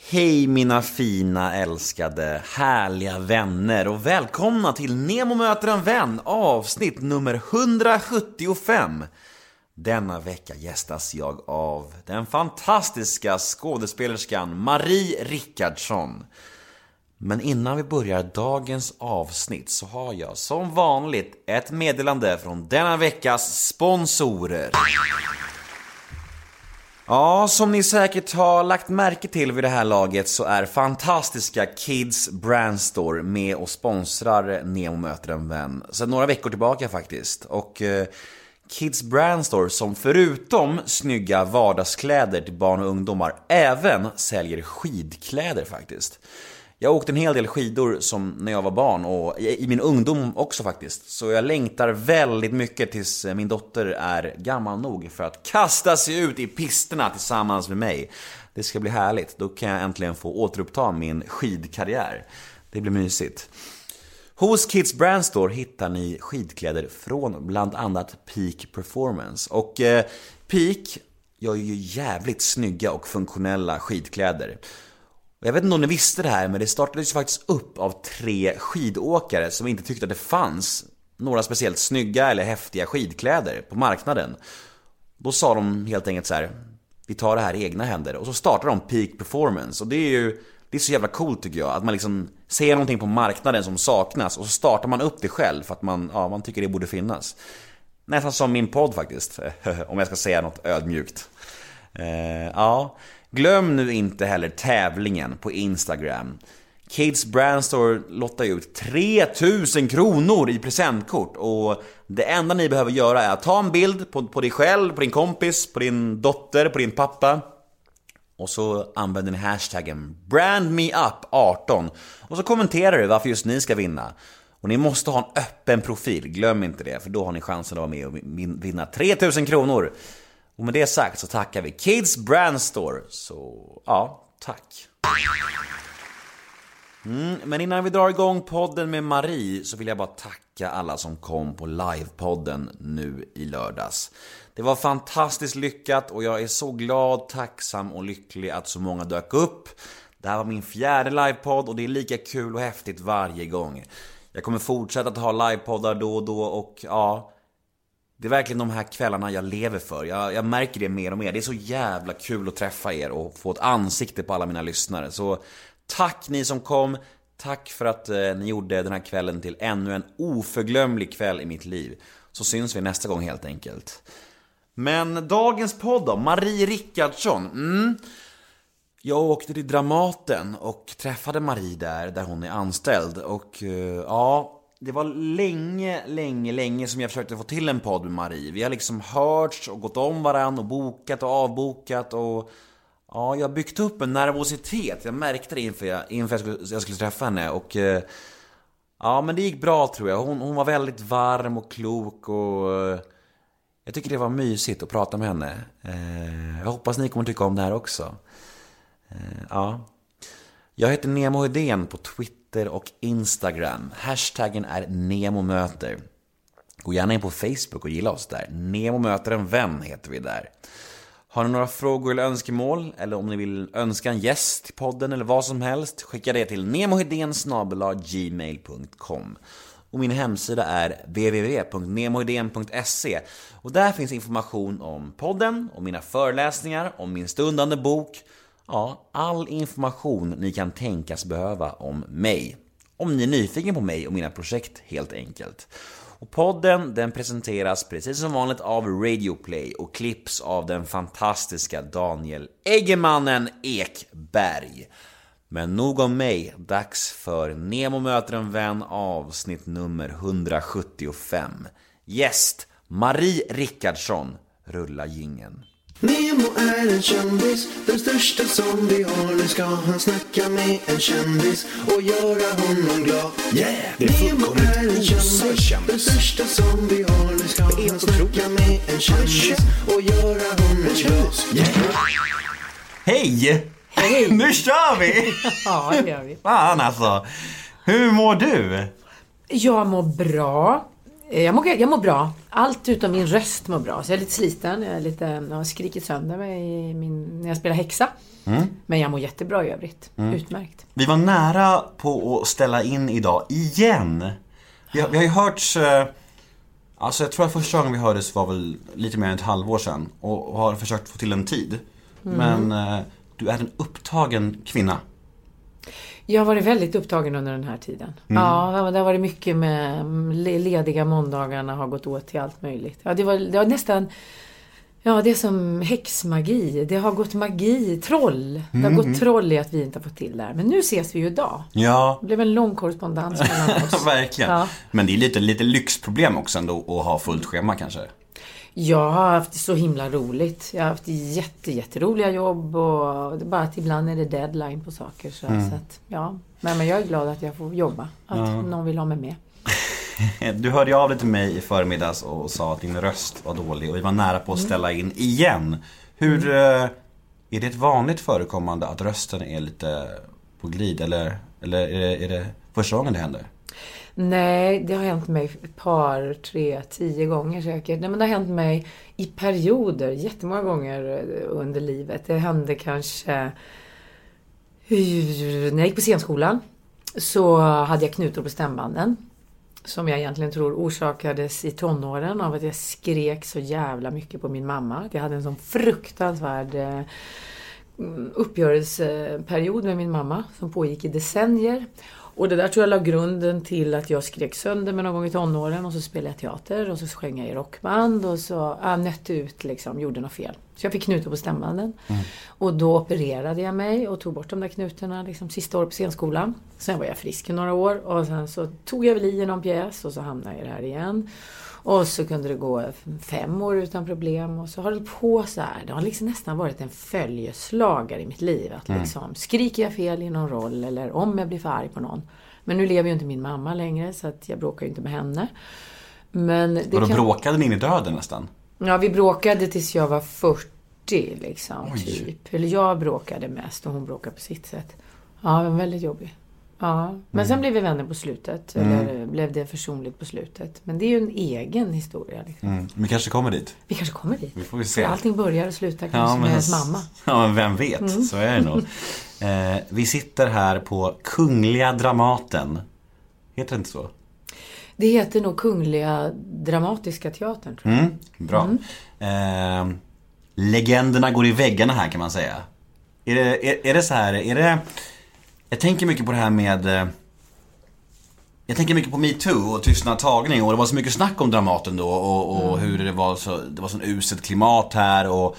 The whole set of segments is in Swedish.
Hej mina fina, älskade, härliga vänner och välkomna till Nemo möter en vän avsnitt nummer 175. Denna vecka gästas jag av den fantastiska skådespelerskan Marie Rickardsson. Men innan vi börjar dagens avsnitt så har jag som vanligt ett meddelande från denna veckas sponsorer. Ja, som ni säkert har lagt märke till vid det här laget så är fantastiska Kids Brandstore med och sponsrar Nemo möter en vän. Sedan några veckor tillbaka faktiskt. Och eh, Kids Brandstore som förutom snygga vardagskläder till barn och ungdomar även säljer skidkläder faktiskt. Jag åkte en hel del skidor som när jag var barn och i min ungdom också faktiskt. Så jag längtar väldigt mycket tills eh, min dotter är gammal nog för att kasta sig ut i pisterna tillsammans med mig. Det ska bli härligt. Då kan jag äntligen få återuppta min skidkarriär. Det blir mysigt. Hos Kids Brand Store hittar ni skidkläder från bland annat Peak Performance. Och eh, Peak gör ju jävligt snygga och funktionella skidkläder. Jag vet inte om ni visste det här, men det startades faktiskt upp av tre skidåkare som inte tyckte att det fanns några speciellt snygga eller häftiga skidkläder på marknaden. Då sa de helt enkelt så här, vi tar det här i egna händer. Och så startade de Peak Performance. Och det är ju, det är så jävla coolt tycker jag. Att man liksom ser någonting på marknaden som saknas och så startar man upp det själv för att man, ja, man tycker det borde finnas. Nästan som min podd faktiskt, om jag ska säga något ödmjukt. Eh, ja, Glöm nu inte heller tävlingen på Instagram. Kids Brandstore lottar ut 3000 kronor i presentkort och det enda ni behöver göra är att ta en bild på, på dig själv, på din kompis, på din dotter, på din pappa och så använder ni hashtaggen BrandMeUp18 och så kommenterar du varför just ni ska vinna. Och ni måste ha en öppen profil, glöm inte det, för då har ni chansen att vara med och vinna 3000 kronor. Och med det sagt så tackar vi Kids Brand Store. Så ja, tack. Mm, men innan vi drar igång podden med Marie så vill jag bara tacka alla som kom på livepodden nu i lördags. Det var fantastiskt lyckat och jag är så glad, tacksam och lycklig att så många dök upp. Det här var min fjärde livepodd och det är lika kul och häftigt varje gång. Jag kommer fortsätta att ha livepoddar då och då och ja, det är verkligen de här kvällarna jag lever för. Jag, jag, märker det mer och mer. Det är så jävla kul att träffa er och få ett ansikte på alla mina lyssnare. Så tack ni som kom. Tack för att eh, ni gjorde den här kvällen till ännu en oförglömlig kväll i mitt liv. Så syns vi nästa gång helt enkelt. Men dagens podd då? Marie Rickardsson. Mm. Jag åkte till Dramaten och träffade Marie där, där hon är anställd. Och eh, ja, det var länge, länge, länge som jag försökte få till en podd med Marie. Vi har liksom hörts och gått om varandra och bokat och avbokat och... Ja, jag har byggt upp en nervositet. Jag märkte det inför jag, inför jag, skulle, jag skulle träffa henne och... Eh, ja, men det gick bra tror jag. Hon, hon var väldigt varm och klok och... Eh, jag tycker det var mysigt att prata med henne. Eh, jag hoppas ni kommer tycka om det här också. Ja. Jag heter Nemo Hedén på Twitter Twitter och Instagram. Hashtaggen är NEMOMÖTER. Gå gärna in på Facebook och gilla oss där. Nemo möter en vän heter vi där. Har ni några frågor eller önskemål, eller om ni vill önska en gäst till podden eller vad som helst, skicka det till gmail.com och min hemsida är www.nemohedén.se och där finns information om podden, om mina föreläsningar, om min stundande bok Ja, all information ni kan tänkas behöva om mig. Om ni är nyfiken på mig och mina projekt helt enkelt. Och podden den presenteras precis som vanligt av Radioplay och klipps av den fantastiska Daniel Eggemannen Ekberg. Men nog om mig, dags för Nemo möter en vän avsnitt nummer 175. Gäst Marie Rickardsson, rulla gingen. Nemo är en kändis, den största som vi har. Nu ska han snacka med en kändis och göra honom glad. Yeah! Det är Nemo är en kändis, den största som vi har. Nu ska han snacka med en kändis och göra honom glad. Yeah! Hej! Hej! Nu kör vi! ja, det gör vi. Fan alltså. Hur mår du? Jag mår bra. Eh, Jag mår, jag mår bra. Allt utom min röst mår bra. Så jag är lite sliten. Jag, är lite, jag har skrikit sönder mig i min, när jag spelar häxa. Men jag mår jättebra i övrigt. Utmärkt. Vi var nära på att ställa in idag, igen. Vi har, vi har ju hörts, eh, alltså jag tror att första gången vi hördes var väl lite mer än ett halvår sedan och, och har försökt få till en tid. Men eh, du är en upptagen kvinna. Jag har varit väldigt upptagen under den här tiden. Ja, det har varit mycket med le- lediga måndagarna har gått åt till allt möjligt. Ja, det var, det var nästan... Ja, det är som häxmagi. Det har gått magi, troll. Det har gått troll i att vi inte har fått till det här. Men nu ses vi ju idag. Ja, Det blev en lång korrespondens mellan oss. verkligen. Ja. Men det är lite, lite lyxproblem också ändå att ha fullt schema kanske. Jag har haft så himla roligt. Jag har haft jätte, jätteroliga jobb och bara att ibland är det deadline på saker. Så, så att, ja. men, men jag är glad att jag får jobba. Att någon vill ha mig med. Du hörde ju av dig till mig i förmiddags och sa att din röst var dålig och vi var nära på att ställa in igen. Hur, eh, är det ett vanligt förekommande att rösten är lite på glid eller, eller är, det, är det första gången det händer? Nej, det har hänt mig ett par, tre, tio gånger säkert. Nej, men det har hänt mig i perioder, jättemånga gånger eh, under livet. Det hände kanske eh, när jag gick på scenskolan. Så hade jag knutor på stämbanden. Som jag egentligen tror orsakades i tonåren av att jag skrek så jävla mycket på min mamma. Jag hade en sån fruktansvärd eh, uppgörelseperiod med min mamma som pågick i decennier. Och det där tror jag la grunden till att jag skrek sönder mig någon gång i tonåren och så spelade jag teater och så sjöng jag i rockband och så äh, nötte ut liksom, gjorde något fel. Så jag fick knutor på stämbanden. Och då opererade jag mig och tog bort de där knutorna liksom, sista året på scenskolan. Sen var jag frisk i några år och sen så tog jag väl i någon pjäs och så hamnade jag i det här igen. Och så kunde det gå fem år utan problem och så har det på så här. Det har liksom nästan varit en följeslagare i mitt liv. Att liksom, skriker jag fel i någon roll eller om jag blir för arg på någon. Men nu lever ju inte min mamma längre så att jag bråkar ju inte med henne. Men det Och då kan... bråkade ni in i döden nästan? Ja, vi bråkade tills jag var 40 liksom. Oj. Typ. Eller jag bråkade mest och hon bråkade på sitt sätt. Ja, det var väldigt jobbig. Ja. Men sen blev vi vänner på slutet. Eller blev det försonligt på slutet. Men det är ju en egen historia. Liksom. Mm. Vi kanske kommer dit. Vi kanske kommer dit. Vi får väl se. Allting börjar och slutar kanske med ens mamma. Ja, men vem vet? Så är det nog. Eh, vi sitter här på Kungliga Dramaten. Heter det inte så? Det heter nog Kungliga Dramatiska Teatern, tror jag. Mm, bra. Eh, legenderna går i väggarna här kan man säga. Är det, är, är det så här, är det... Jag tänker mycket på det här med... eh, Jag tänker mycket på metoo och tystnadtagning och det var så mycket snack om Dramaten då och, och hur det var så, det var sån uselt klimat här och,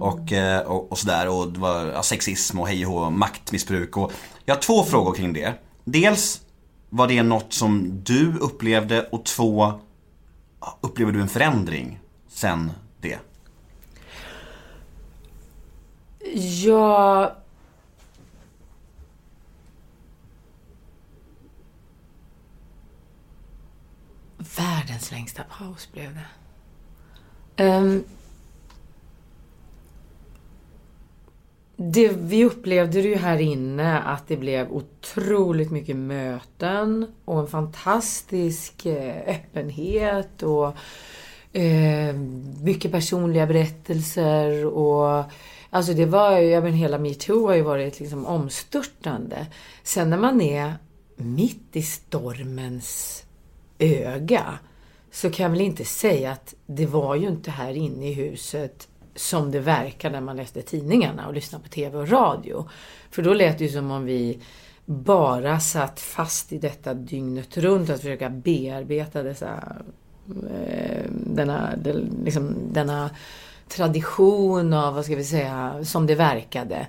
och, eh, och, och sådär. Och det var ja, sexism och hej och maktmissbruk. Och Jag har två frågor kring det. Dels var det något som du upplevde? Och två Upplever du en förändring sen det? Jag... Världens längsta paus blev det. Um, det. Vi upplevde det ju här inne att det blev otroligt mycket möten och en fantastisk eh, öppenhet och eh, mycket personliga berättelser och Alltså det var ju, jag menar hela metoo har ju varit liksom omstörtande. Sen när man är mitt i stormens öga så kan jag väl inte säga att det var ju inte här inne i huset som det verkar när man läste tidningarna och lyssnade på TV och radio. För då lät det ju som om vi bara satt fast i detta dygnet runt att försöka bearbeta dessa, eh, denna, liksom, denna tradition av, vad ska vi säga, som det verkade.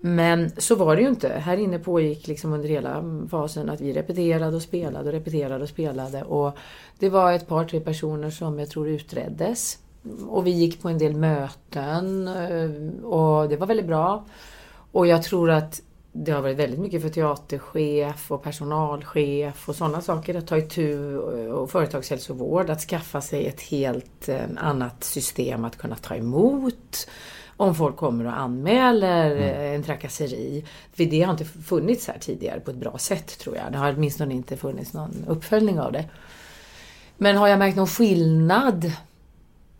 Men så var det ju inte. Här inne pågick liksom under hela fasen att vi repeterade och spelade och repeterade och spelade. Och det var ett par, tre personer som jag tror utreddes. Och vi gick på en del möten eh, och det var väldigt bra. Och jag tror att det har varit väldigt mycket för teaterchef och personalchef och sådana saker att ta itu eh, och företagshälsovård att skaffa sig ett helt eh, annat system att kunna ta emot om folk kommer och anmäler eh, en trakasseri. För det har inte funnits här tidigare på ett bra sätt tror jag. Det har åtminstone inte funnits någon uppföljning av det. Men har jag märkt någon skillnad?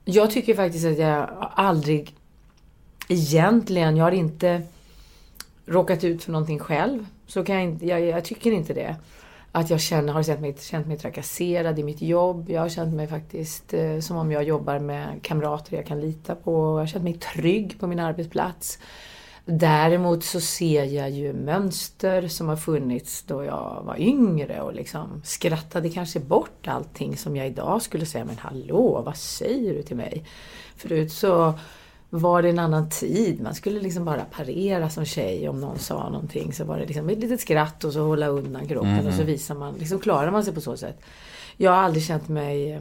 Jag tycker faktiskt att jag aldrig egentligen, jag har inte råkat ut för någonting själv. Så kan jag inte, jag, jag tycker inte det. Att jag känner, har känt mig, känt mig trakasserad i mitt jobb. Jag har känt mig faktiskt eh, som om jag jobbar med kamrater jag kan lita på. Jag har känt mig trygg på min arbetsplats. Däremot så ser jag ju mönster som har funnits då jag var yngre och liksom skrattade kanske bort allting som jag idag skulle säga, men hallå, vad säger du till mig? Förut så var det en annan tid. Man skulle liksom bara parera som tjej om någon sa någonting. Så var det liksom ett litet skratt och så hålla undan kroppen mm. och så visar man, liksom klarar man sig på så sätt. Jag har aldrig känt mig eh,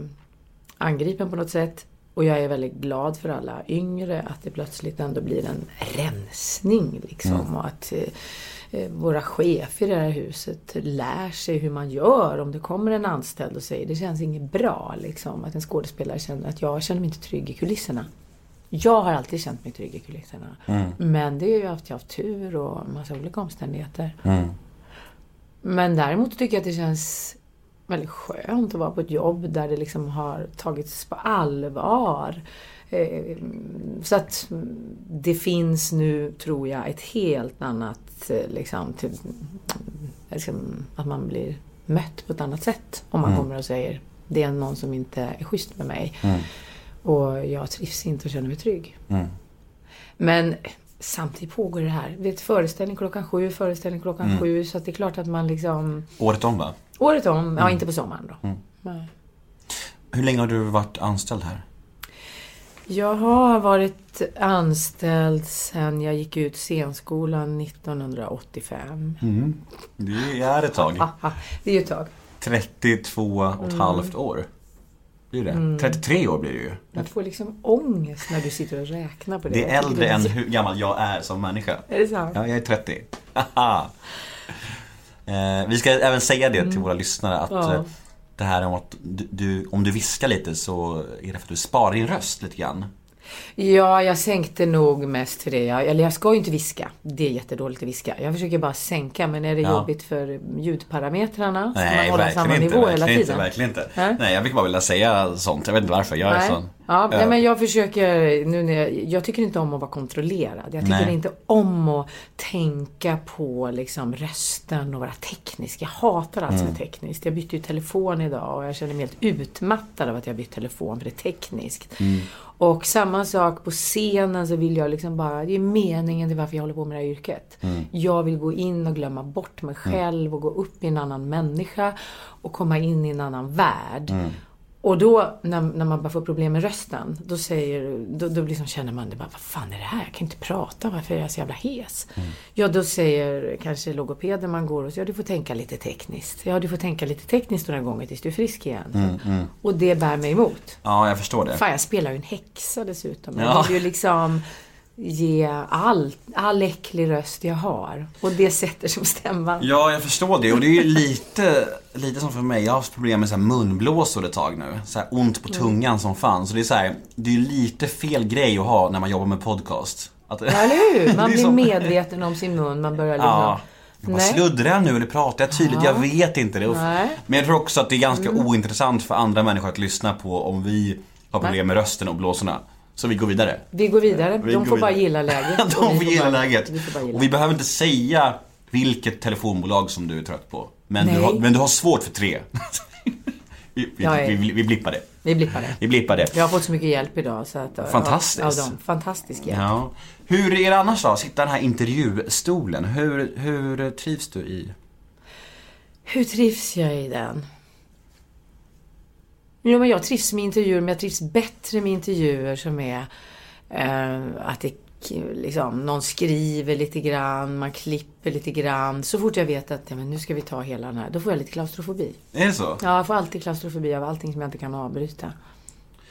angripen på något sätt. Och jag är väldigt glad för alla yngre att det plötsligt ändå blir en rensning liksom. Mm. Och att eh, eh, våra chefer i det här huset lär sig hur man gör om det kommer en anställd och säger det känns inget bra liksom. Att en skådespelare känner att jag känner mig inte trygg i kulisserna. Jag har alltid känt mig trygg i kulisserna. Mm. Men det är ju att jag har haft tur och massa olika omständigheter. Mm. Men däremot tycker jag att det känns väldigt skönt att vara på ett jobb där det liksom har tagits på allvar. Eh, så att det finns nu, tror jag, ett helt annat, eh, liksom, till, liksom, att man blir mött på ett annat sätt. Om man mm. kommer och säger, det är någon som inte är schysst med mig. Mm. Och jag trivs inte och känner mig trygg. Mm. Men samtidigt pågår det här. Vet, föreställning klockan sju, föreställning klockan mm. sju. Så det är klart att man liksom... Året om va? Året om, mm. ja inte på sommaren då. Mm. Hur länge har du varit anställd här? Jag har varit anställd sen jag gick ut scenskolan 1985. Mm. Det är ett tag. det är ju ett tag. 32 och ett halvt år. Blir det? Mm. 33 år blir det ju. Man får liksom ångest när du sitter och räknar på det. Det är äldre än hur gammal jag är som människa. Är det sant? Ja, jag är 30. eh, vi ska även säga det till mm. våra lyssnare att ja. Eh, det här om att du, du, om du viskar lite så är det för att du sparar din röst lite grann. Ja, jag sänkte nog mest för det. Jag, eller jag ska ju inte viska. Det är jättedåligt att viska. Jag försöker bara sänka. Men är det ja. jobbigt för ljudparametrarna? Ska Nej, man hålla samma inte, nivå hela tiden? Inte, verkligen inte. Äh? Nej, jag fick bara vilja säga sånt. Jag vet inte varför. Jag är sån. Ja, ja, men jag försöker nu när jag, jag tycker inte om att vara kontrollerad. Jag tycker Nej. inte om att tänka på liksom rösten och vara teknisk. Jag hatar allt som är mm. tekniskt. Jag bytte ju telefon idag och jag känner mig helt utmattad av att jag bytt telefon för det är tekniskt. Mm. Och samma sak på scenen så vill jag liksom bara, det är meningen till varför jag håller på med det här yrket. Mm. Jag vill gå in och glömma bort mig mm. själv och gå upp i en annan människa och komma in i en annan värld. Mm. Och då när, när man bara får problem med rösten, då, säger, då, då liksom känner man det bara, vad fan är det här? Jag kan inte prata, varför är jag så jävla hes? Mm. Ja, då säger kanske logopeden man går hos, ja du får tänka lite tekniskt. Ja, du får tänka lite tekniskt några gånger tills du är frisk igen. Mm, mm. Och det bär mig emot. Ja, jag förstår det. Fan, jag spelar ju en häxa dessutom. Jag vill ju liksom ge all, all äcklig röst jag har. Och det sätter som stämman. Ja, jag förstår det. Och det är ju lite, lite som för mig. Jag har haft problem med så här munblåsor ett tag nu. Så här ont på tungan mm. som fan. Så det är så här, det är lite fel grej att ha när man jobbar med podcast. Att, ja, eller hur? Man blir som... medveten om sin mun. Man börjar liksom... Ja. Vad sluddrar jag nu eller pratar jag tydligt? Ja. Jag vet inte det. Nej. Men jag tror också att det är ganska mm. ointressant för andra människor att lyssna på om vi har problem med rösten och blåsorna. Så vi går vidare. Vi går vidare. Vi de får bara gilla läget. De får gilla läget. Och vi behöver inte säga vilket telefonbolag som du är trött på. Men, du har, men du har svårt för tre. vi, vi, vi, vi blippar det. Vi blippar det. Vi blippar det. Jag har fått så mycket hjälp idag. Så att, Fantastiskt. Av dem. Fantastisk hjälp. Ja. Hur är det annars då? Sitta i den här intervjustolen. Hur, hur trivs du i? Hur trivs jag i den? Jo, men jag trivs med intervjuer, men jag trivs bättre med intervjuer som är eh, att det liksom, någon skriver lite grann, man klipper lite grann. Så fort jag vet att ja, men nu ska vi ta hela den här, då får jag lite klaustrofobi. Är det så? Ja, jag får alltid klaustrofobi av allting som jag inte kan avbryta.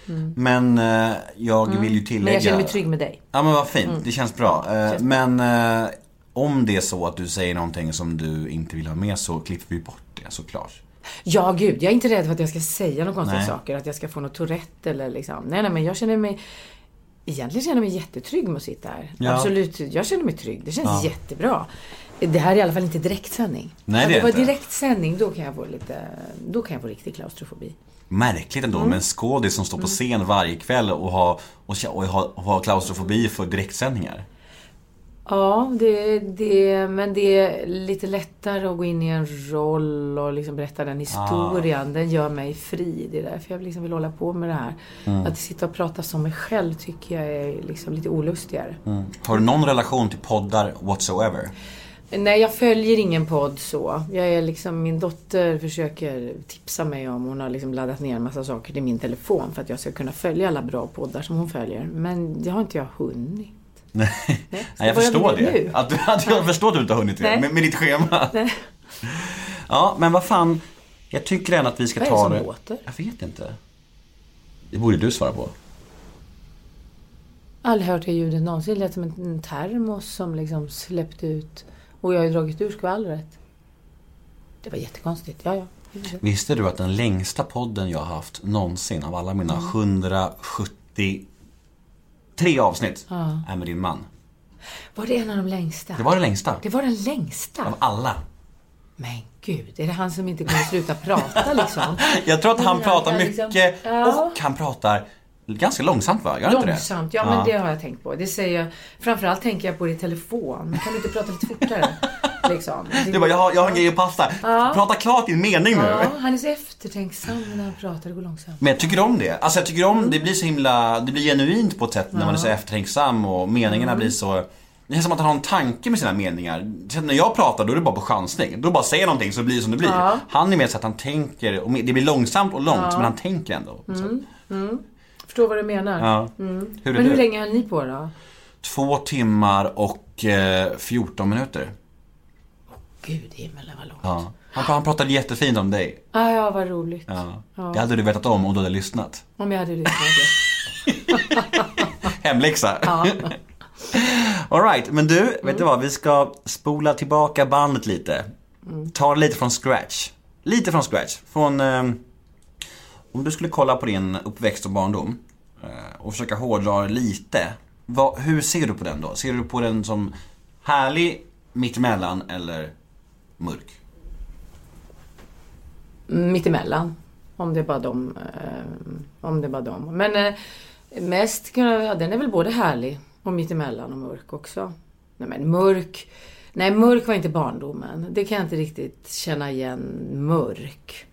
Mm. Men eh, jag mm. vill ju tillägga... Men jag känner mig trygg med dig. Ja, men vad fint. Mm. Det känns bra. Eh, men eh, om det är så att du säger någonting som du inte vill ha med så klipper vi bort det såklart. Ja, gud. Jag är inte rädd för att jag ska säga några konstiga nej. saker. Att jag ska få något Tourette eller liksom. Nej, nej, men jag känner mig Egentligen känner jag mig jättetrygg med att sitta här. Ja. Absolut. Jag känner mig trygg. Det känns ja. jättebra. Det här är i alla fall inte direktsändning. Nej, det är det var direktsändning, då kan jag få lite... Då kan jag få riktig klaustrofobi. märkligt ändå med en skådis som står på scen varje kväll och har, och, och har, och har klaustrofobi för direktsändningar. Ja, det, det, men det är lite lättare att gå in i en roll och liksom berätta den historien. Den gör mig fri. Det är därför jag liksom vill hålla på med det här. Att sitta och prata som mig själv tycker jag är liksom lite olustigare. Har du någon relation till poddar whatsoever? Nej, jag följer ingen podd så. Jag är liksom, min dotter försöker tipsa mig om, hon har liksom laddat ner en massa saker till min telefon för att jag ska kunna följa alla bra poddar som hon följer. Men det har inte jag hunnit. Nej, Nej, jag förstår det. nu? Att, att jag förstår att du inte har hunnit det med, med ditt schema. Nej. Ja, men vad fan. Jag tycker ändå att vi ska Vad är det ta som det. låter? Jag vet inte. Det borde du svara på. Aldrig hört det ljudet någonsin. Det lät som en, termos som liksom släppte ut. Och jag har ju dragit ur skvallret. Det var jättekonstigt. Ja, ja. Visste du att den längsta podden jag har haft någonsin av alla mina 173 avsnitt Ja. är med din man. Var det en av de längsta? Det var det längsta. Det var den längsta? Av alla. Men gud, är det han som inte kunde sluta prata liksom? Jag tror att han pratar liksom. mycket Ja. och han pratar ganska långsamt va? Gör han inte det? Långsamt, ja, men det har jag tänkt på. Det säger jag, framförallt tänker jag på det i telefon. Kan du inte prata lite fortare? liksom. Du bara, jag har, jag har en grej att passa. Ja. Prata klart din mening nu. Ja, han är så eftertänksam när han pratar, det går långsamt. Men jag tycker om det. Alltså jag tycker om, Mm. det blir så himla, det blir genuint på ett sätt när man är så eftertänksam och meningarna Mm. blir så det är som att han har en tanke med sina meningar. När jag pratar då är det bara på chansning. Då bara säger någonting så blir det som det blir. Ja. Han är mer så att han tänker, och det blir långsamt och långt men han tänker ändå. Så, Förstår vad du menar. ja. Hur Mm. Men hur det? länge höll ni på då? Två timmar och eh, 14 minuter. Gud i himmelen vad långt. Ja. Han, han pratade jättefint om dig. Ah, ja, vad roligt. Ja. Ja. Det hade du vetat om om du hade lyssnat. Om jag hade lyssnat. Hemläxa. Ja. Alright, men du, vet Mm. du vad? Vi ska spola tillbaka bandet lite. Mm. Ta det lite från scratch. Lite från scratch. Från... Eh, om du skulle kolla på din uppväxt och barndom Eh, och försöka hårdra det lite. Vad, hur ser du på den då? Ser du på den som härlig, mittemellan eller mörk? Mittemellan. Om det är bara dem. Eh, om det är bara de. Men eh, mest, ja, den är väl både härlig och mittemellan och mörk också. Nej men mörk. Nej, mörk var inte barndomen. Det kan jag inte riktigt känna igen. Mörk.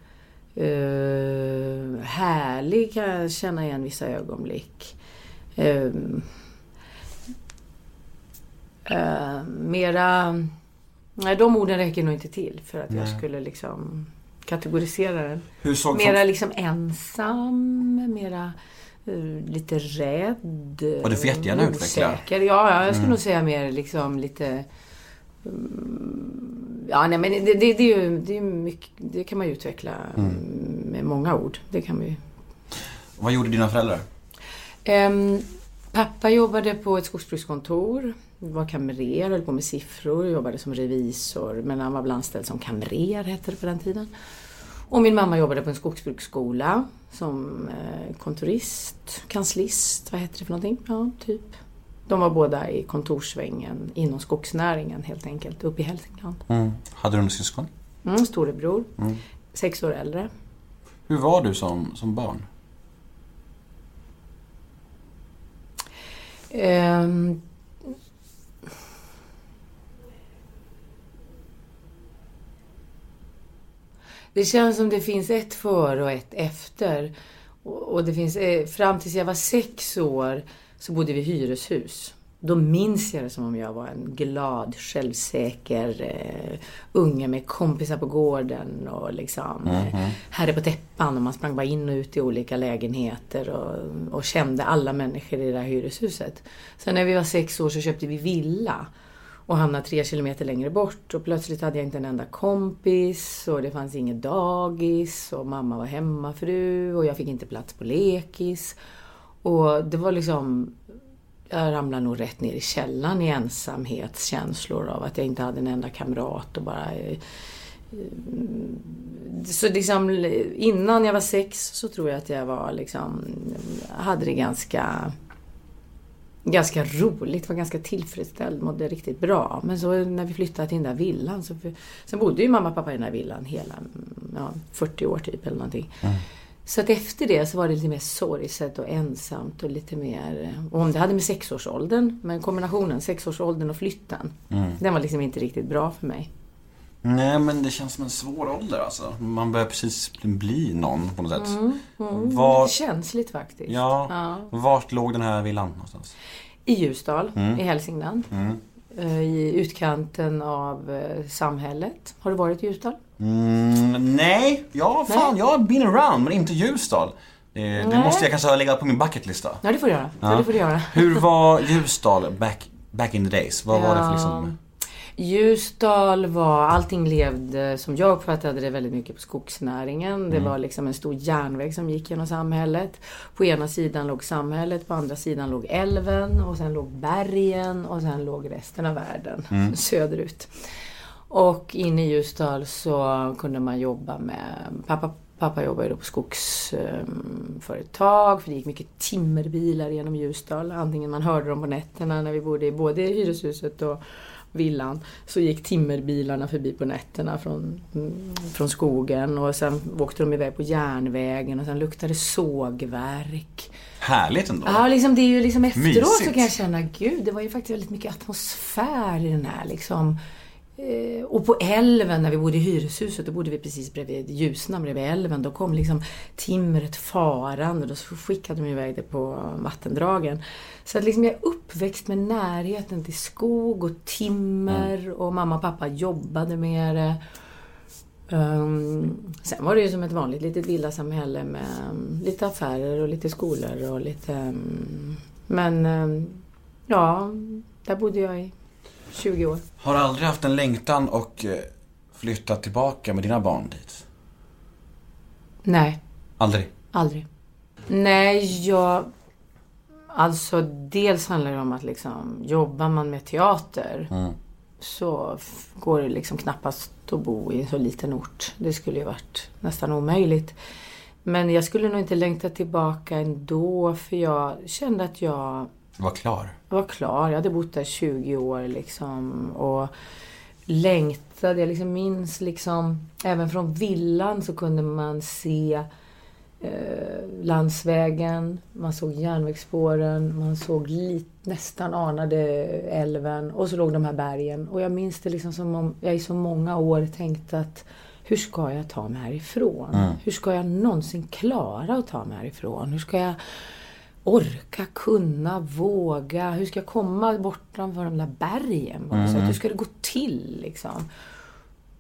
Eh, härlig kan jag känna igen vissa ögonblick. Eh, eh, mera... Nej, de orden räcker nog inte till för att jag Nej. skulle liksom kategorisera den. Hur Mera liksom ensam, mera lite rädd. Ja, du får jättegärna utveckla. osäker. Ja, ja, jag skulle nog säga mer liksom lite... mm, Ja, nej men det, det, det är ju det är mycket, det kan man ju utveckla mm, med många ord. Det kan vi ju. Vad gjorde dina föräldrar? Ehm, pappa jobbade på ett skogsbrukskontor. Var kamrer, höll på med siffror, jobbade som revisor. Men han var väl anställd som kamrer, hette det på den tiden. Och min mamma jobbade på en skogsbruksskola som eh, kontorist, kanslist, vad heter det för någonting? Ja, typ. De var båda i kontorssvängen inom skogsnäringen helt enkelt, uppe i Hälsingland. Mm. Hade du några syskon? Mm, storebror, Mm. sex år äldre. Hur var du som, som barn? Ehm, Det känns som det finns ett före och ett efter. Och och det finns, eh, fram tills jag var sex år så bodde vi i hyreshus. Då minns jag det som om jag var en glad, självsäker eh, unge med kompisar på gården och liksom eh, herre på täppan. Och man sprang bara in och ut i olika lägenheter och, och kände alla människor i det där hyreshuset. Sen när vi var sex år så köpte vi villa och hamnade tre kilometer längre bort och plötsligt hade jag inte en enda kompis och det fanns inget dagis och mamma var hemmafru och jag fick inte plats på lekis. Och det var liksom jag ramlade nog rätt ner i källan i ensamhetskänslor av att jag inte hade en enda kamrat och bara... Eh, eh, så liksom innan jag var sex så tror jag att jag var liksom... Hade det ganska... Ganska roligt, var ganska tillfredsställd, mådde riktigt bra. Men så när vi flyttade till den där villan så... Sen bodde ju mamma och pappa i den där villan hela ja, 40 år typ eller någonting. Mm. Så att efter det så var det lite mer sorgset och ensamt och lite mer... Och om det hade med sexårsåldern, men kombinationen sexårsåldern och flytten. Mm. Den var liksom inte riktigt bra för mig. Nej, men det känns som en svår ålder alltså. Man börjar precis bli någon på något sätt. Mm, Var, Känsligt faktiskt. ja, Ja. vart låg den här villan någonstans? I Ljusdal, Mm. i Hälsingland. Eh, I utkanten av eh, samhället. Har du varit i Ljusdal? Mm, nej, ja fan, jag har been around men inte Ljusdal. Det, det Nej. måste jag kanske legat på min bucketlista. Ja, det får du göra. Ja. Ja. Det får du göra. Hur var Ljusdal back, back in the days? Vad var det för Ja. liksom... Ljusdal var, allting levde som jag uppfattade det väldigt mycket på skogsnäringen. Det var liksom en stor järnväg som gick genom samhället. På ena sidan låg samhället, på andra sidan låg älven och sen låg bergen och sen låg resten av världen söderut. Och inne i Ljusdal så kunde man jobba med, pappa, pappa jobbade då på skogsföretag för det gick mycket timmerbilar genom Ljusdal. Antingen man hörde dem på nätterna när vi bodde i både hyreshuset och villan så gick timmerbilarna förbi på nätterna från, mm, från skogen och sen åkte de iväg på järnvägen och sen luktade det sågverk. Härligt ändå. Ja, liksom, det är ju liksom efteråt Mysigt. så kan jag känna, gud, det var ju faktiskt väldigt mycket atmosfär i den här liksom. Eh, och på älven, när vi bodde i hyreshuset, då bodde vi precis bredvid Ljusnan, bredvid älven. Då kom liksom timret farande, då skickade de iväg det på vattendragen. Så att liksom jag är uppväxt med närheten till skog och timmer och mamma och pappa jobbade med det. Um, sen var det ju som ett vanligt litet villasamhälle med um, lite affärer och lite skolor och lite... Um, men um, ja, där bodde jag i 20 år. Har du aldrig haft en längtan och eh, flyttat tillbaka med dina barn dit? Nej, Aldrig? aldrig. Nej, jag... Alltså dels handlar det om att liksom, jobbar man med teater Mm. så går det liksom knappast att bo i en så liten ort. Det skulle ju varit nästan omöjligt. Men jag skulle nog inte längta tillbaka ändå för jag kände att jag Var klar? Var klar. Jag hade bott där 20 år liksom och längtade. Jag liksom minns liksom, även från villan så kunde man se eh, landsvägen, man såg järnvägsspåren, man såg lit, nästan anade älven och så låg de här bergen. Och jag minns det liksom som om jag i så många år tänkte att hur ska jag ta mig härifrån? Mm. Hur ska jag någonsin klara att ta mig härifrån? Hur ska jag orka, kunna, våga? Hur ska jag komma bortanför de där bergen? Bara? Så att, hur ska det gå till liksom?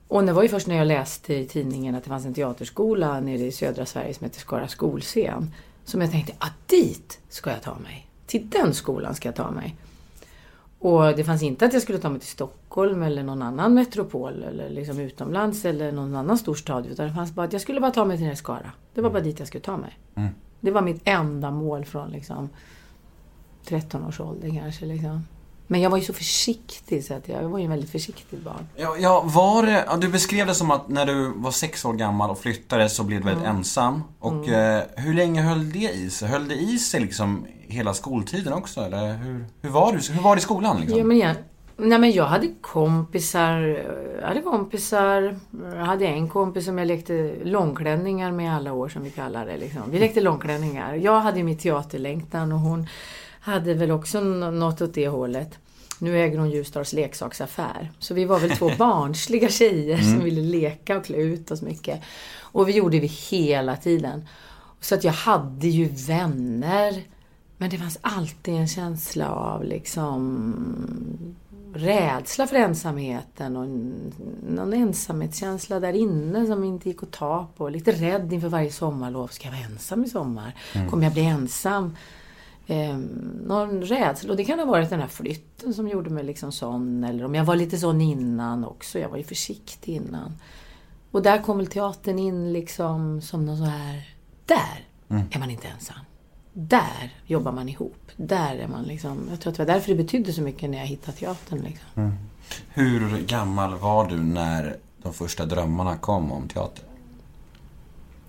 Och det var ju först när jag läste i tidningen att det fanns en teaterskola nere i södra Sverige som heter Skara skolscen. Som jag tänkte, att dit ska jag ta mig. Till den skolan ska jag ta mig. Och det fanns inte att jag skulle ta mig till Stockholm eller någon annan metropol eller liksom utomlands eller någon annan storstad. Utan det fanns bara att jag skulle bara ta mig till den här Skara. Det var bara dit jag skulle ta mig. Mm. Det var mitt enda mål från liksom 13 års ålder kanske. Liksom. Men jag var ju så försiktig så att jag, jag var ju väldigt försiktig barn. Ja, ja, var det, ja, du beskrev det som att när du var sex år gammal och flyttade så blev du väldigt ensam. Och eh, hur länge höll det i sig? Höll det i sig liksom hela skoltiden också? Eller hur, hur, var, du, hur var det i skolan liksom? Ja, men jag, nej, men jag hade kompisar. Jag hade kompisar. Jag hade en kompis som jag lekte långklänningar med alla år som vi kallar det. Liksom. Vi lekte långklänningar. Jag hade ju mitt teaterlängtan och hon hade väl också nå- något åt det hållet. Nu äger hon Ljusdals leksaksaffär. Så vi var väl två barnsliga tjejer som ville leka och klä ut oss mycket. Och vi gjorde vi hela tiden. Så att jag hade ju vänner. Men det fanns alltid en känsla av liksom rädsla för ensamheten och någon ensamhetskänsla där inne som inte gick att ta på. Lite rädd inför varje sommarlov. Ska jag vara ensam i sommar? Kommer jag bli ensam? Eh, någon rädsla. Och det kan ha varit den här flytten som gjorde mig liksom sån. Eller om jag var lite sån innan också. Jag var ju försiktig innan. Och där kom väl teatern in liksom som någon så här... Där är man inte ensam. Där jobbar man ihop. Där är man liksom... Jag tror att det var därför det betydde så mycket när jag hittade teatern. Liksom. Hur gammal var du när de första drömmarna kom om teater?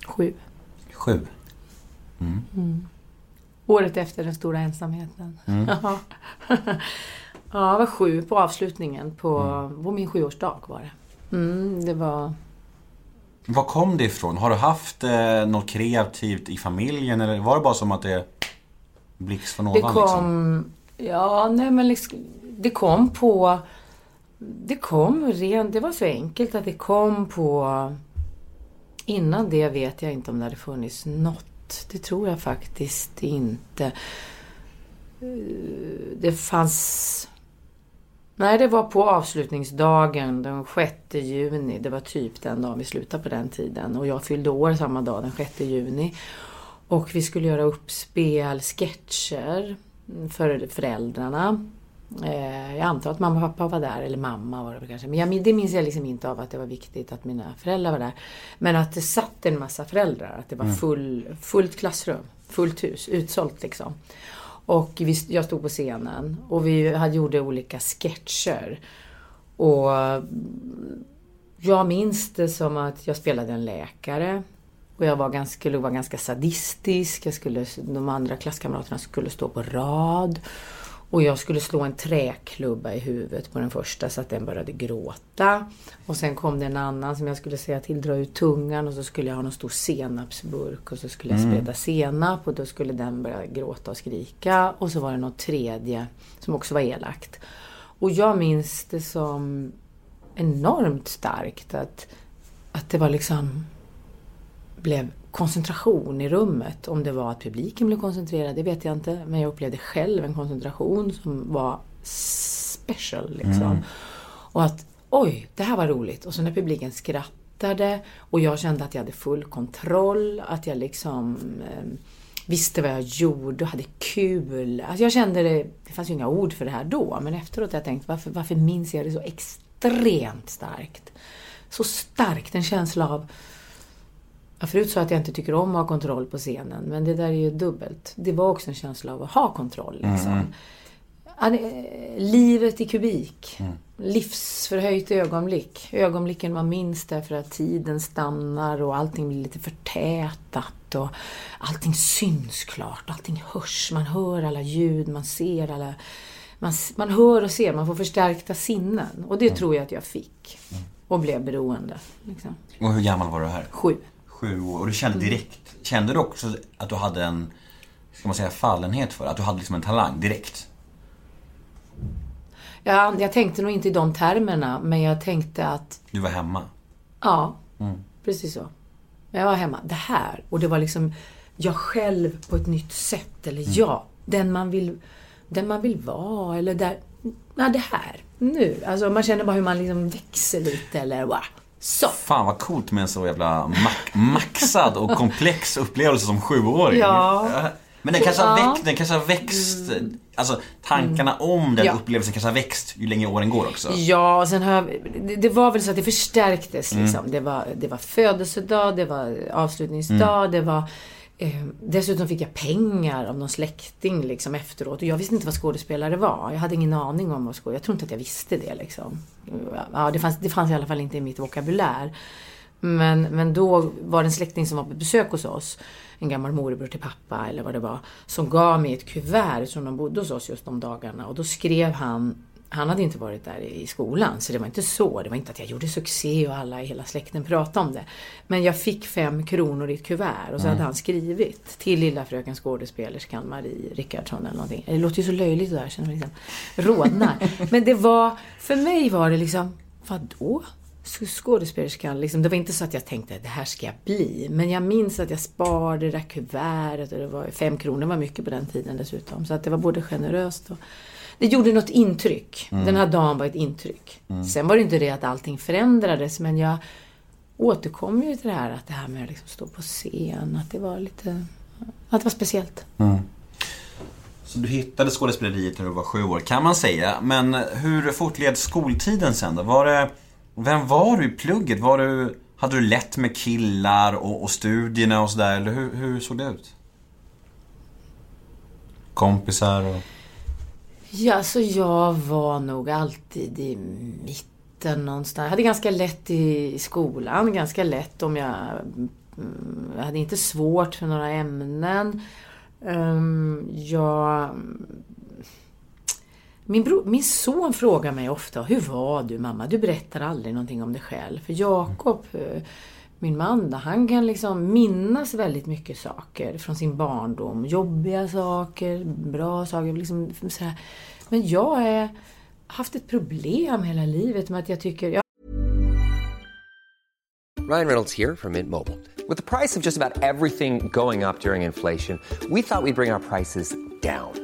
Sju. Sju. Året efter den stora ensamheten. Ja. ja, jag var sju på avslutningen på, på min sjuårsdag var det. Mm, det var... Var kom det ifrån? Har du haft eh, något kreativt i familjen eller var det bara som att det blixt från ovan? Det kom... Liksom? Ja, nej men liksom, det kom på... Det kom rent... Det var så enkelt att det kom på... Innan det vet jag inte om det hade funnits något. Det tror jag faktiskt inte. Eh, det fanns... Nej, det var på avslutningsdagen den 6 juni. Det var typ den dagen vi slutade på den tiden. Och jag fyllde år samma dag, den 6 juni. Och vi skulle göra uppspel, sketcher för föräldrarna. Eh, jag antar att mamma och pappa var där, eller mamma var det kanske. Men jag, det minns jag liksom inte av att det var viktigt att mina föräldrar var där. Men att det satt en massa föräldrar, att det var mm. full, fullt klassrum, fullt hus, utsålt liksom. Och vi, jag stod på scenen och vi hade, gjorde olika sketcher. Och jag minns det som att jag spelade en läkare. Och jag var ganska, skulle vara ganska sadistisk. Jag skulle, de andra klasskamraterna skulle stå på rad. Och jag skulle slå en träklubba i huvudet på den första så att den började gråta. Och sen kom det en annan som jag skulle säga till dra ut tungan och så skulle jag ha någon stor senapsburk och så skulle jag mm. senap och då skulle den börja gråta och skrika. Och så var det något tredje som också var elakt. Och jag minns det som enormt starkt att, att det var liksom blev koncentration i rummet. Om det var att publiken blev koncentrerad, det vet jag inte. Men jag upplevde själv en koncentration som var special. Liksom. Mm. Och att oj, det här var roligt. Och så när publiken skrattade och jag kände att jag hade full kontroll, att jag liksom eh, visste vad jag gjorde och hade kul. Alltså jag kände det, det fanns ju inga ord för det här då, men efteråt har jag tänkt varför, varför minns jag det så extremt starkt? Så starkt, en känsla av jag förut sa att jag inte tycker om att ha kontroll på scenen, men det där är ju dubbelt. Det var också en känsla av att ha kontroll. Liksom. Mm. Livet i kubik. Mm. Livsförhöjt ögonblick. Ögonblicken man minns därför att tiden stannar och allting blir lite förtätat. Och allting syns klart, allting hörs. Man hör alla ljud, man ser alla... Man, man hör och ser, man får förstärkta sinnen. Och det mm. tror jag att jag fick. Mm. Och blev beroende. Liksom. Och hur gammal var du här? Sju sju år och du kände mm. direkt, kände du också att du hade en, ska man säga fallenhet för Att du hade liksom en talang direkt? Ja, jag tänkte nog inte i de termerna, men jag tänkte att... Du var hemma? Ja, mm. precis så. Jag var hemma. Det här, och det var liksom jag själv på ett nytt sätt. Eller mm. jag, den man vill, den man vill vara. Eller där, ja det här, nu. Alltså man känner bara hur man liksom växer lite eller wow. Så. Fan vad coolt med en så jävla maxad och komplex upplevelse som sjuåring. Ja. Men den kanske har, växt, den kanske har växt, alltså tankarna mm. om den ja. upplevelsen kanske har växt ju längre åren går också. Ja, och sen har jag, det, det var väl så att det förstärktes liksom. Mm. Det, var, det var födelsedag, det var avslutningsdag, mm. det var Eh, dessutom fick jag pengar av någon släkting liksom efteråt. Och jag visste inte vad skådespelare var. Jag hade ingen aning om vad skådespelare Jag tror inte att jag visste det liksom. Ja, det, fanns, det fanns i alla fall inte i mitt vokabulär. Men, men då var det en släkting som var på besök hos oss. En gammal morbror till pappa eller vad det var. Som gav mig ett kuvert som de bodde hos oss just de dagarna. Och då skrev han han hade inte varit där i skolan, så det var inte så. Det var inte att jag gjorde succé och alla i hela släkten pratade om det. Men jag fick fem kronor i ett kuvert och så mm. hade han skrivit till lilla fröken skådespelerskan Marie Rickardsson eller någonting. Det låter ju så löjligt det där, känner liksom rodnar. Men det var, för mig var det liksom, vadå? skådespelerskan, liksom, det var inte så att jag tänkte det här ska jag bli. Men jag minns att jag sparade det där kuvertet och det var, fem kronor var mycket på den tiden dessutom. Så att det var både generöst och det gjorde något intryck. Mm. Den här dagen var ett intryck. Mm. Sen var det inte det att allting förändrades, men jag återkom ju till det här att det här med att liksom stå på scen, att det var lite, att det var speciellt. Mm. Så du hittade skådespeleriet när du var sju år, kan man säga. Men hur fortled skoltiden sen då? Var det, vem var du i plugget? Var du, hade du lätt med killar och, och studierna och sådär? Eller hur, hur såg det ut? Kompisar och... Ja, så jag var nog alltid i mitten någonstans. Jag hade ganska lätt i skolan, ganska lätt om jag... Mm, jag hade inte svårt för några ämnen. Ehm, jag... Min, bro, min son frågar mig ofta, hur var du mamma? Du berättar aldrig någonting om dig själv. För Jakob, eh, min man då, han kan liksom minnas väldigt mycket saker från sin barndom. Jobbiga saker, bra saker. Liksom sådär. Men jag har haft ett problem hela livet med att jag tycker... Jag... Ryan Reynolds här från Mint Mobile. priset på nästan allt som går upp under inflationen, trodde vi att vi skulle bring våra priser. down.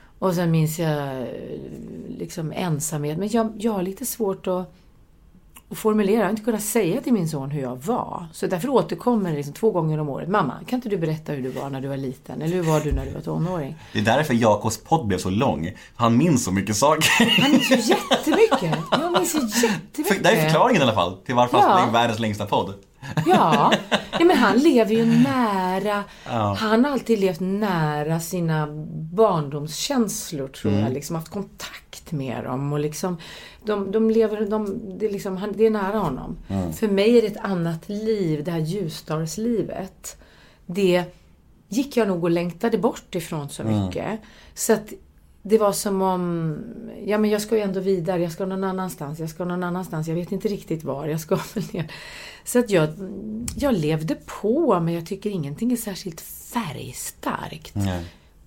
Och sen minns jag eh, liksom ensamhet. Men jag, jag har lite svårt att, att formulera. Jag har inte kunnat säga till min son hur jag var. Så därför återkommer det liksom två gånger om året. Mamma, kan inte du berätta hur du var när du var liten? Eller hur var du när du var tonåring? Det är därför Jakobs podd blev så lång. Han minns så mycket saker. Han minns ju jättemycket. Jag minns ju jättemycket. Det här är förklaringen i alla fall till varför Ja. han är världens längsta podd. Ja, ja men han lever ju nära. Han har alltid levt nära sina barndomskänslor tror jag. Liksom haft kontakt med dem och liksom de, de lever, de, det, är liksom, han, det är nära honom. För mig är det ett annat liv, det här ljusdalslivet. Det gick jag nog och längtade bort ifrån så mycket. Så att det var som om, ja men jag ska ju ändå vidare, jag ska någon annanstans, jag ska någon annanstans, jag vet inte riktigt var, jag ska väl ner. Så att jag, jag levde på, men jag tycker ingenting är särskilt färgstarkt.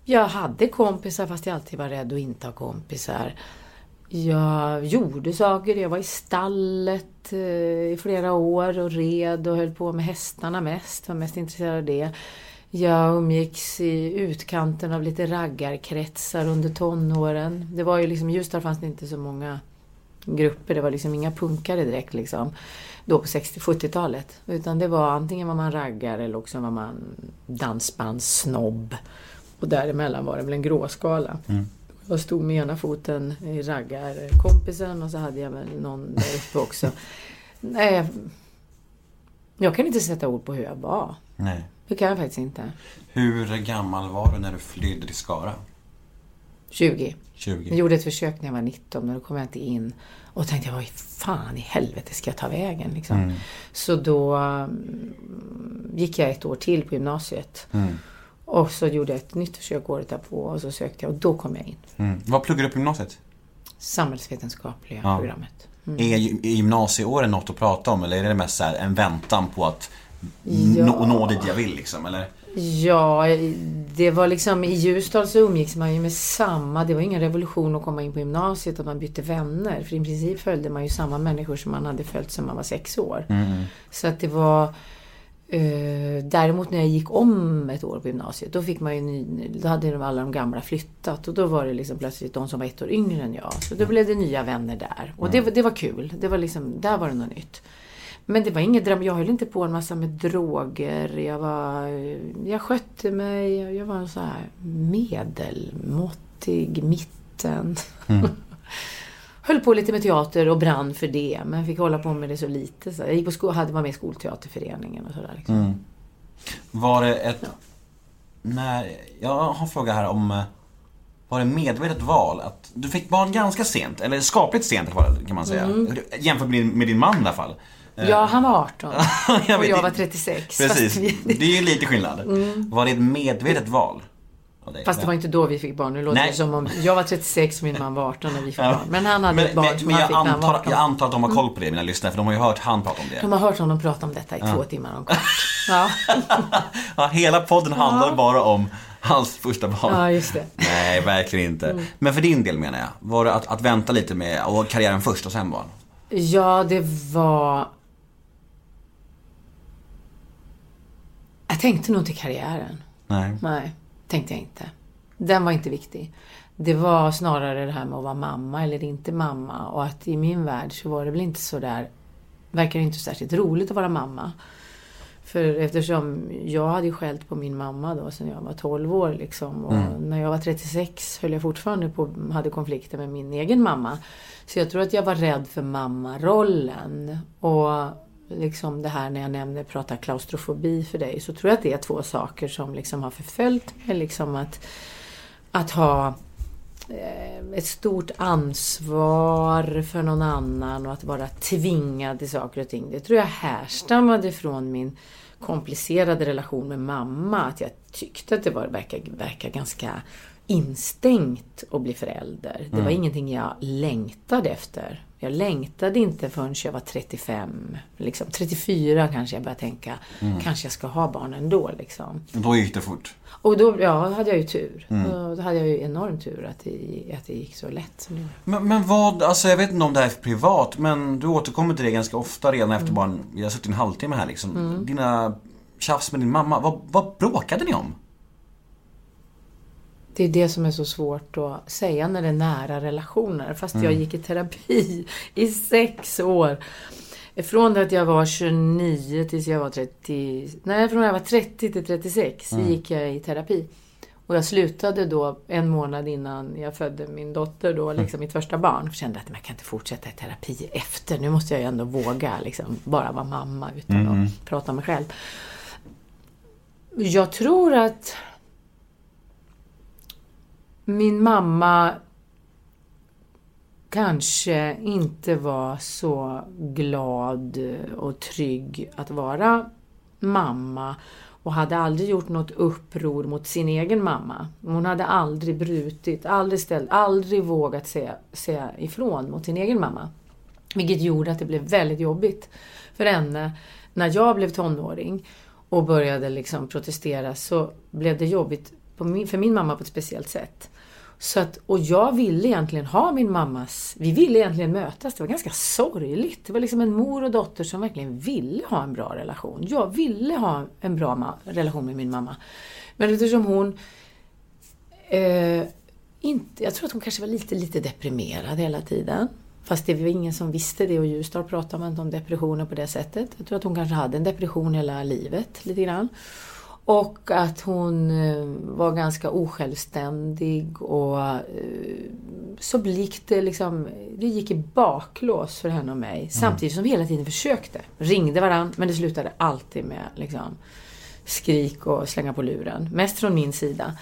Jag hade kompisar fast jag alltid var rädd att inte ha kompisar. Jag gjorde saker, jag var i stallet eh, i flera år och red och höll på med hästarna mest, var mest intresserad av det. Jag umgicks i utkanten av lite raggarkretsar under tonåren. Det var ju liksom, i Ljusdal fanns det inte så många grupper, det var liksom inga punkare direkt liksom. Då på 60-70-talet. Utan det var antingen var man raggare eller också var man dansbandssnobb. Och däremellan var det väl en gråskala. Jag stod med ena foten i raggarkompisen och så hade jag väl någon där uppe också. Nej, jag kan inte sätta ord på hur jag var. Nej. Det kan jag faktiskt inte. Hur gammal var du när du flydde till Skara? 20. Jag 20? gjorde ett försök när jag var 19 men då kom jag inte in. Och tänkte jag, vad fan i helvete ska jag ta vägen? Liksom. Så då mm, gick jag ett år till på gymnasiet. Och så gjorde jag ett nytt försök året därpå och så sökte jag och då kom jag in. Mm. Vad pluggade du på gymnasiet? Samhällsvetenskapliga Ja. programmet. Är, gy- är gymnasieåren något att prata om eller är det mest så en väntan på att Ja. nå, nå dit jag vill liksom? Eller? Ja, det var liksom i Ljusdal så umgicks man ju med samma, det var ingen revolution att komma in på gymnasiet att man bytte vänner. För i princip följde man ju samma människor som man hade följt sedan man var sex år. Så att det var eh, Däremot när jag gick om ett år på gymnasiet, då fick man ju ny, då hade de alla de gamla flyttat och då var det liksom plötsligt de som var ett år yngre än jag. Så då blev det nya vänner där. Och det, var- det var kul. Det var liksom, där var det något nytt. Men det var inget drama. Jag höll inte på en massa med droger. Jag var... Jag skötte mig. Jag var så här medelmåttig, mitten. höll på lite med teater och brann för det. Men fick hålla på med det så lite. Så jag gick på sko- hade var med i skolteaterföreningen och sådär. Liksom. Var det ett... När, jag har en fråga här om... eh, Var det medvetet val att... Du fick barn ganska sent, eller skapligt sent kan man säga. Jämfört med din, med din man i alla fall. Eh, Ja, han var 18 jag och jag var 36. Precis, vi, det är ju lite skillnad. Var det ett medvetet val? dig? fast det var inte då vi fick barn. Nu låter Nej. det som om jag var 36 och min man var 18 när vi fick Ja. barn. Men han hade men, ett barn men, som men han jag, fick när han var antar, 18. jag antar att de har koll på det, mina lyssnare, för de har ju hört han prata om det. De har hört honom prata om detta i två timmar om kort. Ja. Ja, hela podden handlar bara om hans första barn. ja, just det. Nej, verkligen inte. Men för din del menar jag, var det att, att vänta lite med och karriären först och sen barn? Ja, det var... Jag tänkte nog till karriären. Nej. Nej, tänkte jag inte. Den var inte viktig. Det var snarare det här med att vara mamma eller inte mamma. Och att i min värld så var det väl inte så där... Verkar inte särskilt roligt att vara mamma. För eftersom jag hade ju skällt på min mamma då sedan jag var 12 år liksom. Och när jag var 36 höll jag fortfarande på hade konflikter med min egen mamma. Så jag tror att jag var rädd för mammarollen. Och liksom det här när jag nämner, pratar klaustrofobi för dig, så tror jag att det är två saker som liksom har förföljt mig. Liksom att, att ha eh, ett stort ansvar för någon annan och att vara tvingad till saker och ting. Det tror jag härstammade från min komplicerade relation med mamma. Att jag tyckte att det var, verkar, verkar ganska instängt att bli förälder. Det var ingenting jag längtade efter. Jag längtade inte förrän jag var 35. Liksom, 34 kanske jag började tänka, kanske jag ska ha barn ändå. Liksom. Då gick det fort. Och då ja, hade jag ju tur. Och Då hade jag ju enorm tur att det, att det gick så lätt som det gjorde. Men, men vad, alltså jag vet inte om det här är privat, men du återkommer till det ganska ofta redan efter bara, en- jag har suttit en halvtimme här liksom. Dina tjafs med din mamma, vad, vad bråkade ni om? Det är det som är så svårt att säga när det är nära relationer. Fast jag gick i terapi i sex år. Från det att jag var 29 tills jag var 30... Nej, från att jag var 30 till 36 gick jag i terapi. Och jag slutade då en månad innan jag födde min dotter, då, liksom mitt första barn. Jag kände att jag kan inte fortsätta i terapi efter. Nu måste jag ju ändå våga liksom, bara vara mamma utan att prata med mig själv. Jag tror att min mamma kanske inte var så glad och trygg att vara mamma och hade aldrig gjort något uppror mot sin egen mamma. Hon hade aldrig brutit, aldrig ställt, aldrig vågat säga, säga ifrån mot sin egen mamma. Vilket gjorde att det blev väldigt jobbigt för henne när jag blev tonåring och började liksom protestera så blev det jobbigt på min, för min mamma på ett speciellt sätt. Så att, och jag ville egentligen ha min mammas... Vi ville egentligen mötas. Det var ganska sorgligt. Det var liksom en mor och dotter som verkligen ville ha en bra relation. Jag ville ha en bra relation med min mamma. Men eftersom hon... Eh, inte, jag tror att hon kanske var lite, lite deprimerad hela tiden. Fast det var ingen som visste det och i Ljusdal pratade man inte om depressioner på det sättet. Jag tror att hon kanske hade en depression hela livet, lite grann. Och att hon eh, var ganska osjälvständig och eh, så gick det liksom, det gick i baklås för henne och mig. Samtidigt som vi hela tiden försökte. Ringde varann, men det slutade alltid med liksom, skrik och slänga på luren. Mest från min sida.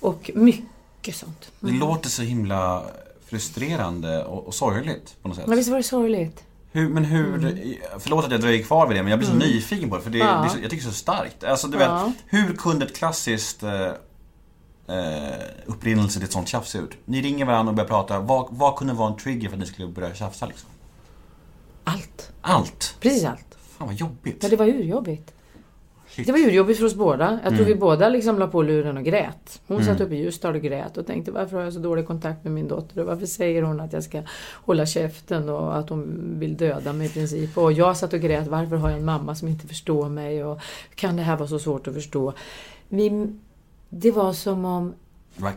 Och mycket sånt. Det låter så himla frustrerande och, och sorgligt på något sätt. Men visst var det sorgligt? Hur, men hur, förlåt att jag dröjer kvar vid det men jag blir så nyfiken på det för det, Ja. det så, jag tycker det är så starkt. Alltså du Ja. vet, hur kunde ett klassiskt eh, eh, upprinnelse till ett sånt tjafs se ut? Ni ringer varandra och börjar prata, vad, vad kunde vara en trigger för att ni skulle börja tjafsa liksom? Allt. Allt! Precis allt. Fan vad jobbigt. Ja, det var urjobbigt. Det var urjobbigt för oss båda. Jag tror vi båda liksom la på luren och grät. Hon satt uppe i Ljusdal och grät och tänkte varför har jag så dålig kontakt med min dotter och varför säger hon att jag ska hålla käften och att hon vill döda mig i princip. Och jag satt och grät varför har jag en mamma som inte förstår mig och kan det här vara så svårt att förstå? Vi, det var som om, var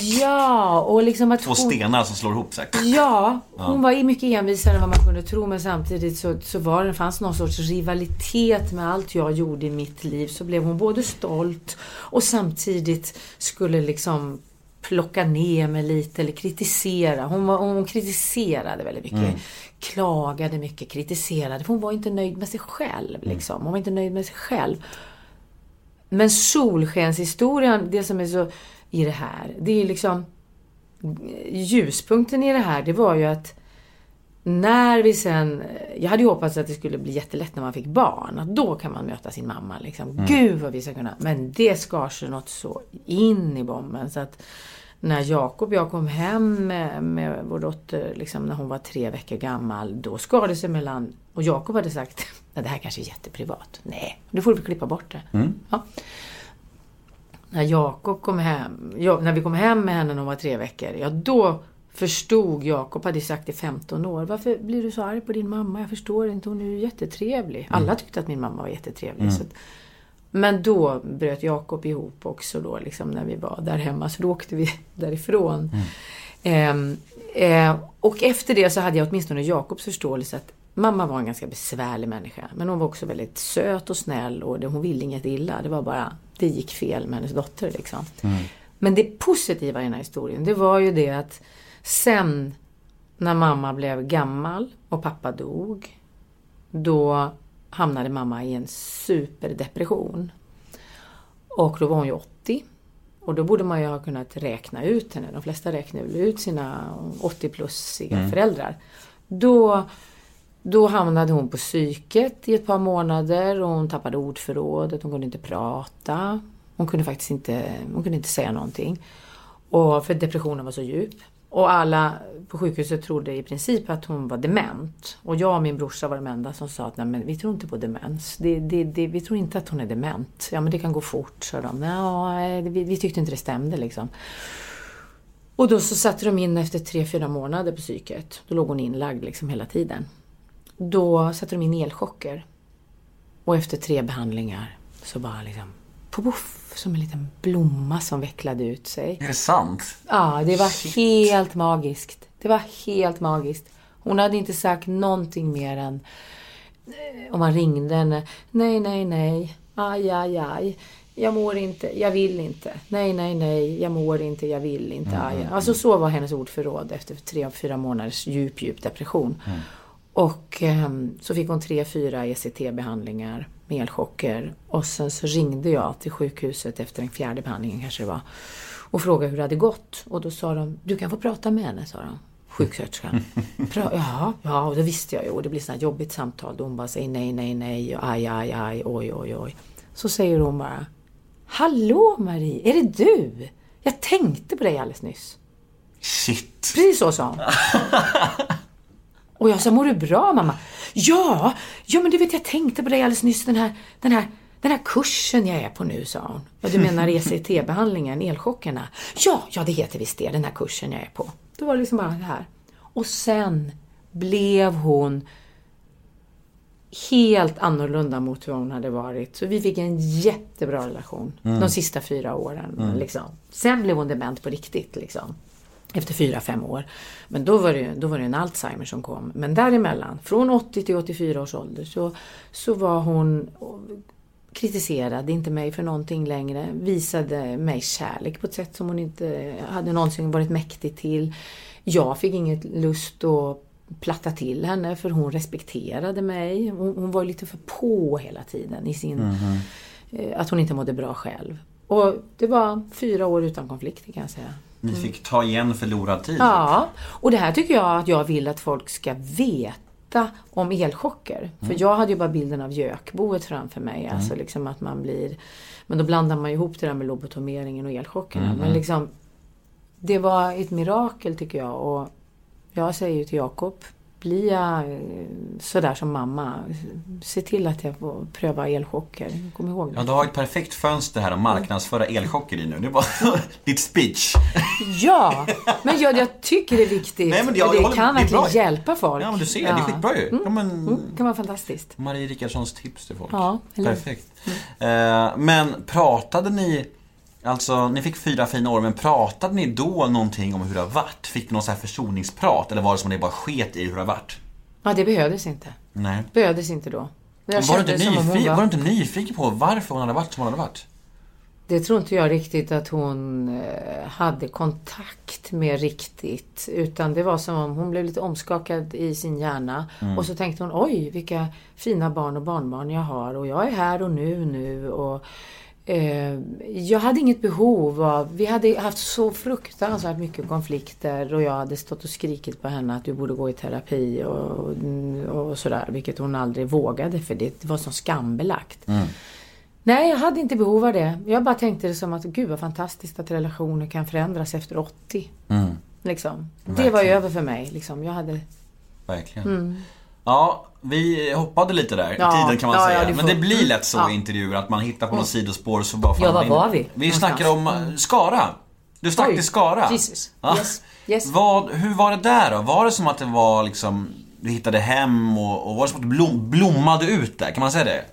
ja, och liksom att två hon, stenar som slår ihop här. Ja, hon var ju mycket envisare än vad man kunde tro men samtidigt så, så var det, fanns någon sorts rivalitet med allt jag gjorde i mitt liv. Så blev hon både stolt och samtidigt skulle liksom plocka ner mig lite eller kritisera. Hon, var, hon kritiserade väldigt mycket. Klagade mycket, kritiserade. För hon var inte nöjd med sig själv. Liksom. Hon var inte nöjd med sig själv. Men solskenshistorien, det som är så i det här, det är liksom ljuspunkten i det här, det var ju att när vi sen... Jag hade ju hoppats att det skulle bli jättelätt när man fick barn. Att då kan man möta sin mamma. Liksom. Gud vad vi ska kunna... Men det skar sig något så in i bomben. Så att när Jakob och jag kom hem med, med vår dotter, liksom, när hon var tre veckor gammal, då skar det sig mellan... Och Jakob hade sagt, "Nej, det här kanske är jätteprivat. Nej, då får vi klippa bort det. Ja. När Jakob kom hem, när vi kom hem med henne när hon var tre veckor, ja då förstod Jakob, hade sagt i 15 år, varför blir du så arg på din mamma? Jag förstår inte, hon är ju jättetrevlig. Alla tyckte att min mamma var jättetrevlig. Så att, men då bröt Jakob ihop också då, liksom när vi var där hemma. Så då åkte vi därifrån. Ehm, eh, och efter det så hade jag åtminstone Jakobs förståelse att mamma var en ganska besvärlig människa. Men hon var också väldigt söt och snäll och hon ville inget illa. Det var bara, det gick fel med hennes dotter liksom. Men det positiva i den här historien, det var ju det att sen när mamma blev gammal och pappa dog då hamnade mamma i en superdepression. Och då var hon ju 80. Och då borde man ju ha kunnat räkna ut henne. De flesta räknar väl ut sina 80-plussiga föräldrar. Då, då hamnade hon på psyket i ett par månader och hon tappade ordförrådet, hon kunde inte prata. Hon kunde faktiskt inte, hon kunde inte säga någonting. Och för depressionen var så djup. Och alla på sjukhuset trodde i princip att hon var dement. Och jag och min brorsa var de enda som sa att Nej, men vi tror inte på demens. Det, det, det, vi tror inte att hon är dement. Ja men det kan gå fort, sa de. Nej, eh, vi, vi tyckte inte det stämde liksom. Och då så satte de in efter tre, fyra månader på psyket. Då låg hon inlagd liksom hela tiden. Då satte de in elchocker. Och efter tre behandlingar så bara liksom poff, som en liten blomma som vecklade ut sig. Är det sant? Ja, det var helt magiskt. Det var helt magiskt. Hon hade inte sagt någonting mer än eh, om man ringde henne. Nej, nej, nej. Aj, aj, aj. Jag mår inte. Jag vill inte. Nej, nej, nej. Jag mår inte. Jag vill inte. Aj, aj. Alltså så var hennes ordförråd efter tre, fyra månaders djup, djup depression. Och ehm, så fick hon tre, fyra ECT-behandlingar med elchocker. Och sen så ringde jag till sjukhuset efter den fjärde behandlingen kanske det var. Och frågade hur det hade gått. Och då sa de, du kan få prata med henne, sa de. Sjuksköterskan. Pra- ja, ja, och det visste jag ju. Och det blir här jobbigt samtal. Då hon bara säger nej, nej, nej. Och aj, aj, aj. Oj, oj, oj. Så säger hon bara. Hallå Marie, är det du? Jag tänkte på dig alldeles nyss. Shit. Precis så sa hon. Och jag sa, mår du bra mamma? Ja, ja men du vet jag tänkte på dig alldeles nyss, den här, den här, den här kursen jag är på nu, sa hon. Ja, du menar ECT-behandlingen, elchockerna? Ja, ja det heter visst det, den här kursen jag är på. Då var det liksom bara det här. Och sen blev hon helt annorlunda mot hur hon hade varit. Så vi fick en jättebra relation de sista fyra åren. Liksom. Sen blev hon dement på riktigt. Liksom. Efter fyra, fem år. Men då var, det, då var det en Alzheimer som kom. Men däremellan, från 80 till 84 års ålder, så, så var hon kritiserade inte mig för någonting längre. Visade mig kärlek på ett sätt som hon inte hade någonsin varit mäktig till. Jag fick inget lust att platta till henne för hon respekterade mig. Hon, hon var lite för på hela tiden i sin... eh, Att hon inte mådde bra själv. Och det var fyra år utan konflikter kan jag säga. Ni fick ta igen förlorad tid. Ja, och det här tycker jag att jag vill att folk ska veta om elchocker. För jag hade ju bara bilden av gökboet framför mig. Alltså liksom att man blir... Men då blandar man ju ihop det där med lobotomeringen och elchockerna. Men liksom... Det var ett mirakel tycker jag. Och jag säger ju till Jakob, blir jag eh, sådär som mamma, se till att jag får pröva elchocker. Kom ihåg det. Ja, du har ett perfekt fönster här att marknadsföra elchocker i nu. Det bara ditt speech. Ja, men jag, jag tycker det är viktigt. Nej, men jag- jag det håller- kan det verkligen bra. hjälpa folk. Ja, men du ser, det är skitbra ju. Ja, men... Mm, det kan vara fantastiskt. Marie Rickardssons tips till folk. Ja, eller? Perfekt. Eh, men pratade ni, alltså ni fick fyra fina år, men pratade ni då någonting om hur det har varit? Fick ni någon sån här försoningsprat? Eller var det som att ni bara sket i hur det har varit? Ja, det behövdes inte. Nej. Behövdes inte då. Jag Var du, inte nyfiken, var- var du inte nyfiken på varför hon hade varit som hon hade varit? Det tror inte jag riktigt att hon eh, hade kontakt med riktigt. Utan det var som om hon blev lite omskakad i sin hjärna. Och så tänkte hon, oj vilka fina barn och barnbarn jag har. Och jag är här och nu nu. Och, jag hade inget behov av... Vi hade haft så fruktansvärt mycket konflikter. Och jag hade stått och skrikit på henne att du borde gå i terapi och, och sådär. Vilket hon aldrig vågade för det, var så skambelagt. Nej, jag hade inte behov av det. Jag bara tänkte det som att gud vad fantastiskt att relationer kan förändras efter 80. Liksom. Det var Verkligen. över för mig. Liksom. Jag hade... Verkligen. Ja, vi hoppade lite där Mm. Ja, i tiden kan man ja, säga. ja, Men det blir lätt så Ja. i intervjuer att man hittar på något sidospår så bara fan, Ja, var var vi Vi snackar om eh, Skara. Du stack Oj, till Skara. Jesus. Ja. Yes, yes. Vad, hur var det där då? Var det som att det var liksom du hittade hem och, och var det som att du blom, blommade ut där? Kan man säga det?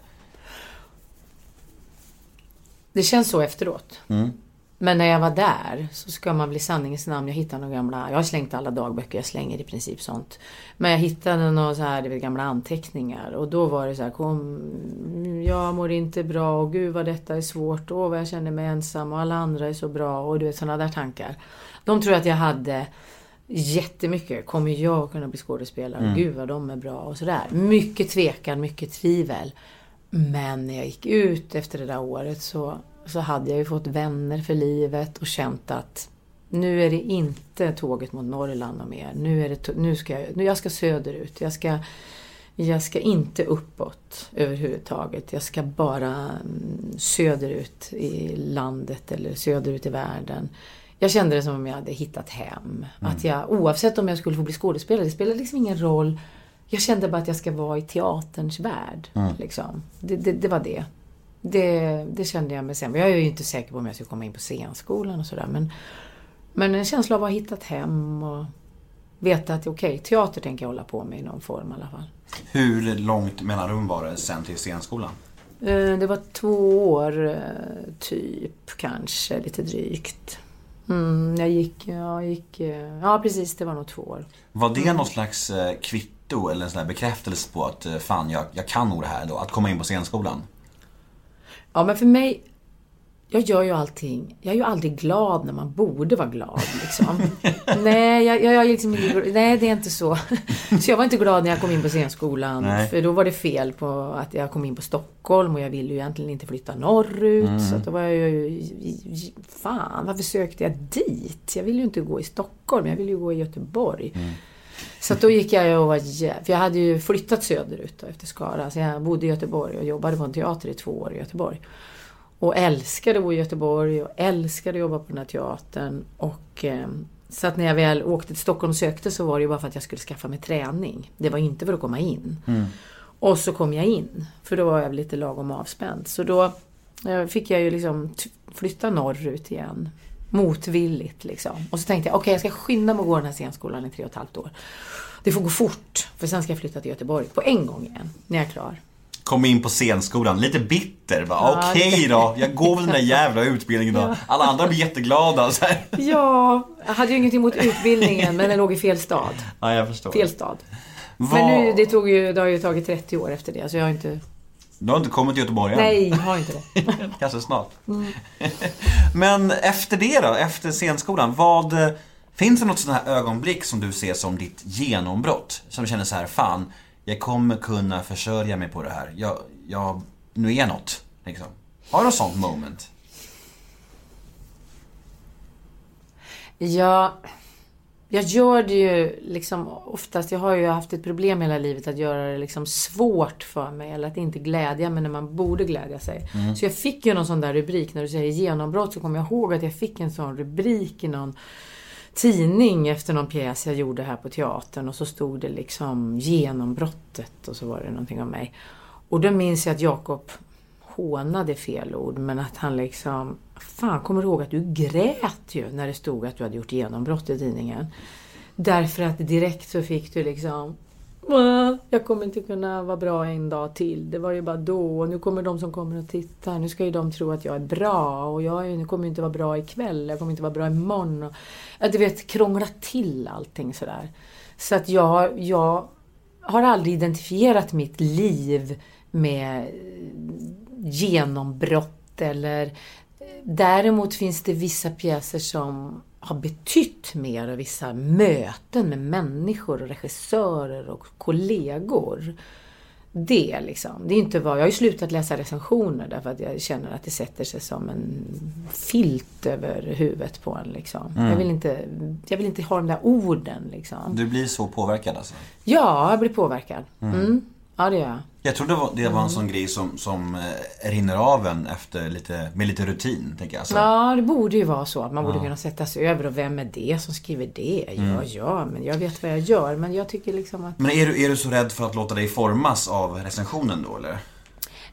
Det känns så efteråt. Mm. Men när jag var där så ska man bli sanningens namn. Jag hittade några gamla, jag har slängt alla dagböcker, jag slänger i princip sånt. Men jag hittade några så här, vet, gamla anteckningar och då var det så här, kom, jag mår inte bra och gud vad detta är svårt, åh vad jag känner mig ensam och alla andra är så bra och du vet sådana där tankar. De tror jag att jag hade jättemycket. Kommer jag kunna bli skådespelare? Gud vad de är bra och sådär. Mycket tvekan, mycket tvivel. Men när jag gick ut efter det där året så, så hade jag ju fått vänner för livet och känt att nu är det inte tåget mot Norrland och mer. Nu, är det, nu ska jag, nu jag ska söderut. Jag ska, jag ska inte uppåt överhuvudtaget. Jag ska bara mm, söderut i landet eller söderut i världen. Jag kände det som om jag hade hittat hem. Att jag, oavsett om jag skulle få bli skådespelare, det spelar liksom ingen roll. Jag kände bara att jag ska vara i teaterns värld. Liksom. Det, det, det var det. Det. Det kände jag med sen. Jag är ju inte säker på om jag skulle komma in på scenskolan och sådär. Men, men en känsla av att ha hittat hem och veta att okej, teater tänker jag hålla på med i någon form i alla fall. Hur långt mellanrum var det sen till scenskolan? Eh, Det var två år, eh, typ, kanske, lite drygt. Mm, jag gick, jag gick, eh, ja precis, det var nog två år. Var det någon slags kvitto eller en sån bekräftelse på att fan, jag, jag kan nog det här då? Att komma in på scenskolan? Ja, men för mig, jag gör ju allting. Jag är ju aldrig glad när man borde vara glad. Liksom. nej, jag, jag, jag liksom, nej, det är inte så. så jag var inte glad när jag kom in på scenskolan. Nej. För då var det fel på att jag kom in på Stockholm och jag ville ju egentligen inte flytta norrut. Så att då var jag ju, fan varför sökte jag dit? Jag ville ju inte gå i Stockholm, jag ville ju gå i Göteborg. Så då gick jag och var För jag hade ju flyttat söderut då, efter Skara. Så jag bodde i Göteborg och jobbade på en teater i två år i Göteborg. Och älskade att bo i Göteborg och älskade att jobba på den här teatern. Och, eh, så att när jag väl åkte till Stockholm och sökte så var det ju bara för att jag skulle skaffa mig träning. Det var inte för att komma in. Och så kom jag in. För då var jag lite lagom avspänd. Så då eh, fick jag ju liksom flytta norrut igen. Motvilligt liksom. Och så tänkte jag, okej jag ska skynda mig att gå den här scenskolan i tre och ett halvt år. Det får gå fort, för sen ska jag flytta till Göteborg på en gång igen, när jag är klar. Kom in på scenskolan, lite bitter. Ja, Okej det- då, jag går väl den där jävla utbildningen då. Alla andra blir jätteglada. Så här. Ja, jag hade ju ingenting emot utbildningen, men den låg i fel stad. Ja, jag förstår. Fel stad. Vad- Men nu, det, tog ju, det har ju tagit 30 år efter det, så jag har inte... Du har inte kommit till Göteborg än? Nej, jag har inte det. Kanske snart. Men efter det då, efter scenskolan, vad... eh, Finns det något sånt här ögonblick som du ser som ditt genombrott? Som känner så här, fan, jag kommer kunna försörja mig på det här. Jag, jag, nu är jag något, liksom. Har du något sånt moment? Jag, jag gör det ju liksom oftast, jag har ju haft ett problem hela livet att göra det liksom svårt för mig eller att inte glädja mig när man borde glädja sig. Så jag fick ju någon sån där rubrik, när du säger genombrott så kommer jag ihåg att jag fick en sån rubrik i någon tidning efter någon pjäs jag gjorde här på teatern och så stod det liksom genombrottet och så var det någonting om mig. Och då minns jag att Jakob hånade fel ord men att han liksom Fan, kommer du ihåg att du grät ju när det stod att du hade gjort genombrott i tidningen? Därför att direkt så fick du liksom jag kommer inte kunna vara bra en dag till. Det var ju bara då. Och nu kommer de som kommer och tittar. Nu ska ju de tro att jag är bra. Och jag är, nu kommer ju inte vara bra ikväll. Jag kommer inte vara bra imorgon. Och, du vet, krångla till allting sådär. Så att jag, jag har aldrig identifierat mitt liv med genombrott eller Däremot finns det vissa pjäser som har betytt mer och vissa möten med människor och regissörer och kollegor. Det liksom. Det är inte vad, jag har ju slutat läsa recensioner därför att jag känner att det sätter sig som en filt över huvudet på en. Liksom. Jag, vill inte, jag vill inte ha de där orden. Liksom. Du blir så påverkad alltså? Ja, jag blir påverkad. Mm. Ja, det gör jag. Jag tror det var, det Mm. var en sån grej som, som eh, rinner av en efter lite, med lite rutin, tänker jag. Så. Ja, det borde ju vara så att man borde kunna sätta sig över och vem är det som skriver det? Ja, ja, men jag vet vad jag gör. Men jag tycker liksom att... Men är du, är du så rädd för att låta dig formas av recensionen då, eller?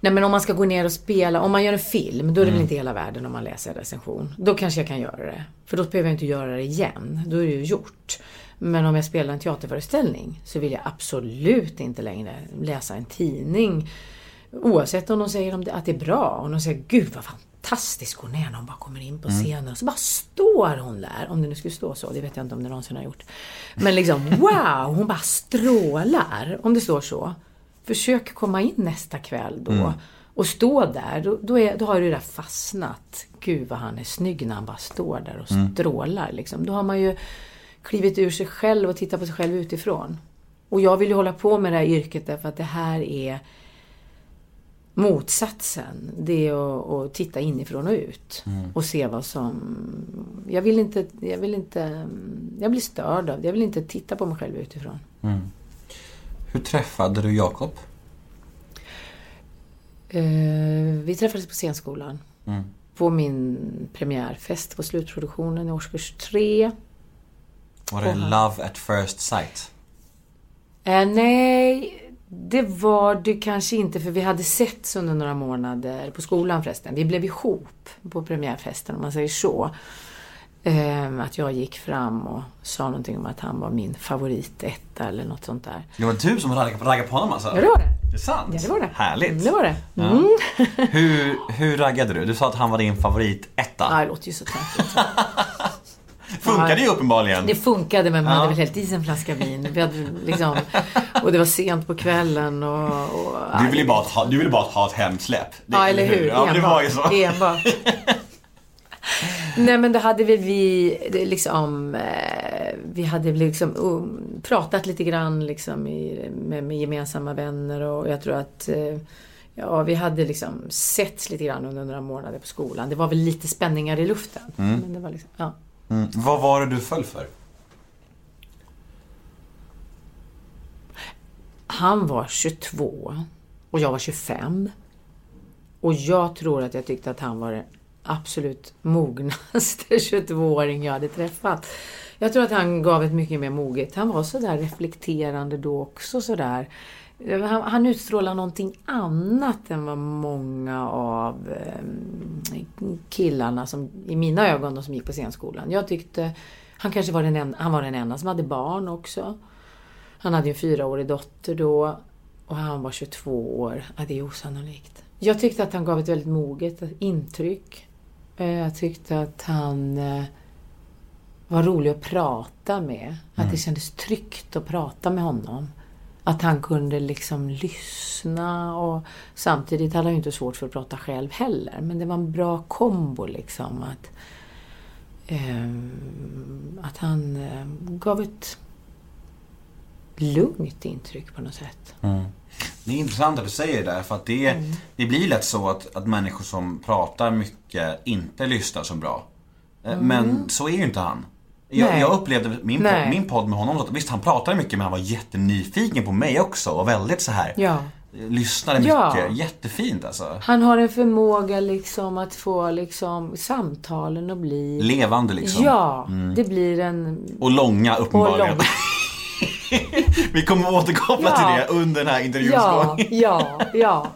Nej men om man ska gå ner och spela, om man gör en film, då är det väl inte hela världen om man läser en recension. Då kanske jag kan göra det. För då behöver jag inte göra det igen. Då är det ju gjort. Men om jag spelar en teaterföreställning så vill jag absolut inte längre läsa en tidning. Oavsett om de säger att det är bra. Om de säger Gud vad fantastisk hon är när hon bara kommer in på scenen. Och så bara står hon där. Om det nu skulle stå så. Det vet jag inte om det någonsin har gjort. Men liksom wow, hon bara strålar. Om det står så. Försök komma in nästa kväll då. Och stå där. Då, då, är, då har det där fastnat. Gud vad han är snygg när han bara står där och strålar. Liksom. Då har man ju klivit ur sig själv och tittat på sig själv utifrån. Och jag vill ju hålla på med det här yrket därför att det här är motsatsen. Det är att, att titta inifrån och ut. Och se vad som... Jag vill inte... Jag vill inte... Jag blir störd av det. Jag vill inte titta på mig själv utifrån. Hur träffade du Jakob? Eh, vi träffades på scenskolan. På min premiärfest på slutproduktionen i årskurs tre. Var det Love at first sight? Eh, nej, det var det kanske inte för vi hade setts under några månader på skolan förresten. Vi blev ihop på premiärfesten om man säger så. Eh, att jag gick fram och sa någonting om att han var min favoritetta eller något sånt där. Det var du som raggade på honom alltså? Ja, det var det. Det är sant? Ja, det var det. Härligt. Det var det. Ja. Mm. Hur, hur raggade du? Du sa att han var din favoritetta. Ja, det låter ju så töntigt. Funkade ju uppenbarligen. Det funkade men man Ja. hade väl hällt i sig en flaska vin. Vi hade liksom, och det var sent på kvällen och... och Du ville ju bara ha, du ville bara ha ett hemsläpp. Det- Ja, eller hur? Ja, det var ju så. Enbart. Nej men då hade vi, vi liksom, eh, vi hade liksom um, pratat lite grann liksom i, med, med gemensamma vänner och jag tror att eh, Ja, vi hade liksom setts lite grann under några månader på skolan. Det var väl lite spänningar i luften. Men det var liksom, ja. Mm. Vad var det du föll för? Han var 22 och jag var 25. Och jag tror att jag tyckte att han var den absolut mognaste 22-åring jag hade träffat. Jag tror att han gav ett mycket mer moget. Han var sådär reflekterande då också sådär. Han, han utstrålar någonting annat än vad många av eh, killarna som, i mina ögon, de som gick på scenskolan. Jag tyckte, han kanske var den, en, han var den enda som hade barn också. Han hade en fyraårig dotter då och han var 22 år. Ja, det är osannolikt. Jag tyckte att han gav ett väldigt moget intryck. Eh, Jag tyckte att han eh, var rolig att prata med. Att det kändes tryggt att prata med honom. Att han kunde liksom lyssna och samtidigt hade han ju inte svårt för att prata själv heller. Men det var en bra kombo liksom. Att, ehm, att han eh, gav ett lugnt intryck på något sätt. Det är intressant att du säger det för att det, Mm. det blir lätt så att, att människor som pratar mycket inte lyssnar så bra. Eh, Men så är ju inte han. Jag, Mm. Jag upplevde min, Nej. podd, min podd med honom, visst han pratade mycket men han var jättenyfiken på mig också och väldigt så här Ja. Lyssnade mycket, Ja. jättefint alltså. Han har en förmåga liksom att få liksom samtalen att bli... Levande liksom. Ja, det blir en... Och långa uppenbarligen. långa. Vi kommer återkoppla Ja. till det under den här intervjuns Ja, gång. ja, ja.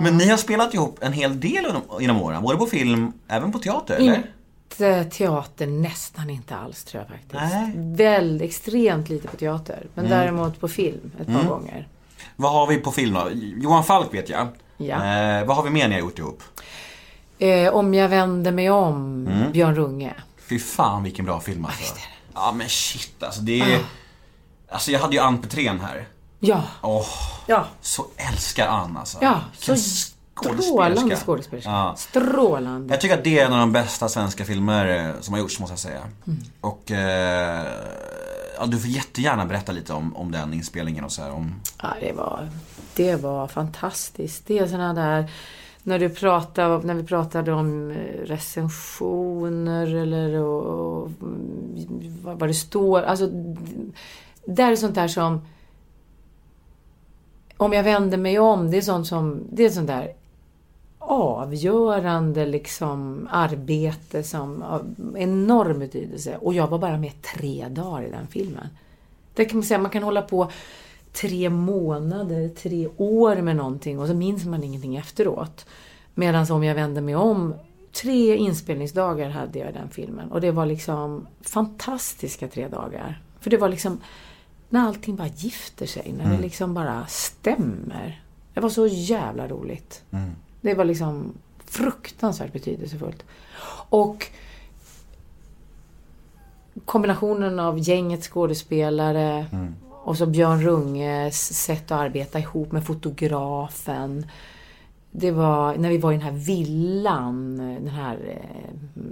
Men ni har spelat ihop en hel del genom- åren, både på film, även på teater eller? Inte teater, nästan inte alls tror jag faktiskt. Nej. Mm. Väldigt, extremt lite på teater. Men däremot på film ett par gånger. Vad har vi på film då? Johan Falk vet jag. Ja. Eh, vad har vi mer ni har gjort ihop? Eh, om jag vänder mig om, Mm. Björn Runge. Fy fan vilken bra film alltså. Ja men shit alltså det är... Alltså jag hade ju Ann Petrén här. Ja, Åh, ja, så älskar Ann alltså. ja. Vilken Strålande skådespelerska. Ja. Strålande. Jag tycker att det är en av de bästa svenska filmer eh, som har gjorts måste jag säga. Mm. Och eh, ja, du får jättegärna berätta lite om, om den inspelningen och så här, om... Ja, det var, det var fantastiskt. Det är såna där... När, du pratar, när vi pratade om eh, recensioner eller och, och, mm, vad, det står. Alltså, där är sånt där som... Om jag vänder mig om, det är sånt som... Det är sånt där avgörande liksom arbete som har enorm betydelse. Och jag var bara med tre dagar i den filmen. Det kan man säga, man kan hålla på tre månader, tre år med någonting och så minns man ingenting efteråt. Medan om jag vänder mig om, tre inspelningsdagar hade jag i den filmen. Och det var liksom fantastiska tre dagar. För det var liksom när allting bara gifter sig, när det liksom bara stämmer. Det var så jävla roligt. Det var liksom fruktansvärt betydelsefullt. Och kombinationen av gängets skådespelare och så Björn Runges sätt att arbeta ihop med fotografen. Det var när vi var i den här villan, den här eh,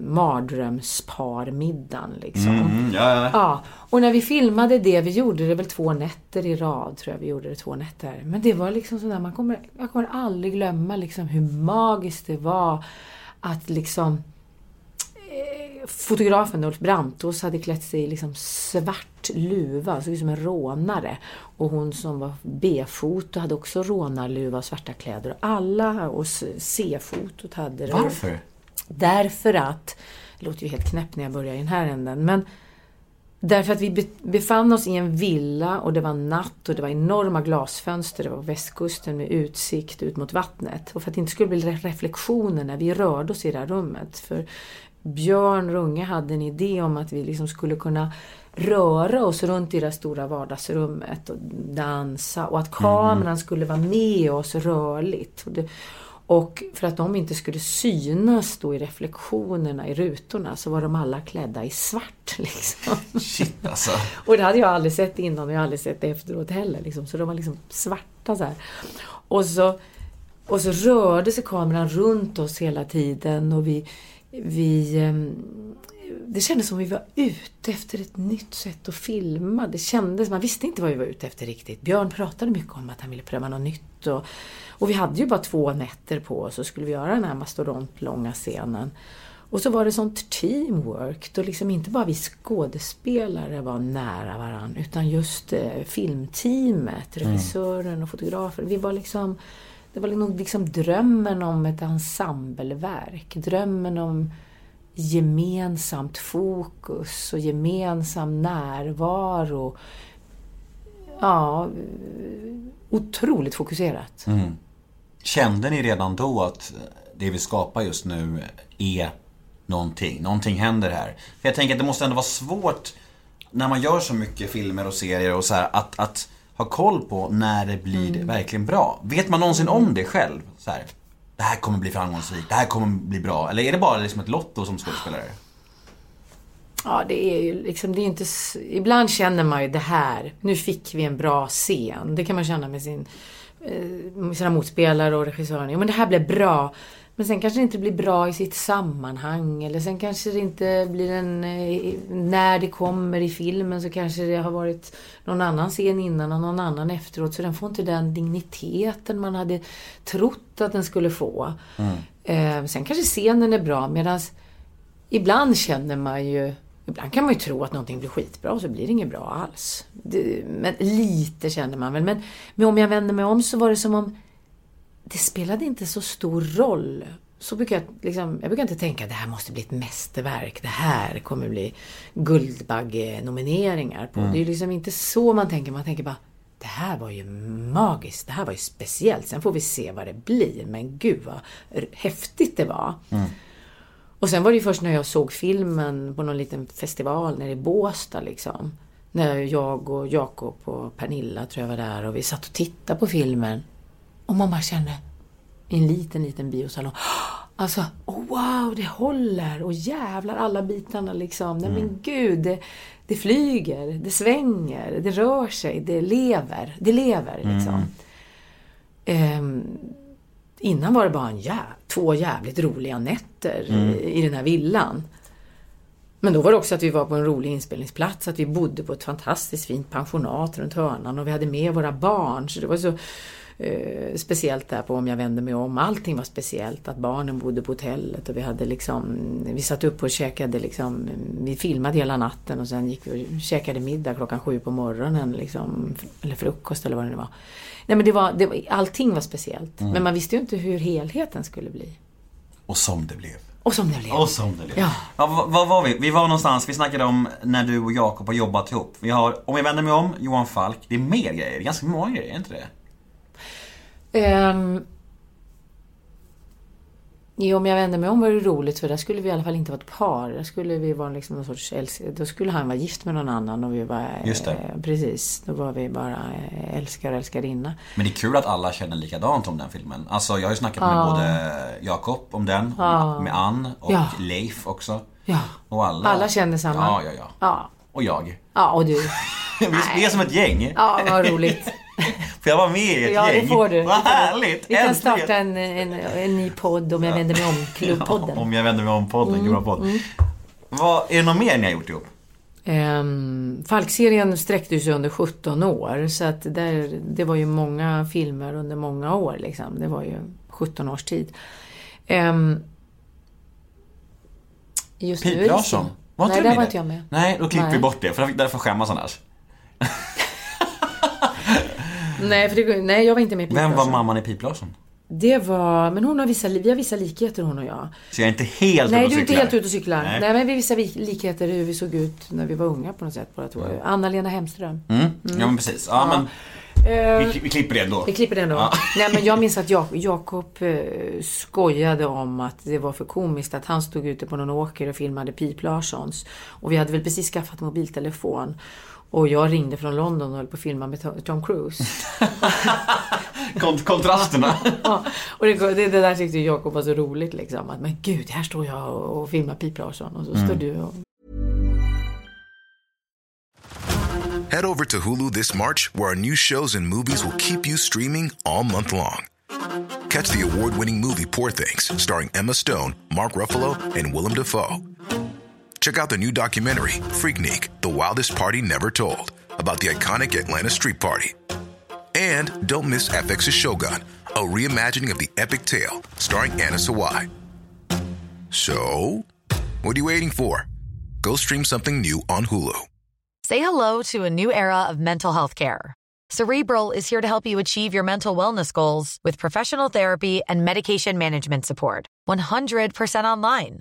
mardrömsparmiddagen liksom. Mm, ja, ja. Ja, och när vi filmade det, vi gjorde det väl två nätter i rad, tror jag vi gjorde det två nätter. Men det var liksom sådär, man kommer, jag kommer aldrig glömma liksom hur magiskt det var att liksom eh, Fotografen Ulf Brantås hade klätt sig i liksom svart luva, såg ut som en rånare. Och hon som var B-foto hade också rånarluva och svarta kläder. Och alla, och C-fotot hade det. Varför? Därför att, det låter ju helt knäppt när jag börjar i den här änden, men därför att vi be- befann oss i en villa och det var natt och det var enorma glasfönster, det var västkusten med utsikt ut mot vattnet. Och för att det inte skulle bli re- reflektioner när vi rörde oss i det här rummet. För Björn Runge hade en idé om att vi liksom skulle kunna röra oss runt i det stora vardagsrummet och dansa och att kameran skulle vara med oss rörligt. Och, det, och för att de inte skulle synas då i reflektionerna i rutorna så var de alla klädda i svart. Liksom. Shit alltså. Och det hade jag aldrig sett innan och jag har aldrig sett det efteråt heller. Liksom. Så de var liksom svarta så här. Och så, och så rörde sig kameran runt oss hela tiden och vi, vi ehm, det kändes som vi var ute efter ett nytt sätt att filma. Det kändes, man visste inte vad vi var ute efter riktigt. Björn pratade mycket om att han ville pröva något nytt. Och, och vi hade ju bara två nätter på oss och skulle vi göra den här mastodontlånga scenen. Och så var det sånt teamwork, då liksom inte bara vi skådespelare var nära varandra, utan just eh, filmteamet, regissören och fotografen. Vi var liksom, det var nog liksom drömmen om ett ensembleverk, drömmen om gemensamt fokus och gemensam närvaro. Ja, otroligt fokuserat. Mm. Kände ni redan då att det vi skapar just nu är någonting? Någonting händer här. För jag tänker att det måste ändå vara svårt när man gör så mycket filmer och serier och så här, att, att ha koll på när det blir verkligen bra. Vet man någonsin om det själv? Så här, det här kommer bli framgångsrikt, det här kommer bli bra. Eller är det bara liksom ett lotto som skådespelare? Ja, det är ju liksom, det är inte... Ibland känner man ju det här, nu fick vi en bra scen. Det kan man känna med sin, eh, med sina motspelare och regissören. Jo, men det här blev bra. Men sen kanske det inte blir bra i sitt sammanhang. Eller sen kanske det inte blir en... eh, När det kommer i filmen så kanske det har varit någon annan scen innan och någon annan efteråt. Så den får inte den digniteten man hade trott att den skulle få. Eh, sen kanske scenen är bra medan ibland känner man ju Ibland kan man ju tro att någonting blir skitbra och så blir det inget bra alls. Det, men lite känner man väl. Men, men om jag vänder mig om så var det som om det spelade inte så stor roll. Så brukar jag, liksom, jag brukar inte tänka att det här måste bli ett mästerverk. Det här kommer bli Guldbagge-nomineringar på. Det är liksom inte så man tänker. Man tänker bara det här var ju magiskt. Det här var ju speciellt. Sen får vi se vad det blir. Men gud vad häftigt det var. Och sen var det ju först när jag såg filmen på någon liten festival nere i Båstad liksom. När jag och Jakob och Pernilla tror jag var där och vi satt och tittade på filmen. Och man bara kände, i en liten, liten biosalong. Alltså, oh wow, det håller! Och jävlar alla bitarna liksom. Nej men gud, det, det flyger, det svänger, det rör sig, det lever. Det lever liksom. Ehm, Innan var det bara en jä två jävligt roliga nätter i, i den här villan. Men då var det också att vi var på en rolig inspelningsplats, att vi bodde på ett fantastiskt fint pensionat runt hörnan och vi hade med våra barn. Så det var så eh, speciellt där på Om jag vänder mig om. Allting var speciellt. Att barnen bodde på hotellet och vi hade liksom, vi satt upp och käkade liksom, vi filmade hela natten och sen gick vi och käkade middag klockan sju på morgonen liksom, eller frukost eller vad det nu var. Nej men det var, det var allting var speciellt. Men man visste ju inte hur helheten skulle bli. Och som det blev. Och som det blev. Och som det blev. Ja. Ja, vad, vad var vi? Vi var någonstans, vi snackade om när du och Jakob har jobbat ihop. Vi har, om jag vänder mig om, Johan Falk. Det är mer grejer, ganska många grejer, är inte det? Ehm, jo, om jag vänder mig om var det roligt för där skulle vi i alla fall inte vara ett par. Där skulle vi vara liksom någon sorts älsk... Då skulle han vara gift med någon annan och vi var... Just det. eh, precis. Då var vi bara eh, älskare och älskarinna. Men det är kul att alla känner likadant om den filmen. Alltså jag har ju snackat med både Jakob om den, med Ann och Ja. Leif också. Ja. Och alla. Alla känner samma. Ja, ja, ja. Ja. Och jag. Ja, och du. Vi, vi är som ett gäng. Ja, vad roligt. Får jag vara med i ett Ja, gäng? det får du. Vad härligt! Vi kan Äntligen. starta en, en, en ny podd om jag vänder mig om, klubbpodden. Ja, om jag vänder mig om podden, Mm, podd. Vad, är det något mer ni har gjort ihop? Um, Falkserien sträckte sig under 17 år så att där, det var ju många filmer under många år liksom. Det var ju 17 års tid. Um, just nu Pip det Larsson? Var inte Nej, du där var inte jag med. Nej, då klipper vi bort det, för där får skämmas annars. Nej, för det, nej, jag var inte med i Pip Vem var mamman i Pip Larsson? Det var, men hon har vissa, vi har vissa likheter hon och jag. Så jag är inte helt Nej, du är inte helt ute och cyklar. Nej. Nej, men vi har vissa vi- likheter hur vi såg ut när vi var unga på något sätt båda två. Anna-Lena Hemström. Mm. Ja men precis. Ja, men Eh, vi, vi klipper det ändå. Vi klipper den då. Ja. Nej men jag minns att Jak- Jakob eh, skojade om att det var för komiskt att han stod ute på någon åker och filmade Pip Larssons. Och vi hade väl precis skaffat mobiltelefon. Och jag ringde från London och höll på att filma med To- Tom Cruise. Kont- kontrasterna. ja, och det, det, det där tyckte Jakob var så roligt liksom. Att men gud, här står jag och, och filmar Pip Larsson och så står du och... Head over to Hulu this March, where our new shows and movies will keep you streaming all month long. Catch the award winning movie Poor Things, starring Emma Stone, Mark Ruffalo, and Willem Dafoe. Check out the new documentary, Freaknik The Wildest Party Never Told, about the iconic Atlanta Street Party. And don't miss FX's Shogun, a reimagining of the epic tale, starring Anna Sawai. So, what are you waiting for? Go stream something new on Hulu. Say hello to a new era of mental health care. Cerebral is here to help you achieve your mental wellness goals with professional therapy and medication management support. 100% online.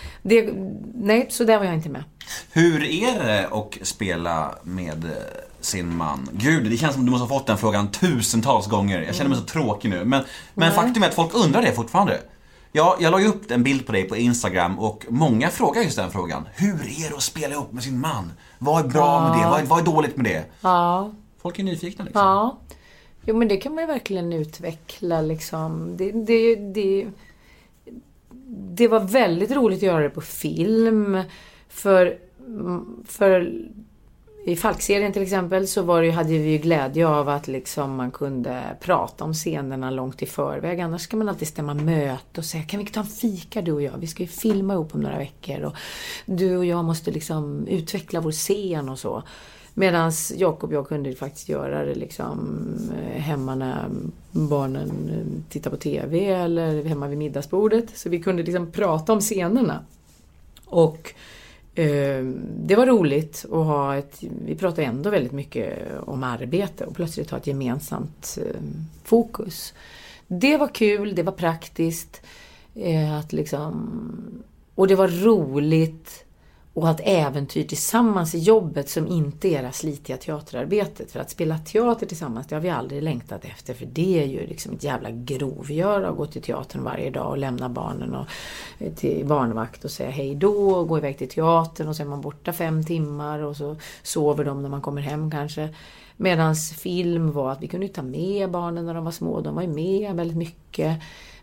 Det, nej, så där var jag inte med. Hur är det att spela med eh, sin man? Gud, det känns som du måste ha fått den frågan tusentals gånger. Jag känner mig så tråkig nu. Men, men faktum är att folk undrar det fortfarande. Jag, jag la ju upp en bild på dig på Instagram och många frågar just den frågan. Hur är det att spela ihop med sin man? Vad är bra med det? Vad är, vad är dåligt med det? Ja, Folk är nyfikna liksom. ja. Jo men det kan man ju verkligen utveckla liksom. Det, det, det, det var väldigt roligt att göra det på film. För, för i Falkserien till exempel så var det, hade vi ju glädje av att liksom man kunde prata om scenerna långt i förväg. Annars ska man alltid stämma möte och säga kan vi ta en fika du och jag? Vi ska ju filma ihop om några veckor och du och jag måste liksom utveckla vår scen och så. Medan Jakob och jag kunde faktiskt göra det liksom eh, hemma när barnen eh, tittar på TV eller hemma vid middagsbordet. Så vi kunde liksom prata om scenerna. Och eh, det var roligt att ha ett, vi pratade ändå väldigt mycket om arbete och plötsligt ha ett gemensamt eh, fokus. Det var kul, det var praktiskt. Eh, att liksom, och det var roligt och ha ett äventyr tillsammans i jobbet som inte är det slitiga teaterarbetet. För att spela teater tillsammans, det har vi aldrig längtat efter. För det är ju liksom ett jävla grovgöra att gå till teatern varje dag och lämna barnen och, eh, till barnvakt och säga hej då och gå iväg till teatern och så är man borta fem timmar och så sover de när man kommer hem kanske. Medans film var att vi kunde ta med barnen när de var små. De var ju med väldigt mycket.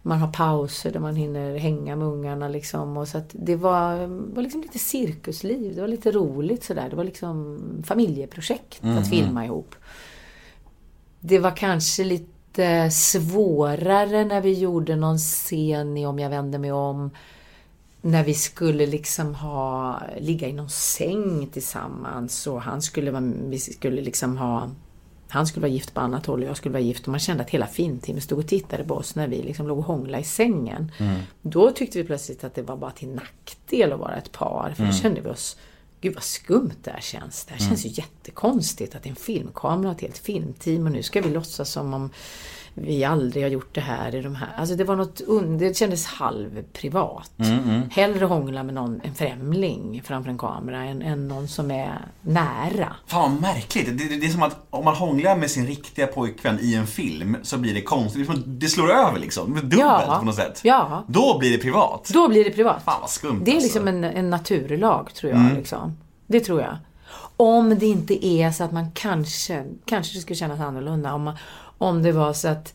Man har pauser där man hinner hänga med ungarna liksom. Och så det var, var liksom lite cirkusliv. Det var lite roligt sådär. Det var liksom familjeprojekt att filma ihop. Det var kanske lite svårare när vi gjorde någon scen i Om jag vänder mig om. När vi skulle liksom ha, ligga i någon säng tillsammans och han skulle vi skulle liksom ha han skulle vara gift på annat håll och jag skulle vara gift. Och man kände att hela filmteamet stod och tittade på oss när vi liksom låg och hånglade i sängen. Då tyckte vi plötsligt att det var bara till nackdel att vara ett par. För då kände vi oss Gud vad skumt det här känns. Det här känns ju jättekonstigt att en filmkamera har ett helt filmteam och nu ska vi låtsas som om vi aldrig har gjort det här i de här. Alltså det var något un... Det kändes halvprivat. Hellre hångla med någon, en främling framför en kamera än, än någon som är nära. Fan märkligt. Det, det, det är som att om man hånglar med sin riktiga pojkvän i en film så blir det konstigt. Det, slår över liksom. Dubbelt Ja. på något sätt. Ja. Då blir det privat. Då blir det privat. Fan vad skumt Det är alltså. liksom en, en naturlag, tror jag. Liksom. Det tror jag. Om det inte är så att man kanske, kanske det skulle kännas annorlunda om, man, om det var så att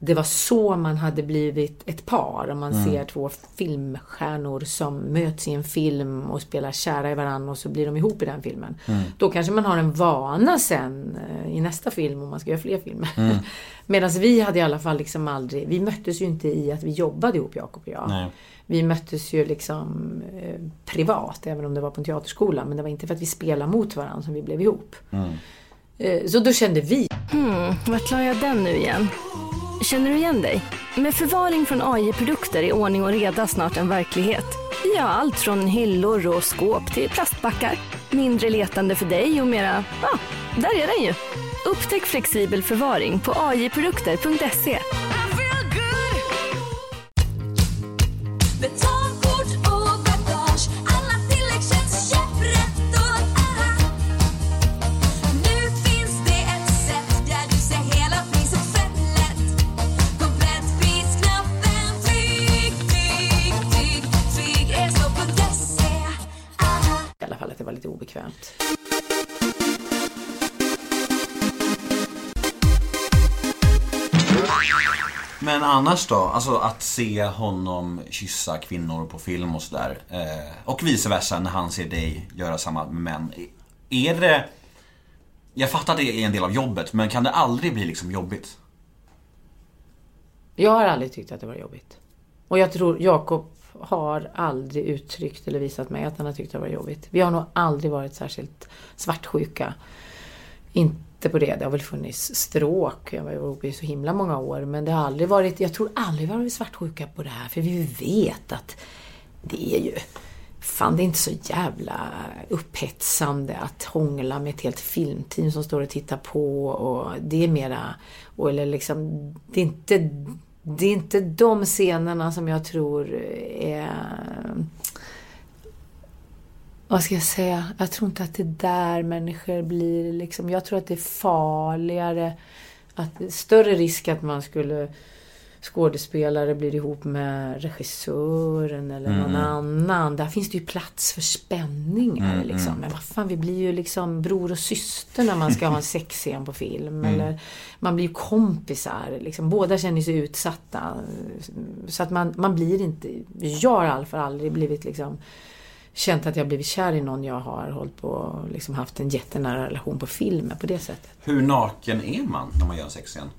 det var så man hade blivit ett par. Om man ser två filmstjärnor som möts i en film och spelar kära i varandra och så blir de ihop i den filmen. Då kanske man har en vana sen eh, i nästa film om man ska göra fler filmer. Medan vi hade i alla fall liksom aldrig, vi möttes ju inte i att vi jobbade ihop Jakob och jag. Nej. Vi möttes ju liksom eh, privat, även om det var på en teaterskola. Men det var inte för att vi spelade mot varandra som vi blev ihop. Eh, så då kände vi, Hmm, Vart la jag den nu igen? Känner du igen dig? Med förvaring från AI-produkter är ordning och reda snart en verklighet. Vi har allt från hyllor och skåp till plastbackar. Mindre letande för dig och mera, ja, där är den ju. Upptäck flexibel förvaring på ajprodukter.se. annars då? Alltså att se honom kyssa kvinnor på film och sådär. Eh, och vice versa när han ser dig göra samma med män. Är det... Jag fattar att det är en del av jobbet, men kan det aldrig bli liksom jobbigt? Jag har aldrig tyckt att det var jobbigt. Och jag tror Jakob har aldrig uttryckt eller visat mig att han har tyckt att det var jobbigt. Vi har nog aldrig varit särskilt svartsjuka. Inte på det. Det har väl funnits stråk. Jag var ihop i så himla många år. Men det har aldrig varit, jag tror aldrig vi har varit svartsjuka på det här. För vi vet att det är ju Fan, det är inte så jävla upphetsande att hångla med ett helt filmteam som står och tittar på och det är mera, och eller liksom, det är inte, det är inte de scenerna som jag tror är, vad ska jag säga, jag tror inte att det är där människor blir liksom, jag tror att det är farligare, att större risk att man skulle skådespelare blir ihop med regissören eller någon annan. Där finns det ju plats för spänningar. liksom. Men vad fan, vi blir ju liksom bror och syster när man ska ha en sexscen på film. Eller man blir ju kompisar. Liksom. Båda känner sig utsatta. Så att man, man blir inte... Jag har i alla fall aldrig blivit liksom känt att jag blivit kär i någon jag har hållit på liksom haft en jättenära relation på film på det sättet. Hur naken är man när man gör en sexscen?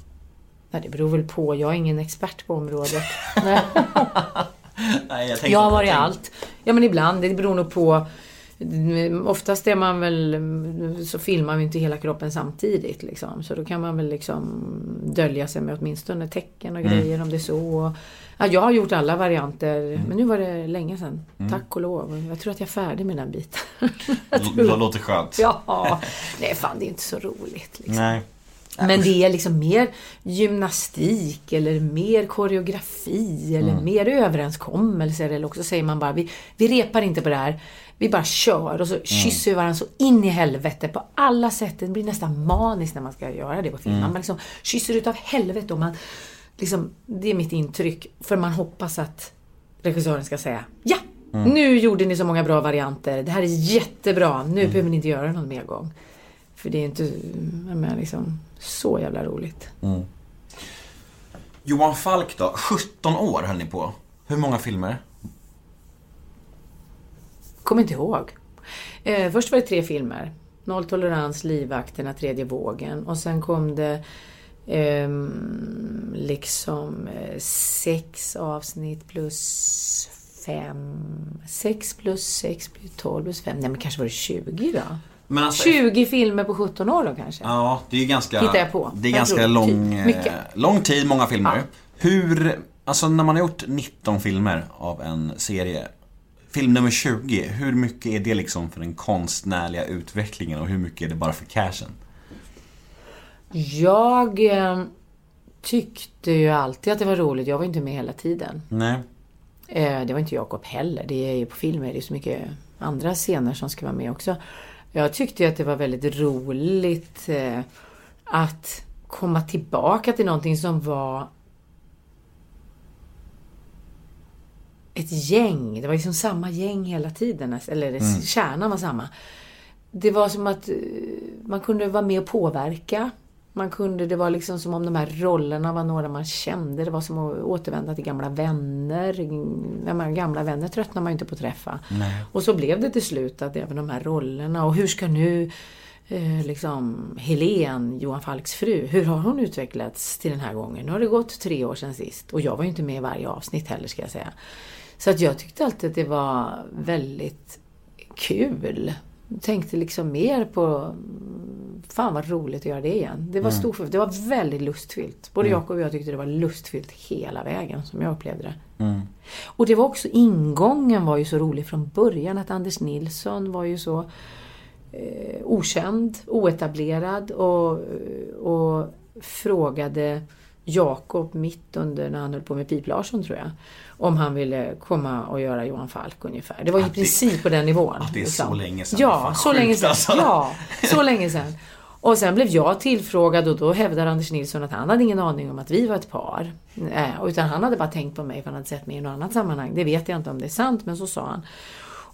Nej, det beror väl på. Jag är ingen expert på området. Nej. Jag, Jag har varit allt. Ja men ibland, det beror nog på. Oftast är man väl, så filmar vi inte hela kroppen samtidigt liksom. Så då kan man väl liksom dölja sig med åtminstone tecken och grejer om det är så. Ja, jag har gjort alla varianter, men nu var det länge sedan. Tack och lov. Jag tror att jag är färdig med den biten. Det låter skönt. ja, nej fan det är inte så roligt. Liksom. Nej. Men det är liksom mer gymnastik eller mer koreografi eller mer överenskommelser. Eller också säger man bara, vi, vi repar inte på det här. Vi bara kör och så kysser vi varandra så in i helvete på alla sätt. Det blir nästan maniskt när man ska göra det på film. Man liksom kysser utav helvete och man liksom, det är mitt intryck. För man hoppas att regissören ska säga, ja! Nu gjorde ni så många bra varianter. Det här är jättebra. Nu behöver ni inte göra någon mer gång. För det är inte, jag menar liksom, så jävla roligt. Johan Falk då? 17 år höll ni på. Hur många filmer? Kommer inte ihåg. Eh, först var det tre filmer. Nolltolerans, Livvakterna, Tredje vågen. Och sen kom det ehm, liksom eh, sex avsnitt plus fem. Sex plus sex blir tolv plus fem. Nej men kanske var det 20 då? Alltså, 20 filmer på 17 år då kanske? Ja, det är ju ganska... Hittar jag på. Det är Jag ganska lång. Mycket. eh, lång tid, många filmer. Ja. Hur, alltså när man har gjort 19 filmer av en serie. Film nummer 20, hur mycket är det liksom för den konstnärliga utvecklingen och hur mycket är det bara för cashen? Jag eh, tyckte ju alltid att det var roligt. Jag var inte med hela tiden. Nej. Eh, det var inte Jakob heller. Det är ju på film är det så mycket andra scener som ska vara med också. Jag tyckte ju att det var väldigt roligt eh, att komma tillbaka till någonting som var ett gäng. Det var liksom samma gäng hela tiden. Eller Mm. kärnan var samma. Det var som att eh, man kunde vara med och påverka. Man kunde, det var liksom som om de här rollerna var några man kände. Det var som att återvända till gamla vänner. Menar, gamla vänner tröttnar man ju inte på att träffa. Och så blev det till slut att även de här rollerna och hur ska nu eh, liksom Helen, Johan Falks fru, hur har hon utvecklats till den här gången? Nu har det gått tre år sedan sist och jag var ju inte med i varje avsnitt heller ska jag säga. Så att jag tyckte alltid att det var väldigt kul. Tänkte liksom mer på Fan vad roligt att göra det igen. Det var, stor, det var väldigt lustfyllt. Både Jakob och jag tyckte det var lustfyllt hela vägen som jag upplevde det. Och det var också ingången var ju så rolig från början att Anders Nilsson var ju så eh, okänd, oetablerad och, och frågade Jakob mitt under när han höll på med Pip Larsson tror jag. Om han ville komma och göra Johan Falk ungefär. Det var i Att det- princip på den nivån. liksom. att det är så länge sedan. Ja, så länge sedan. alltså. Ja, så länge sedan. Och sen blev jag tillfrågad och då hävdade Anders Nilsson att han hade ingen aning om att vi var ett par. Eh, utan han hade bara tänkt på mig för han hade sett mig i något annat sammanhang. Det vet jag inte om det är sant, men så sa han.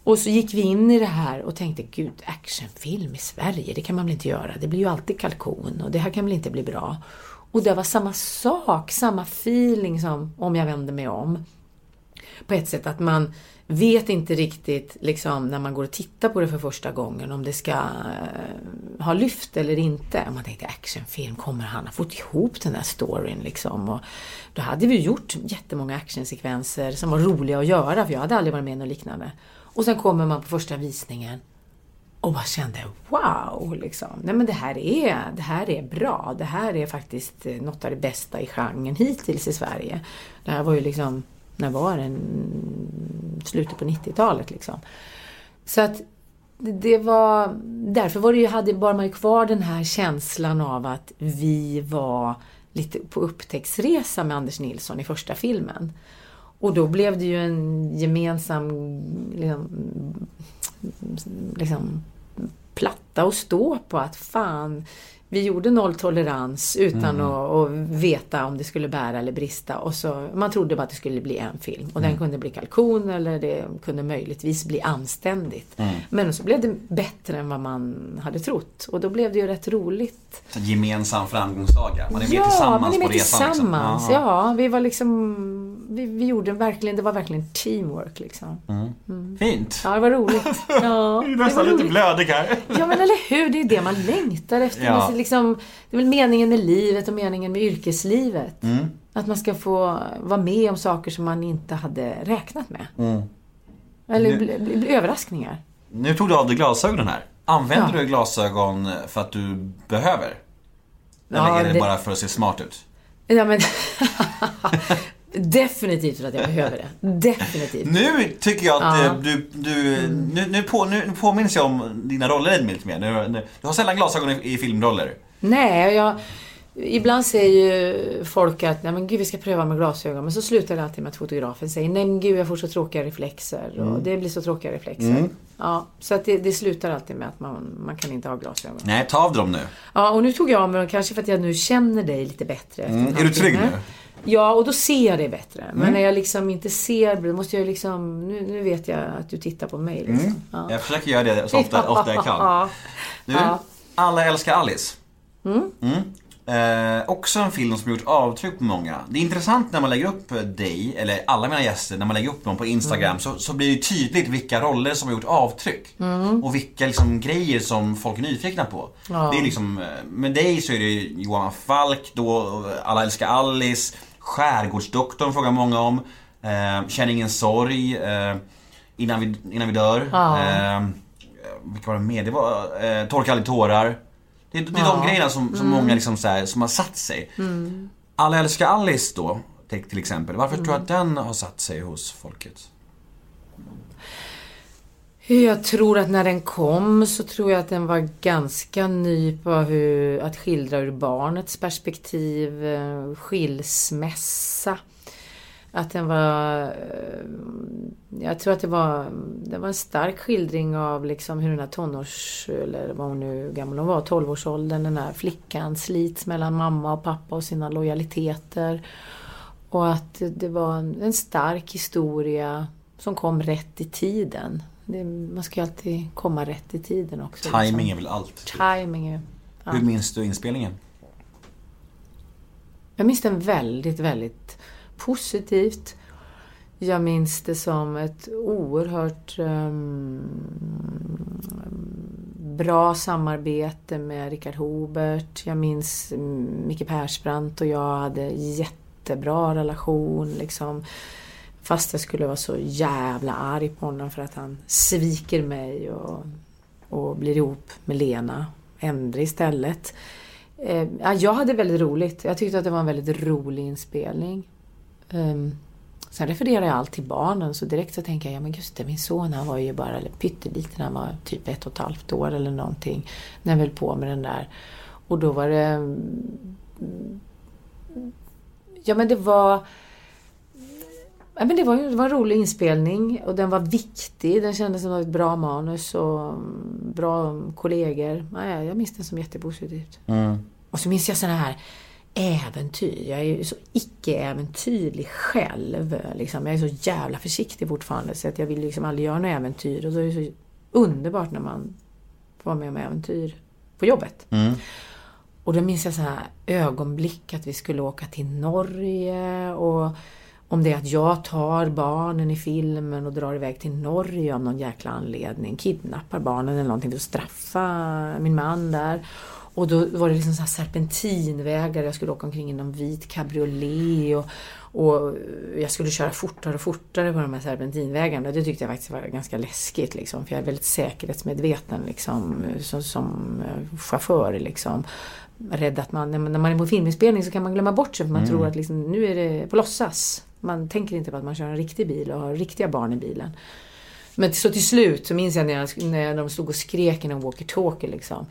Och så gick vi in i det här och tänkte, gud, actionfilm i Sverige, det kan man väl inte göra? Det blir ju alltid kalkon och det här kan väl inte bli bra? Och det var samma sak, samma feeling som om jag vänder mig om på ett sätt att man vet inte riktigt liksom när man går och tittar på det för första gången om det ska eh, ha lyft eller inte. Om man tänkte actionfilm, kommer han ha fått ihop den där storyn liksom? Och då hade vi gjort jättemånga actionsekvenser som var roliga att göra för jag hade aldrig varit med om något liknande. Och sen kommer man på första visningen och bara kände wow, liksom. Nej men det här, är, det här är bra. Det här är faktiskt eh, något av det bästa i genren hittills i Sverige. Det här var ju liksom, när var det? Slutet på 90-talet liksom. Så att det- var, därför var det ju, hade bara man ju kvar den här känslan av att vi var lite på upptäcktsresa med Anders Nilsson i första filmen. Och då blev det ju en gemensam liksom, liksom, platta att stå på att fan, vi gjorde nolltolerans utan att, att veta om det skulle bära eller brista. Och så, man trodde bara att det skulle bli en film. Och den kunde bli kalkon eller det kunde möjligtvis bli anständigt. Men så blev det bättre än vad man hade trott. Och då blev det ju rätt roligt. En gemensam framgångssaga. Man är med tillsammans man är med på resan. tillsammans. Liksom. Ja, vi var liksom... Vi, vi gjorde verkligen, det var verkligen teamwork liksom. Fint. Ja, det var roligt. Ja, Jag är nästan lite blödig här. Ja men eller hur, det är det man längtar efter. Ja. Man, liksom, det är väl meningen med livet och meningen med yrkeslivet. Mm. Att man ska få vara med om saker som man inte hade räknat med. Eller Nu- bli, bli, bli överraskningar. Nu tog du av dig glasögonen här. Använder Ja. du glasögon för att du behöver? Eller Ja, är det, det- bara för att se smart ut? Ja men... Definitivt för att jag behöver det. Definitivt. Nu tycker jag att Ja. eh, du, du nu, nu, på, nu, påminns jag om dina roller lite mer. Nu, nu, du har sällan glasögon i, i filmroller. Nej, jag... Ibland säger ju folk att nej men gud vi ska pröva med glasögon. Men så slutar det alltid med att fotografen säger nej men gud jag får så tråkiga reflexer. Och det blir så tråkiga reflexer. Ja, så att det, det slutar alltid med att man, man kan inte ha glasögon. Nej, ta av dem nu. Ja, och nu tog jag av mig dem kanske för att jag nu känner dig lite bättre. Mm, är du trygg nu? Ja, och då ser jag dig bättre. Men när jag liksom inte ser, då måste jag liksom... Nu, nu vet jag att du tittar på mig liksom. Ja. Jag försöker göra det så ofta, ofta jag kan. Ja. Du. Alla älskar Alice. Mm. Eh, också en film som gjort avtryck på många. Det är intressant när man lägger upp dig, eller alla mina gäster, när man lägger upp dem på Instagram så, så blir det tydligt vilka roller som har gjort avtryck. Och vilka liksom, grejer som folk är nyfikna på. Ja. Det är liksom, eh, med dig så är det Johan Falk då, Alla älskar Alice, Skärgårdsdoktorn frågar många om. Eh, Känn ingen sorg, eh, innan, vi, innan vi dör. Ja. Eh, vilka var det mer? Det var eh, Torka aldrig tårar. Det, det är de grejerna som, som många liksom så här, som har satt sig. Alla älskar Alice då, till till exempel. Varför tror du att den har satt sig hos folket? Jag tror att när den kom så tror jag att den var ganska ny på hur, att skildra ur barnets perspektiv, eh, skilsmässa. Att den var... Eh, jag tror att det var, det var en stark skildring av liksom hur den här tonårs... Eller vad hon nu gammal hon var, 12-årsåldern. Den här flickan slits mellan mamma och pappa och sina lojaliteter. Och att det var en, en stark historia som kom rätt i tiden. Det, man ska ju alltid komma rätt i tiden också. Timing är liksom. väl allt. Timing är... Ja. Hur minns du inspelningen? Jag minns den väldigt, väldigt positivt. Jag minns det som ett oerhört ehm, bra samarbete med Richard Hobert. Jag minns mm, Micke Persbrandt och jag hade jättebra relation. Liksom. Fast jag skulle vara så jävla arg på honom för att han sviker mig och, och blir ihop med Lena Endre istället. Eh, ja, jag hade väldigt roligt. Jag tyckte att det var en väldigt rolig inspelning. Um, sen refererar jag allt till barnen så direkt så tänker jag, ja men just det, min son han var ju bara pytteliten, han var typ ett och ett halvt år eller någonting. När jag höll på med den där. Och då var det... Mm, ja men det var... Ja, men det, var, det var en rolig inspelning och den var viktig. Den kändes som ett bra manus och mm, bra kollegor. Ja, jag minns den som jättepositivt. Och så minns jag sådana här äventyr. Jag är ju så icke-äventyrlig själv. Liksom. Jag är så jävla försiktig fortfarande så att jag vill liksom aldrig göra några äventyr. Och då är det så underbart när man får vara med om äventyr på jobbet. Och då minns jag så här ögonblick att vi skulle åka till Norge och om det är att jag tar barnen i filmen och drar iväg till Norge av någon jäkla anledning. Kidnappar barnen eller någonting för att straffa min man där. Och då var det liksom så här serpentinvägar. Jag skulle åka omkring i någon vit cabriolet och, och jag skulle köra fortare och fortare på de här serpentinvägarna. Det tyckte jag faktiskt var ganska läskigt liksom. För jag är väldigt säkerhetsmedveten liksom som, som eh, chaufför liksom. Rädd att man, när man är på filminspelning så kan man glömma bort sig för man tror att liksom, nu är det på låtsas. Man tänker inte på att man kör en riktig bil och har riktiga barn i bilen. Men så till slut så minns jag när, jag, när de stod och skrek i någon walkie-talkie liksom.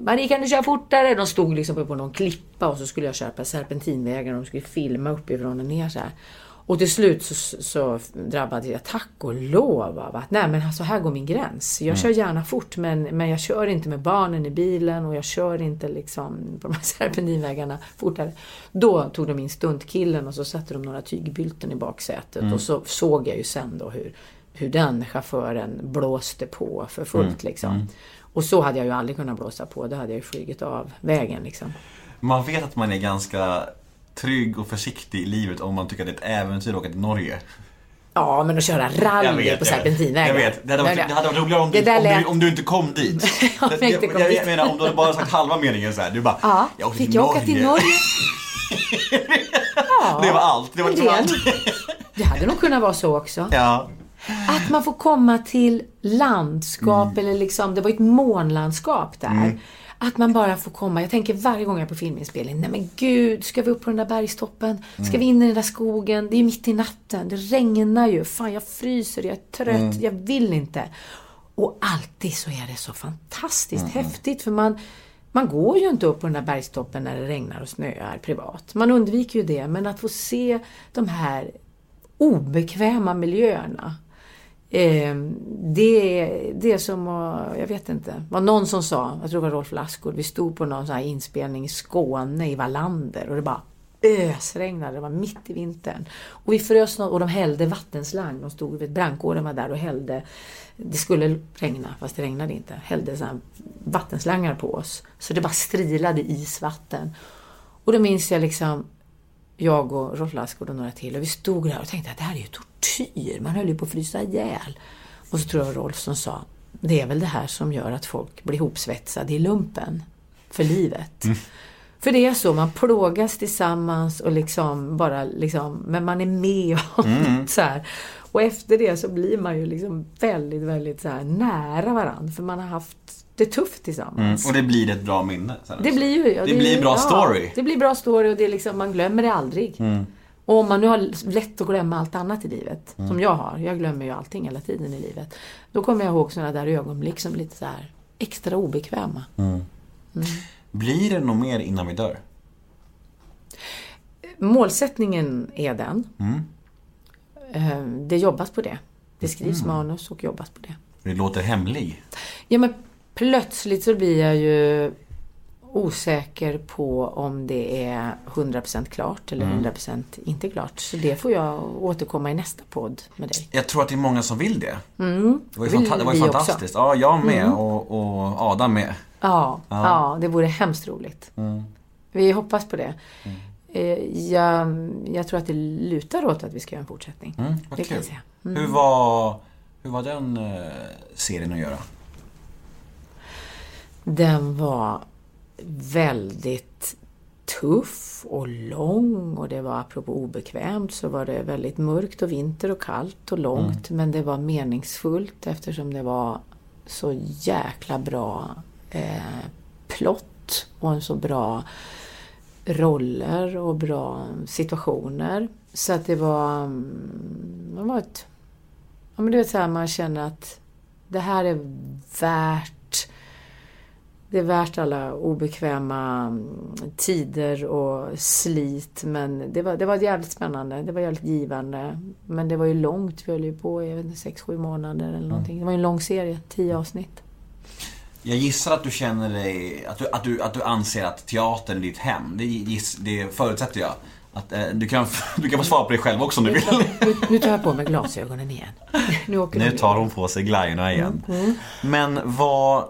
Marie kan du köra fortare? De stod liksom på någon klippa och så skulle jag köra på serpentinvägen och de skulle filma uppifrån och ner så här. Och till slut så, så drabbades jag tack och lov av att nej men alltså här går min gräns. Jag kör gärna fort men, men jag kör inte med barnen i bilen och jag kör inte liksom på de här serpentinvägarna fortare. Då tog de in stuntkillen och så satte de några tygbylten i baksätet och så såg jag ju sen då hur, hur den chauffören blåste på för fullt liksom. Och så hade jag ju aldrig kunnat blåsa på, då hade jag ju flugit av vägen liksom. Man vet att man är ganska trygg och försiktig i livet om man tycker att det är ett äventyr att åka till Norge. Ja, men att köra Jag rally på jag serpentinvägar. Jag vet. Det hade varit, det hade varit roligare om Det du, om, lät- du, om du inte kom dit. Ja, jag, jag, jag, dit. menar, om du hade bara sagt halva meningen så här. Du bara, Ja, jag åkte fick till jag åka till Norge? ja, Det var allt. Det var del. allt. Det hade nog kunnat vara så också. Ja. Att man får komma till landskap eller liksom, det var ett månlandskap där. Att man bara får komma. Jag tänker varje gång jag är på filminspelning, nej men gud, ska vi upp på den där bergstoppen? Ska vi in i den där skogen? Det är mitt i natten, det regnar ju. Fan, jag fryser, jag är trött, jag vill inte. Och alltid så är det så fantastiskt häftigt för man man går ju inte upp på den där bergstoppen när det regnar och snöar privat. Man undviker ju det, men att få se de här obekväma miljöerna. Eh, det, är- det är som att, jag vet inte, det var någon som sa, jag tror det var Rolf Lassgård, vi stod på någon sån här inspelning i Skåne, i Wallander och det bara ösregnade, det var mitt i vintern. Och vi frös och de hällde vattenslang, de stod vid brandkåren var där och hällde, det skulle regna fast det regnade inte, hällde så här vattenslangar på oss. Så det bara strilade isvatten. Och då minns jag liksom jag och Rolf Lassgård och några till och vi stod där och tänkte att det här är ju tortyr, man höll ju på att frysa ihjäl. Och så tror jag Rolf som sa, det är väl det här som gör att folk blir hopsvetsade i lumpen för livet. För det är så, man plågas tillsammans och liksom bara liksom, men man är med om så här. Och efter det så blir man ju liksom väldigt, väldigt så här nära varandra för man har haft det tufft tillsammans. Och det blir ett bra minne. Det blir ju... ja, Det blir bra ja, story. Det blir bra story och det är liksom, man glömmer det aldrig. Och om man nu har lätt att glömma allt annat i livet, som jag har, jag glömmer ju allting hela tiden i livet. Då kommer jag ihåg sådana där ögonblick som lite så här extra obekväma. Blir det något mer innan vi dör? Målsättningen är den. Mm. Eh, Det jobbas på det. Det skrivs manus och jobbas på det. Det låter hemlig. Ja men plötsligt så blir jag ju osäker på om det är 100% klart eller 100% inte klart. Så det får jag återkomma i nästa podd med dig. Jag tror att det är många som vill det. Mm. Det var ju, fanta- det var ju vi också. Mm. fantastiskt. Ja, jag med och, och Adam med. Ja, ja. det vore hemskt roligt. Mm. Vi hoppas på det. Eh, Jag, jag tror att det lutar åt att vi ska göra en fortsättning. Mm, vad det kan kul. Hur, var, hur var den eh, serien att göra? Den var väldigt tuff och lång. Och det var apropå obekvämt så var det väldigt mörkt och vinter och kallt och långt. Men det var meningsfullt eftersom det var så jäkla bra eh, plott och en så bra roller och bra situationer. Så att det var, mm, det var ett, ja men du vet så här, man känner att det här är värt det är värt alla obekväma mm, tider och slit men det var, det var jävligt spännande. Det var jävligt givande. Men det var ju långt, vi höll ju på i 6-7 månader eller någonting. Det var ju en lång serie, 10 avsnitt. Jag gissar att du känner dig, att du, att du, att du anser att teatern är ditt hem. Det, giss, det förutsätter jag. Att, eh, du, kan, du kan få svara på det själv också om du vill. Nu, nu tar jag på mig glasögonen igen. Nu, Nu tar hon på sig glajjorna igen. Mm, Men vad...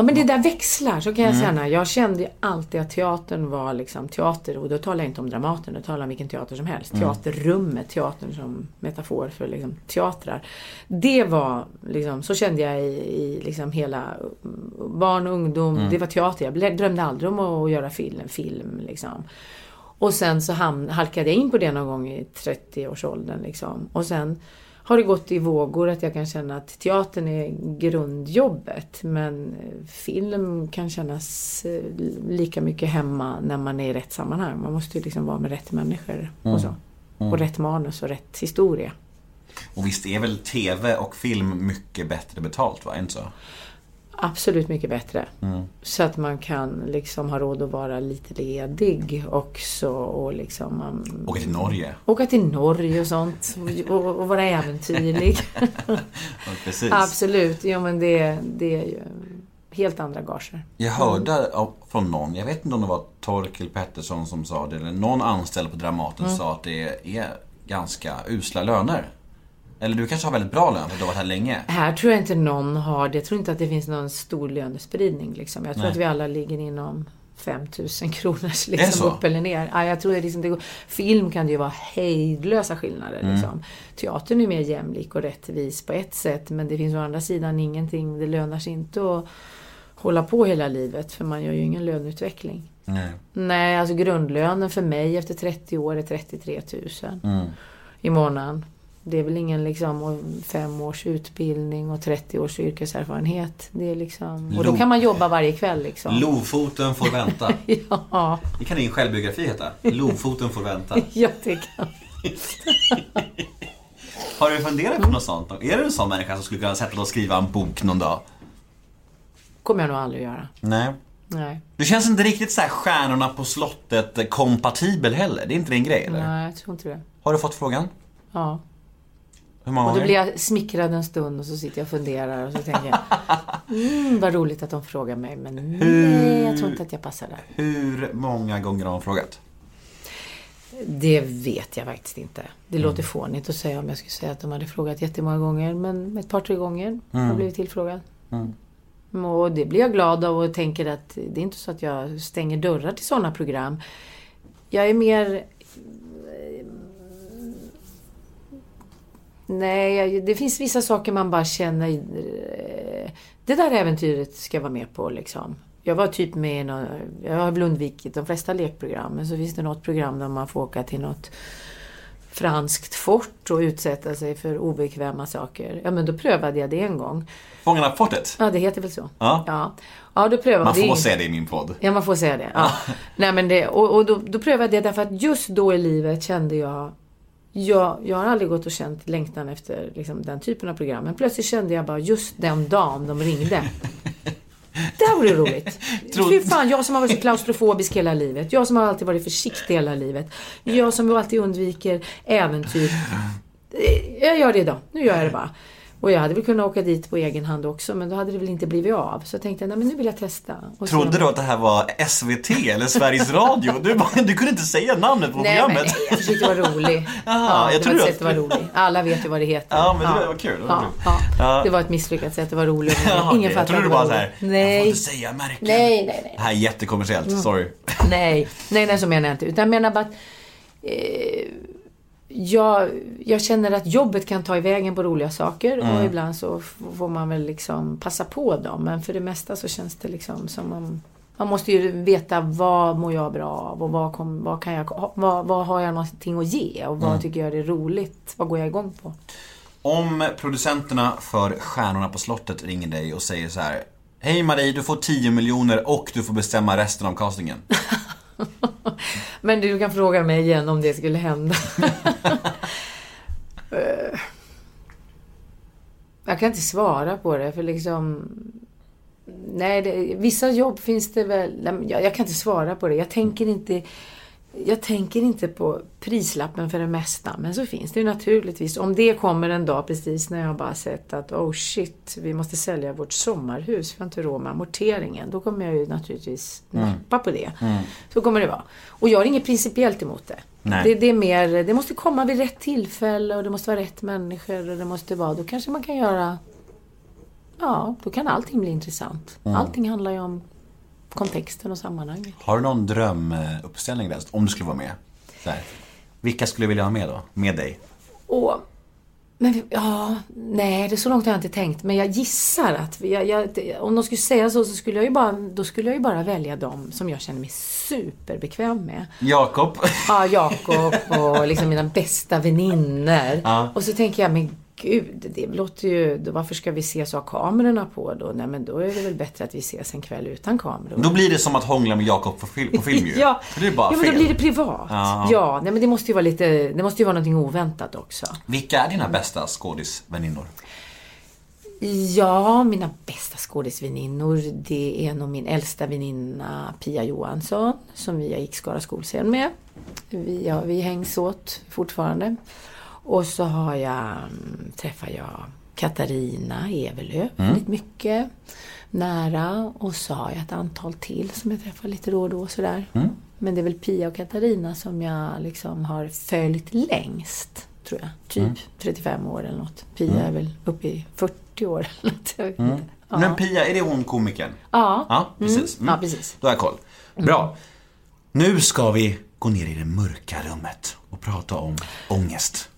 Ja men det där växlar, så kan Mm. jag känna. Jag kände ju alltid att teatern var liksom teater och då talar jag inte om Dramaten, då talar jag om vilken teater som helst. Mm. Teaterrummet, teatern som metafor för liksom teatrar. Det var liksom, så kände jag i, i liksom hela mm, barn och ungdom. Mm. Det var teater. Jag drömde aldrig om att göra film, film liksom. Och sen så ham- halkade jag in på det någon gång i 30-årsåldern liksom. Och sen har det gått i vågor att jag kan känna att teatern är grundjobbet. Men eh, film kan kännas eh, lika mycket hemma när man är i rätt sammanhang. Man måste ju liksom vara med rätt människor och så. Och rätt manus och rätt historia. Och visst är väl TV och film mycket bättre betalt, va? Inte så? Absolut mycket bättre. Så att man kan liksom ha råd att vara lite ledig också och liksom man, Åka till Norge. åka till Norge och sånt och, och vara äventyrlig. Precis. Absolut, ja men det, det är ju helt andra gager. Jag hörde av- från någon, jag vet inte om det var Torkel Pettersson som sa det, eller någon anställd på Dramaten sa att det är ganska usla löner. Eller du kanske har väldigt bra lön för att du har varit här länge. Här tror jag inte någon har det. Jag tror inte att det finns någon stor lönespridning. Liksom. Jag tror Nej. att vi alla ligger inom 5000 kronors liksom, upp eller ner. Ja, jag tror att liksom det går. Film kan det ju vara hejdlösa skillnader. Mm. Liksom. Teatern är mer jämlik och rättvis på ett sätt. Men det finns å andra sidan ingenting. Det lönar sig inte att hålla på hela livet. För man gör ju ingen löneutveckling. Nej. Nej, alltså grundlönen för mig efter 30 år är 33 000 Mm. i månaden. Det är väl ingen liksom fem års utbildning och 30 års yrkeserfarenhet. Det är liksom, och då kan man jobba varje kväll liksom. Lofoten får vänta. Ja, Det kan din självbiografi heta. Lofoten får vänta. ja, det kan Har du funderat på något sånt? Är du en sån människa som skulle kunna sätta dig och skriva en bok någon dag? kommer jag nog aldrig göra. Nej. Nej, Du känns inte riktigt så här stjärnorna på slottet kompatibel heller. Det är inte din grej eller? nej, jag tror inte det. Har du fått frågan? Ja. Hur många Och då blir jag smickrad en stund och så sitter jag och funderar och så tänker jag mm, vad roligt att de frågar mig men nej, jag tror inte att jag passar där. Hur många gånger har hon frågat? Det vet jag faktiskt inte. Det låter fånigt att säga om jag skulle säga att de hade frågat jättemånga gånger. Men ett par, tre gånger har jag blivit tillfrågad. Och det blir jag glad av och tänker att det är inte så att jag stänger dörrar till sådana program. Jag är mer... Nej, jag- det finns vissa saker man bara känner... eh, Det där äventyret ska jag vara med på liksom. Jag var typ med i någon, Jag har väl undvikit de flesta lekprogram. Men så finns det något program där man får åka till något franskt fort och utsätta sig för obekväma saker. Ja, men då prövade jag det en gång. Fångarna på fortet? Ja, det heter väl så? Ja. Ja, ja då prövade Man det. får säga det i min podd. Ja, man får säga det. Ja. Nej, men det och och då, då prövade jag det därför att just då i livet kände jag jag, jag har aldrig gått och känt längtan efter liksom, den typen av program. Men plötsligt kände jag bara just den dagen de ringde. Det här vore roligt. Fy fan, jag som har varit så klaustrofobisk hela livet. Jag som har alltid varit försiktig hela livet. Jag som alltid undviker äventyr. Jag gör det idag. Nu gör jag det bara. Och jag hade väl kunnat åka dit på egen hand också, men då hade det väl inte blivit av. Så jag tänkte, nej men nu vill jag testa. Och Trodde du att det här var SVT eller Sveriges Radio? Du, bara, du kunde inte säga namnet på Nej, men programmet. nej, jag försökte vara rolig. Jaha, jag det var ett att- sätt att vara rolig. Alla vet ju vad det heter. Ja, men det var kul. Det var Ja, ja. Ja. Det var ett misslyckat sätt att vara rolig. Jaha, Ingen okej. fattar Jag trodde du det bara så här, roligt. jag får Nej. inte säga märken. Nej, nej, nej. Det här är jättekommersiellt, sorry. Nej, nej, nej, så menar jag inte. Utan jag menar bara att eh, jag, jag känner att jobbet kan ta i vägen på roliga saker Mm. och ibland så får man väl liksom passa på dem. Men för det mesta så känns det liksom som om man måste ju veta vad mår jag bra av och vad, kom, vad, kan jag, vad, vad har jag någonting att ge och vad Mm. tycker jag är roligt? Vad går jag igång på? Om producenterna för Stjärnorna på slottet ringer dig och säger så här. Hej Marie, du får 10 miljoner och du får bestämma resten av castingen. Men du kan fråga mig igen om det skulle hända. Jag kan inte svara på det för liksom... Nej, det, vissa jobb finns det väl... Jag, jag kan inte svara på det. Jag tänker inte... Jag tänker inte på prislappen för det mesta. Men så finns det ju naturligtvis. Om det kommer en dag precis när jag bara sett att oh shit, vi måste sälja vårt sommarhus. Vi har inte råd med amorteringen. Då kommer jag ju naturligtvis nappa på det. Så kommer det vara. Och jag har inget principiellt emot det. Det, det är mer, det måste komma vid rätt tillfälle och det måste vara rätt människor och det måste vara, då kanske man kan göra, ja, då kan allting bli intressant. Allting handlar ju om kontexten och sammanhanget. Har du någon drömuppställning där, om du skulle vara med? Här. Vilka skulle du vilja ha med då? Med dig? Och, men ja, nej, det är så långt har jag inte tänkt. Men jag gissar att, jag, jag, om de skulle säga så, så skulle jag ju bara, då skulle jag ju bara välja dem som jag känner mig superbekväm med. Jakob? Ja, Jakob och liksom mina bästa väninnor. Ja. Och så tänker jag, men gud, det låter ju... Då, varför ska vi ses och ha kamerorna på då? Nej, men då är det väl bättre att vi ses en kväll utan kameror. Då blir det som att hångla med Jakob på film, på film ju. Ja, det är bara ja men då blir det privat. Ja. Ja, nej, men det måste ju vara lite... Det måste ju vara någonting oväntat också. Vilka är dina bästa skådisväninnor? Ja, mina bästa skådisväninnor, det är nog min äldsta väninna Pia Johansson, som vi gick Skara skolscen med. Vi, ja, vi hängs åt fortfarande. Och så har jag, mm, träffar jag Katarina Evelöv väldigt mycket nära. Och så har jag ett antal till som jag träffar lite då och då sådär. Men det är väl Pia och Katarina som jag liksom har följt längst, tror jag. Typ 35 år eller något. Pia är väl uppe i 40 år eller något. Jag vet inte. Ja. Men Pia, är det hon komikern? Ja. Ja, precis. Ja, precis. Då har jag koll. Bra. Nu ska vi gå ner i det mörka rummet och prata om ångest.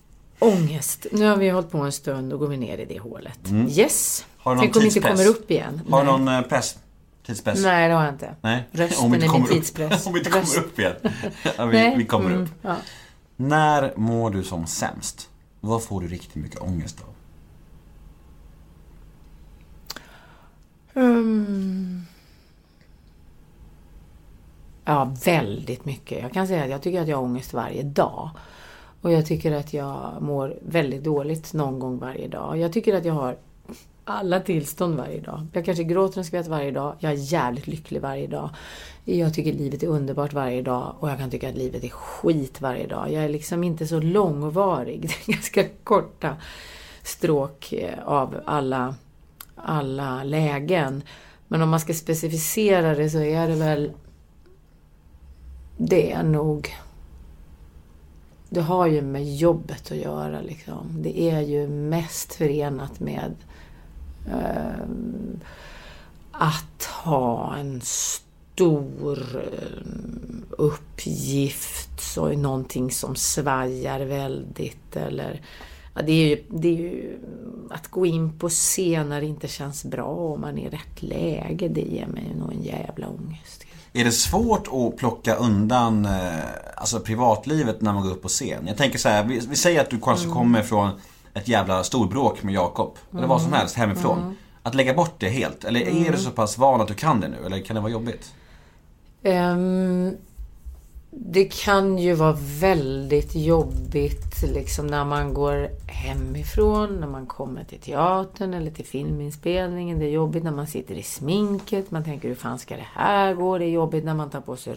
Ångest. Nu har vi hållit på en stund och går vi ner i det hålet. Yes. Har du någon Tänk om vi inte kommer upp igen. Har du någon eh, press? Tidspress? Nej, det har jag inte. Nej. Rösten Om inte är min tidspress. Om vi inte kommer upp igen. Ja, vi, Nej. vi kommer Mm, upp. ja. När mår du som sämst? Vad får du riktigt mycket ångest av? Mm. Ja, väldigt mycket. Jag kan säga att jag tycker att jag har ångest varje dag. Och jag tycker att jag mår väldigt dåligt någon gång varje dag. Jag tycker att jag har alla tillstånd varje dag. Jag kanske gråter en skvätt varje dag. Jag är jävligt lycklig varje dag. Jag tycker livet är underbart varje dag och jag kan tycka att livet är skit varje dag. Jag är liksom inte så långvarig. Det är ganska korta stråk eh, av alla, alla lägen. Men om man ska specificera det så är det väl... Det är nog... Det har ju med jobbet att göra liksom. Det är ju mest förenat med eh, att ha en stor eh, uppgift, så är någonting som svajar väldigt eller ja, det, är ju, det är ju att gå in på scen när det inte känns bra och man är i rätt läge, det ger mig nog en jävla ångest. Är det svårt att plocka undan eh, alltså privatlivet när man går upp på scen? Jag tänker så här, vi, vi säger att du kanske Mm. kommer från ett jävla storbråk med Jakob. Eller vad som helst hemifrån. Mm. Att lägga bort det helt. Eller är du så pass van att du kan det nu? Eller kan det vara jobbigt? Ehm, det kan ju vara väldigt jobbigt liksom när man går hemifrån, när man kommer till teatern eller till filminspelningen. Det är jobbigt när man sitter i sminket. Man tänker hur fan ska det här gå? Det är jobbigt när man tar, på sig,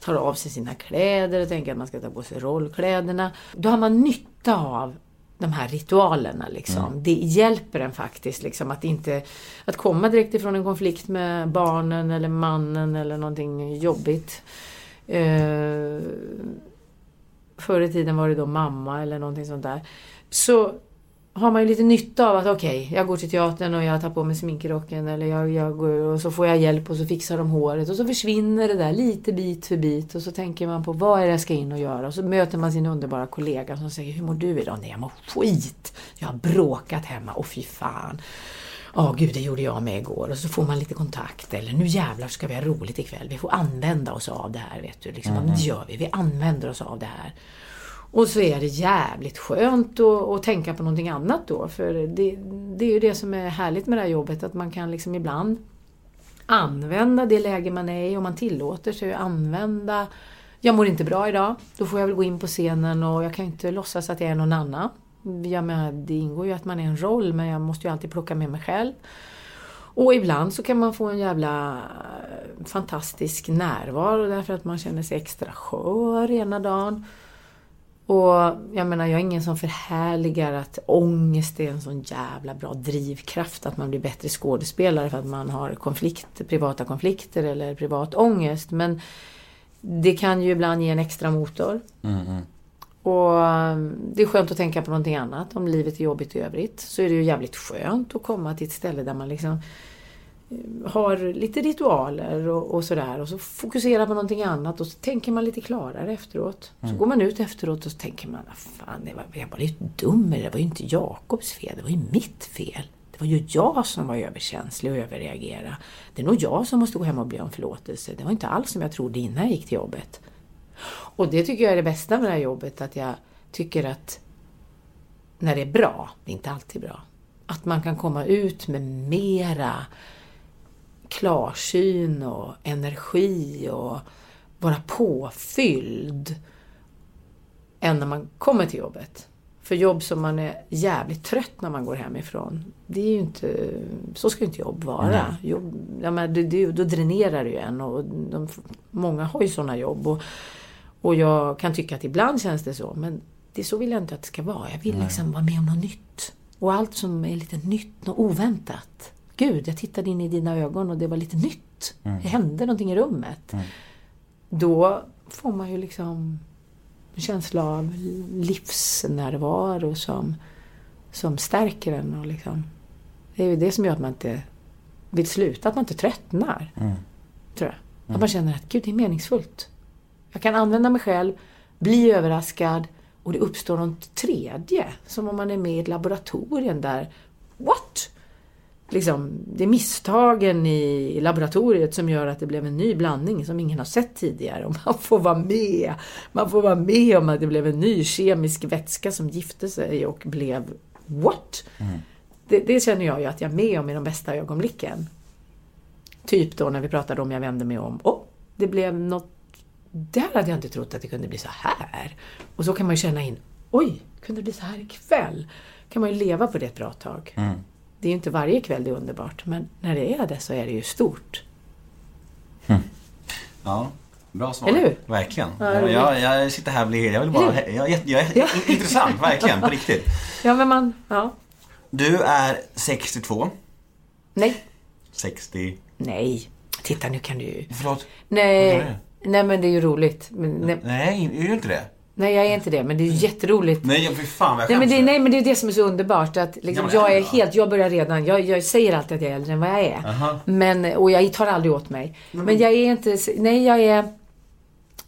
tar av sig sina kläder och tänker att man ska ta på sig rollkläderna. Då har man nytta av de här ritualerna liksom. Det hjälper en faktiskt liksom att inte att komma direkt ifrån en konflikt med barnen eller mannen eller någonting jobbigt. Eh, förr i tiden var det då mamma eller någonting sånt där. Så har man ju lite nytta av att okej, jag går till teatern och jag tar på mig sminkrocken eller jag, jag går och så får jag hjälp och så fixar de håret och så försvinner det där lite bit för bit och så tänker man på vad är det jag ska in och göra och så möter man sin underbara kollega som säger hur mår du idag? Nej, jag mår skit. Jag har bråkat hemma. och fy fan. Ja, gud, det gjorde jag med igår. Och så får man lite kontakt. Eller nu jävlar ska vi ha roligt ikväll. Vi får använda oss av det här, vet du. Liksom, Det gör vi. Vi använder oss av det här. Och så är det jävligt skönt att, att tänka på någonting annat då. För det, det är ju det som är härligt med det här jobbet. Att man kan liksom ibland använda det läge man är i och man tillåter sig att använda jag mår inte bra idag, då får jag väl gå in på scenen och jag kan inte låtsas att jag är någon annan. Jag menar, det ingår ju att man är en roll men jag måste ju alltid plocka med mig själv. Och ibland så kan man få en jävla eh, fantastisk närvaro därför att man känner sig extra skör ena dagen. Och jag menar, jag är ingen som förhärligar att ångest är en sån jävla bra drivkraft, att man blir bättre skådespelare för att man har konflikt, privata konflikter eller privat ångest. Men det kan ju ibland ge en extra motor. Mm, mm. Och um, det är skönt att tänka på någonting annat. Om livet är jobbigt i övrigt så är det ju jävligt skönt att komma till ett ställe där man liksom eh, har lite ritualer och, och sådär. Och så fokuserar på någonting annat och så tänker man lite klarare efteråt. Så går man ut efteråt och så tänker man, "Ah, fan, det var, jag var lite dum. Det var ju inte Jakobs fel, det var ju mitt fel. Det var ju jag som var överkänslig och överreagerade. Det är nog jag som måste gå hem och be om förlåtelse. Det var inte alls som jag trodde innan jag gick till jobbet. Och det tycker jag är det bästa med det här jobbet, att jag tycker att när det är bra, det är inte alltid bra, att man kan komma ut med mera klarsyn och energi och vara påfylld än när man kommer till jobbet. För jobb som man är jävligt trött när man går hemifrån, det är ju inte, så ska ju inte jobb vara. Jobb, ja, men det, det, då dränerar det ju en och de, många har ju sådana jobb. Och, och jag kan tycka att ibland känns det så, men det så vill jag inte att det ska vara. Jag vill liksom vara med om något nytt. Och allt som är lite nytt, något oväntat. Gud, jag tittade in i dina ögon och det var lite nytt. Det hände någonting i rummet. Då får man ju liksom en känsla av livsnärvaro som, som stärker en. Och liksom, det är ju det som gör att man inte vill sluta, att man inte tröttnar. Tror jag. Att man känner att gud, det är meningsfullt. Jag kan använda mig själv, bli överraskad och det uppstår något tredje. Som om man är med i ett laboratorium där, what? Liksom, det är misstagen i laboratoriet som gör att det blev en ny blandning som ingen har sett tidigare. Och man får vara med. Man får vara med om att det blev en ny kemisk vätska som gifte sig och blev what? Det, det känner jag ju att jag är med om i de bästa ögonblicken. Typ då när vi pratade om jag vände mig om. Åh, det blev något där hade jag inte trott att det kunde bli så här. Och så kan man ju känna in, oj, kunde det bli så här ikväll? kan man ju leva på det ett bra tag. Det är ju inte varje kväll det är underbart, men när det är det så är det ju stort. Ja, bra svar. Eller hur? Verkligen. Ja, jag, jag, jag sitter här och blir, jag vill bara, jag, jag, jag är Ja. intressant, verkligen, på riktigt. Ja, men man, ja. Du är 62. Nej, 60... nej. Titta, nu kan du ju... Förlåt? Vad Nej, är det? Nej men det är ju roligt. Men, nej, Nej, är du inte det? nej, jag är inte det, men det är ju jätteroligt. Nej, jag- fy fan vad jag Nej men, det, nej men det är det som är så underbart att liksom, Ja, jag är helt, jag börjar redan, jag, jag säger alltid att jag är äldre än vad jag är. Men, och jag tar aldrig åt mig. Men jag är inte, nej jag är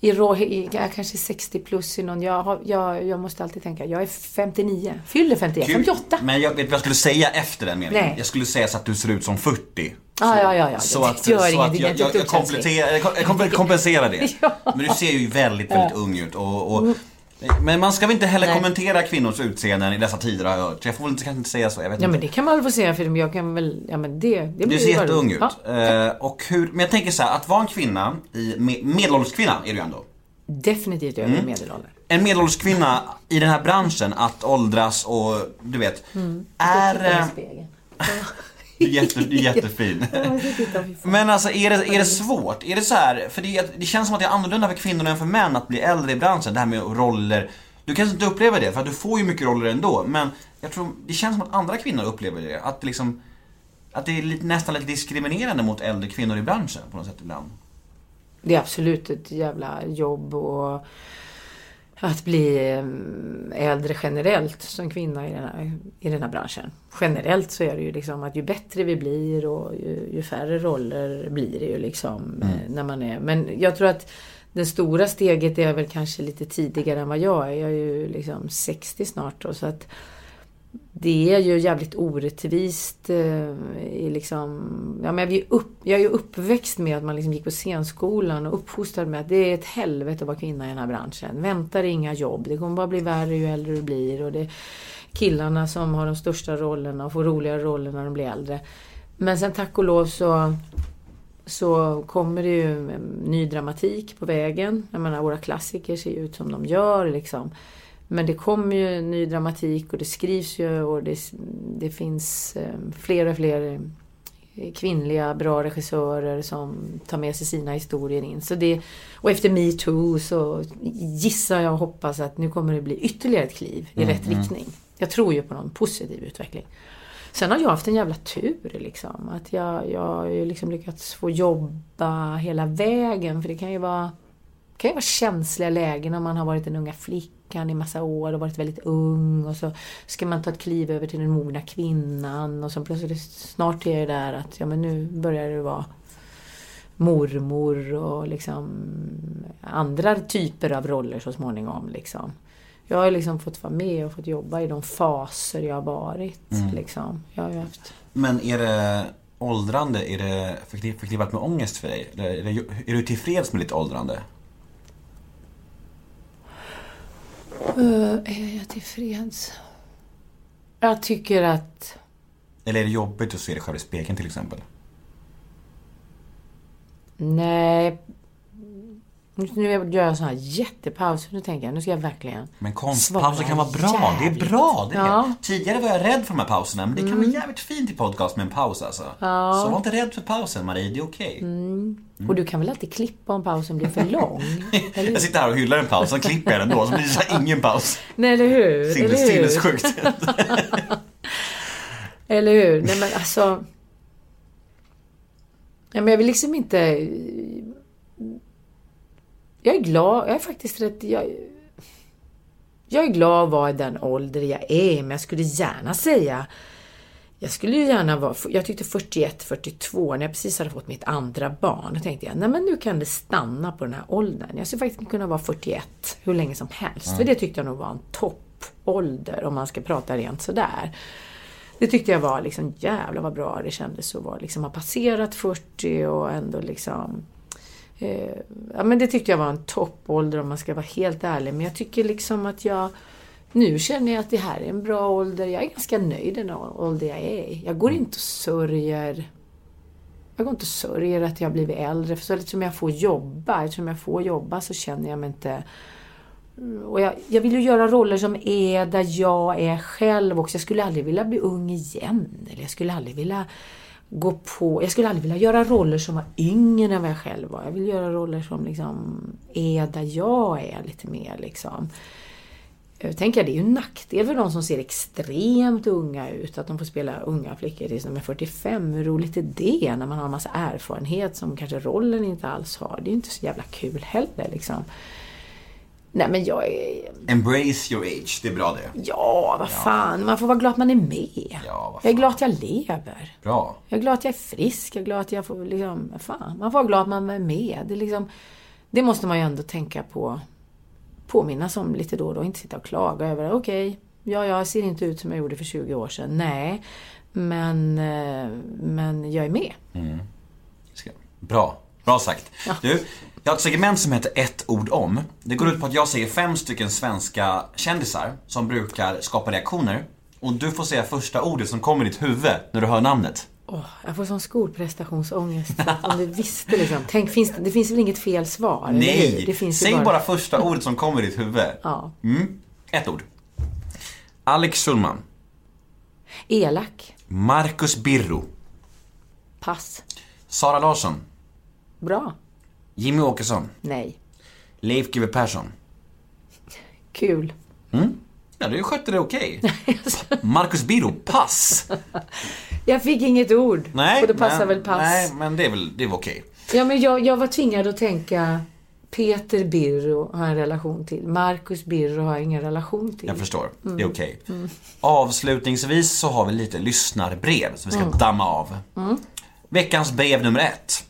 i rå, i, jag är kanske 60 plus i någon, jag, har, jag, jag måste alltid tänka, jag är 59, fyller 51, Kul. 58. Men jag vet vad jag skulle säga efter den meningen. Nej. Jag skulle säga så att du ser ut som 40. Ja, ja, ja, ja. Så att, gör så att jag, Jag jag, tyckte jag, kompenserar det. Ja. Men du ser ju väldigt, väldigt ung ut. Och, och, men man ska väl inte heller Nej. kommentera kvinnors utseenden i dessa tider har jag hört. Så jag får väl inte, kanske inte säga så, jag vet Ja men inte. det kan man väl få säga för jag kan väl, ja men det, det Du ser jätteung ut. Ja, Eh, och hur, men jag tänker så här, att vara en kvinna, i, med, medelålderskvinna är du ju ändå. definitivt över Mm. medelåldern. En medelålderskvinna i den här branschen, att åldras och du vet, Mm. är... Du är, jätte, du är jättefin. Men alltså är det, är det svårt? Är det så här, för det, det känns som att det är annorlunda för kvinnor än för män att bli äldre i branschen. Det här med roller. Du kanske inte upplever det för att du får ju mycket roller ändå. Men jag tror, det känns som att andra kvinnor upplever det. Att det liksom, att det är lite, nästan lite diskriminerande mot äldre kvinnor i branschen på något sätt ibland. Det är absolut ett jävla jobb och att bli eh, äldre generellt som kvinna i den, här, i den här branschen. Generellt så är det ju liksom att ju bättre vi blir och ju, ju färre roller blir det ju liksom eh, när man är. Men jag tror att det stora steget är väl kanske lite tidigare än vad jag är. Jag är ju liksom 60 snart då, så att det är ju jävligt orättvist. Eh, I liksom, ja, men jag, är upp, jag är ju uppväxt med att man liksom gick på scenskolan och uppfostrad med att det är ett helvete att vara kvinna i den här branschen. Vänta dig inga jobb. Det kommer bara bli värre ju äldre du blir. Och det är killarna som har de största rollerna och får roligare roller när de blir äldre. Men sen tack och lov så så kommer det ju ny dramatik på vägen. Jag menar våra klassiker ser ju ut som de gör liksom. Men det kommer ju ny dramatik och det skrivs ju och det, det finns eh, fler och fler eh, kvinnliga bra regissörer som tar med sig sina historier in. Så det, och efter metoo så gissar jag och hoppas att nu kommer det bli ytterligare ett kliv i rätt riktning. Jag tror ju på någon positiv utveckling. Sen har jag haft en jävla tur liksom. Att jag, jag har ju liksom lyckats få jobba hela vägen. För det kan ju vara, det kan ju vara känsliga lägen om man har varit den unga flickan i massa år och varit väldigt ung. Och så ska man ta ett kliv över till den mogna kvinnan. Och så plötsligt snart är det där att ja, men nu börjar det vara mormor och liksom andra typer av roller så småningom. Liksom. Jag har liksom fått vara med och fått jobba i de faser jag har varit. Liksom. Jag har haft... Men är det åldrande, är det förknipp- förknippat med ångest för dig? Är, det, är du tillfreds med ditt åldrande? Uh, är jag tillfreds? Jag tycker att... Eller är det jobbigt att se dig själv i spegeln till exempel? Nej. Nu gör jag en sån här jättepaus. Nu tänker jag, nu ska jag verkligen Men konstpauser kan vara bra. Det är jävligt. bra. Det är. Ja. Mm. Tidigare var jag rädd för de här pauserna, men det kan vara jävligt fint i podcast med en paus alltså. Så var inte rädd för pausen Marie, det är okej. Mm. Och du kan väl alltid klippa om pausen blir för lång? Jag sitter här och hyllar en paus, sen klipper jag den då, så blir det så ingen paus. Nej, eller hur? Sinnes, eller hur? sinnessjukt. Eller hur? Nej men alltså... Ja, men jag vill liksom inte... Jag är glad. Jag är faktiskt rätt... Jag, jag är glad att vara i den ålder jag är, men jag skulle gärna säga... Jag skulle ju gärna vara... Jag tyckte 41, 42, när jag precis hade fått mitt andra barn, då tänkte jag, nej men nu kan det stanna på den här åldern. Jag skulle faktiskt kunna vara 41 hur länge som helst, för det tyckte jag nog var en toppålder, om man ska prata rent sådär. Det tyckte jag var liksom jävla vad bra det kändes att vara, liksom ha passerat 40 och ändå liksom eh, Ja men det tyckte jag var en toppålder om man ska vara helt ärlig. Men jag tycker liksom att jag nu känner jag att det här är en bra ålder. Jag är ganska nöjd den ålder jag är. Jag går inte och sörjer jag går inte och sörjer att jag har blivit äldre. För så eftersom jag får jobba, eftersom jag får jobba så känner jag mig inte och jag, jag vill ju göra roller som är där jag är själv också. Jag skulle aldrig vilja bli ung igen. Eller jag skulle aldrig vilja gå på... Jag skulle aldrig vilja göra roller som var yngre än vad jag själv var. Jag vill göra roller som liksom är där jag är lite mer liksom. Eh, jag tänker det är ju en nackdel för de som ser extremt unga ut, att de får spela unga flickor tills de är 45. Hur roligt är det när man har en massa erfarenhet som kanske rollen inte alls har? Det är ju inte så jävla kul heller liksom. Nej men jag är... Embrace your age, det är bra det. Ja, vad fan. Man får vara glad att man är med. Ja, vad jag är glad att jag lever. Bra. Jag är glad att jag är frisk. Jag är glad att jag får liksom... Fan, man får vara glad att man är med. Det, är liksom, det måste man ju ändå tänka på. Påminnas om lite då och då. Inte sitta och klaga över okej, ja, jag ser inte ut som jag gjorde för 20 år sedan. Nej. Men, eh, men jag är med. Ska- Bra, bra sagt. Du, jag har ett segment som heter ett ord om. Det går ut på att jag säger fem stycken svenska kändisar som brukar skapa reaktioner. Och du får säga första ordet som kommer i ditt huvud när du hör namnet. Åh, jag får sån skolprestationsångest. Om du visste liksom. Tänk, finns det, det finns väl inget fel svar? Nej! Säg bara... första ordet som kommer i ditt huvud. Ja. Mm. Ett ord. Alex Schulman. Elak. Marcus Birro. Pass. Sara Larsson. Bra. Jimmy Åkesson. Nej. Leif GW Persson. Kul. Ja, du skötte det okej. Marcus Birro. Pass. Jag fick inget ord. Nej, Och det passar men, väl pass. Nej, men det är väl, det var okej. Ja, men jag, jag var tvingad att tänka Peter Birro har jag en relation till. Marcus Birro har jag ingen relation till. Jag förstår. Mm. Det är okej. Avslutningsvis så har vi lite lyssnarbrev som vi ska Mm. damma av. Veckans brev nummer ett.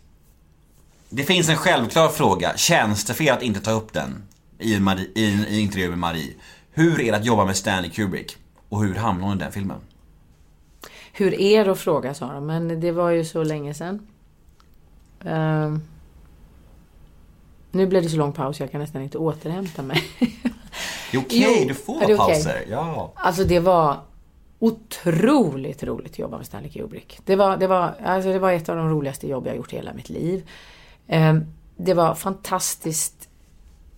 Det finns en självklar fråga. Känns det fel att inte ta upp den i, Marie, i, i intervju med Marie? Hur är det att jobba med Stanley Kubrick? Och hur hamnade hon i den filmen? Hur är det att fråga, sa de. Men det var ju så länge sedan. Ehm, nu blev det så lång paus, jag kan nästan inte återhämta mig. Det är okej, Jo, du får okej? pauser. Ja. Alltså det var otroligt roligt att jobba med Stanley Kubrick. Det var, det var, alltså det var ett av de roligaste jobb jag gjort i hela mitt liv. Ehm, det var fantastiskt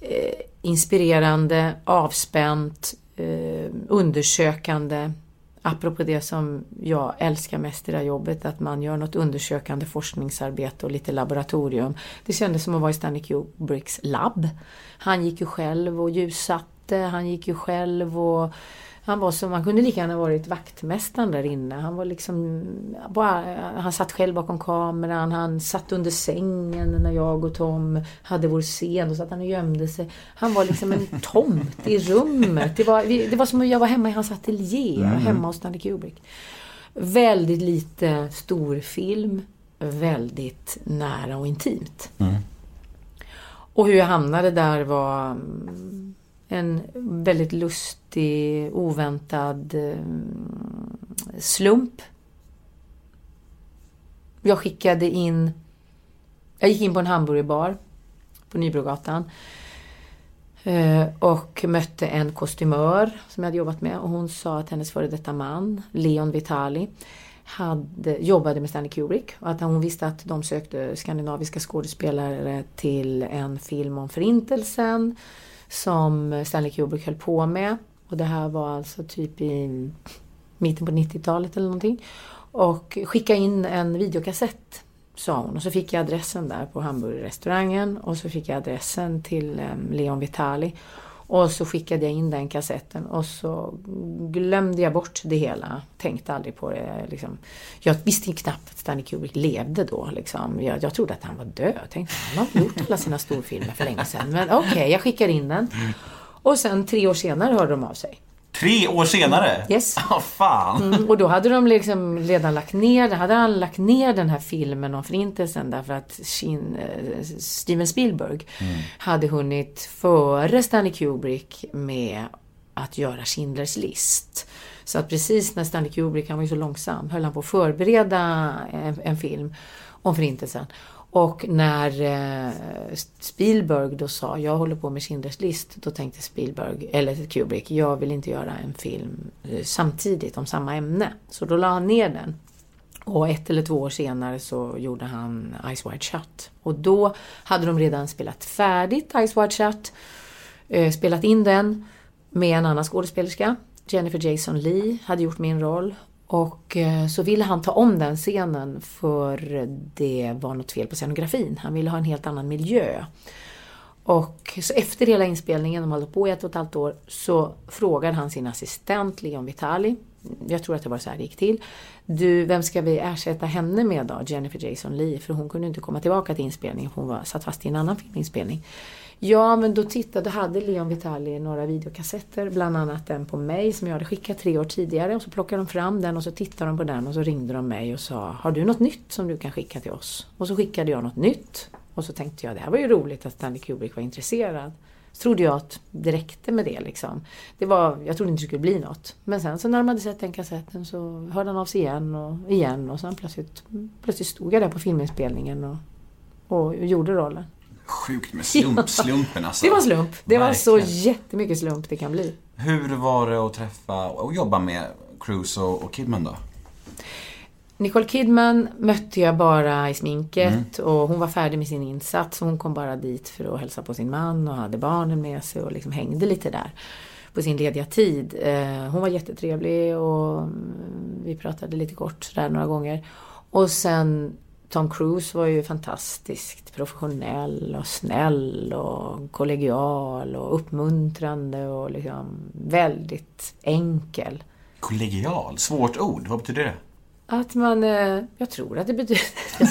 eh, inspirerande, avspänt, ehm, undersökande. Apropå det som jag älskar mest i det här jobbet, att man gör något undersökande forskningsarbete och lite laboratorium. Det kändes som att vara i Stanley Kubricks labb. Han gick ju själv och ljussatte, han gick ju själv och han var som, man kunde lika gärna varit vaktmästaren där inne. Han var liksom, bara, han satt själv bakom kameran, han satt under sängen när jag och Tom hade vår scen. Då satt han och gömde sig. Han var liksom en tomt i rummet. Det var, det var som att jag var hemma i hans ateljé, hemma hos Stanley Kubrick. Väldigt lite storfilm, väldigt nära och intimt. Och hur jag hamnade där var mm, en väldigt lustig, oväntad eh, slump. Jag skickade in... Jag gick in på en hamburgerbar på Nybrogatan. Eh, och mötte en kostymör som jag hade jobbat med och hon sa att hennes före detta man, Leon Vitali, hade, jobbade med Stanley Kubrick och att hon visste att de sökte skandinaviska skådespelare till en film om förintelsen som Stanley Kubrick höll på med. Och det här var alltså typ i mitten på 90-talet eller någonting. Och skicka in en videokassett, sa hon. Och så fick jag adressen där på hamburgerrestaurangen och så fick jag adressen till eh, Leon Vitali. Och så skickade jag in den kassetten och så glömde jag bort det hela. Tänkte aldrig på det. Liksom. Jag visste knappt att Stanley Kubrick levde då. Liksom. Jag, jag trodde att han var död. Jag tänkte han har gjort alla sina storfilmer för länge sedan. Men okej, jag skickar in den. Och sen tre år senare hörde de av sig. Tre år senare? Yes. Ja, fan. Mm, och då hade de liksom redan lagt ner, hade han lagt ner den här filmen om förintelsen därför att Shin, eh, Steven Spielberg hade hunnit före Stanley Kubrick med att göra Schindler's list. Så att precis när Stanley Kubrick, han var ju så långsam, höll han på att förbereda en, en film om förintelsen. Och när eh, Spielberg då sa jag håller på med Schindler's list, då tänkte Spielberg, eller Kubrick, jag vill inte göra en film eh, samtidigt om samma ämne. Så då la han ner den. Och ett eller två år senare så gjorde han Ice Wide Shut. Och då hade de redan spelat färdigt Ice Wide Shut, eh, spelat in den med en annan skådespelerska. Jennifer Jason Lee hade gjort min roll. Och eh, så ville han ta om den scenen för det var något fel på scenografin. Han ville ha en helt annan miljö. Och så efter hela inspelningen, de hade på i ett och ett halvt år, så frågade han sin assistent Leon Vitali. Jag tror att det var så här det gick till. Du, vem ska vi ersätta henne med då? Jennifer Jason Lee. För hon kunde inte komma tillbaka till inspelningen för hon var satt fast i en annan filminspelning. Ja, men då tittade, hade Leon Vitali några videokassetter, bland annat den på mig som jag hade skickat tre år tidigare. Och så plockade de fram den och så tittade de på den och så ringde de mig och sa, har du något nytt som du kan skicka till oss? Och så skickade jag något nytt. Och så tänkte jag, det här var ju roligt att Stanley Kubrick var intresserad. Så trodde jag att det räckte med det liksom. Det var, jag trodde inte det skulle bli något. Men sen så när de hade sett den kassetten så hörde han av sig igen och igen och sen plötsligt, plötsligt stod jag där på filminspelningen och, och gjorde rollen. Sjukt med slump, slumpen alltså. Det var slump. Det var så jättemycket slump det kan bli. Hur var det att träffa och jobba med Cruise och, Kidman då? Nicole Kidman mötte jag bara i sminket och hon var färdig med sin insats. Hon kom bara dit för att hälsa på sin man och hade barnen med sig och liksom hängde lite där på sin lediga tid. Eh, Hon var jättetrevlig och mm, vi pratade lite kort där några gånger. Och sen Tom Cruise var ju fantastiskt professionell och snäll och kollegial och uppmuntrande och liksom väldigt enkel. Kollegial, svårt ord. Vad betyder det? Att man, eh, jag tror att det betyder,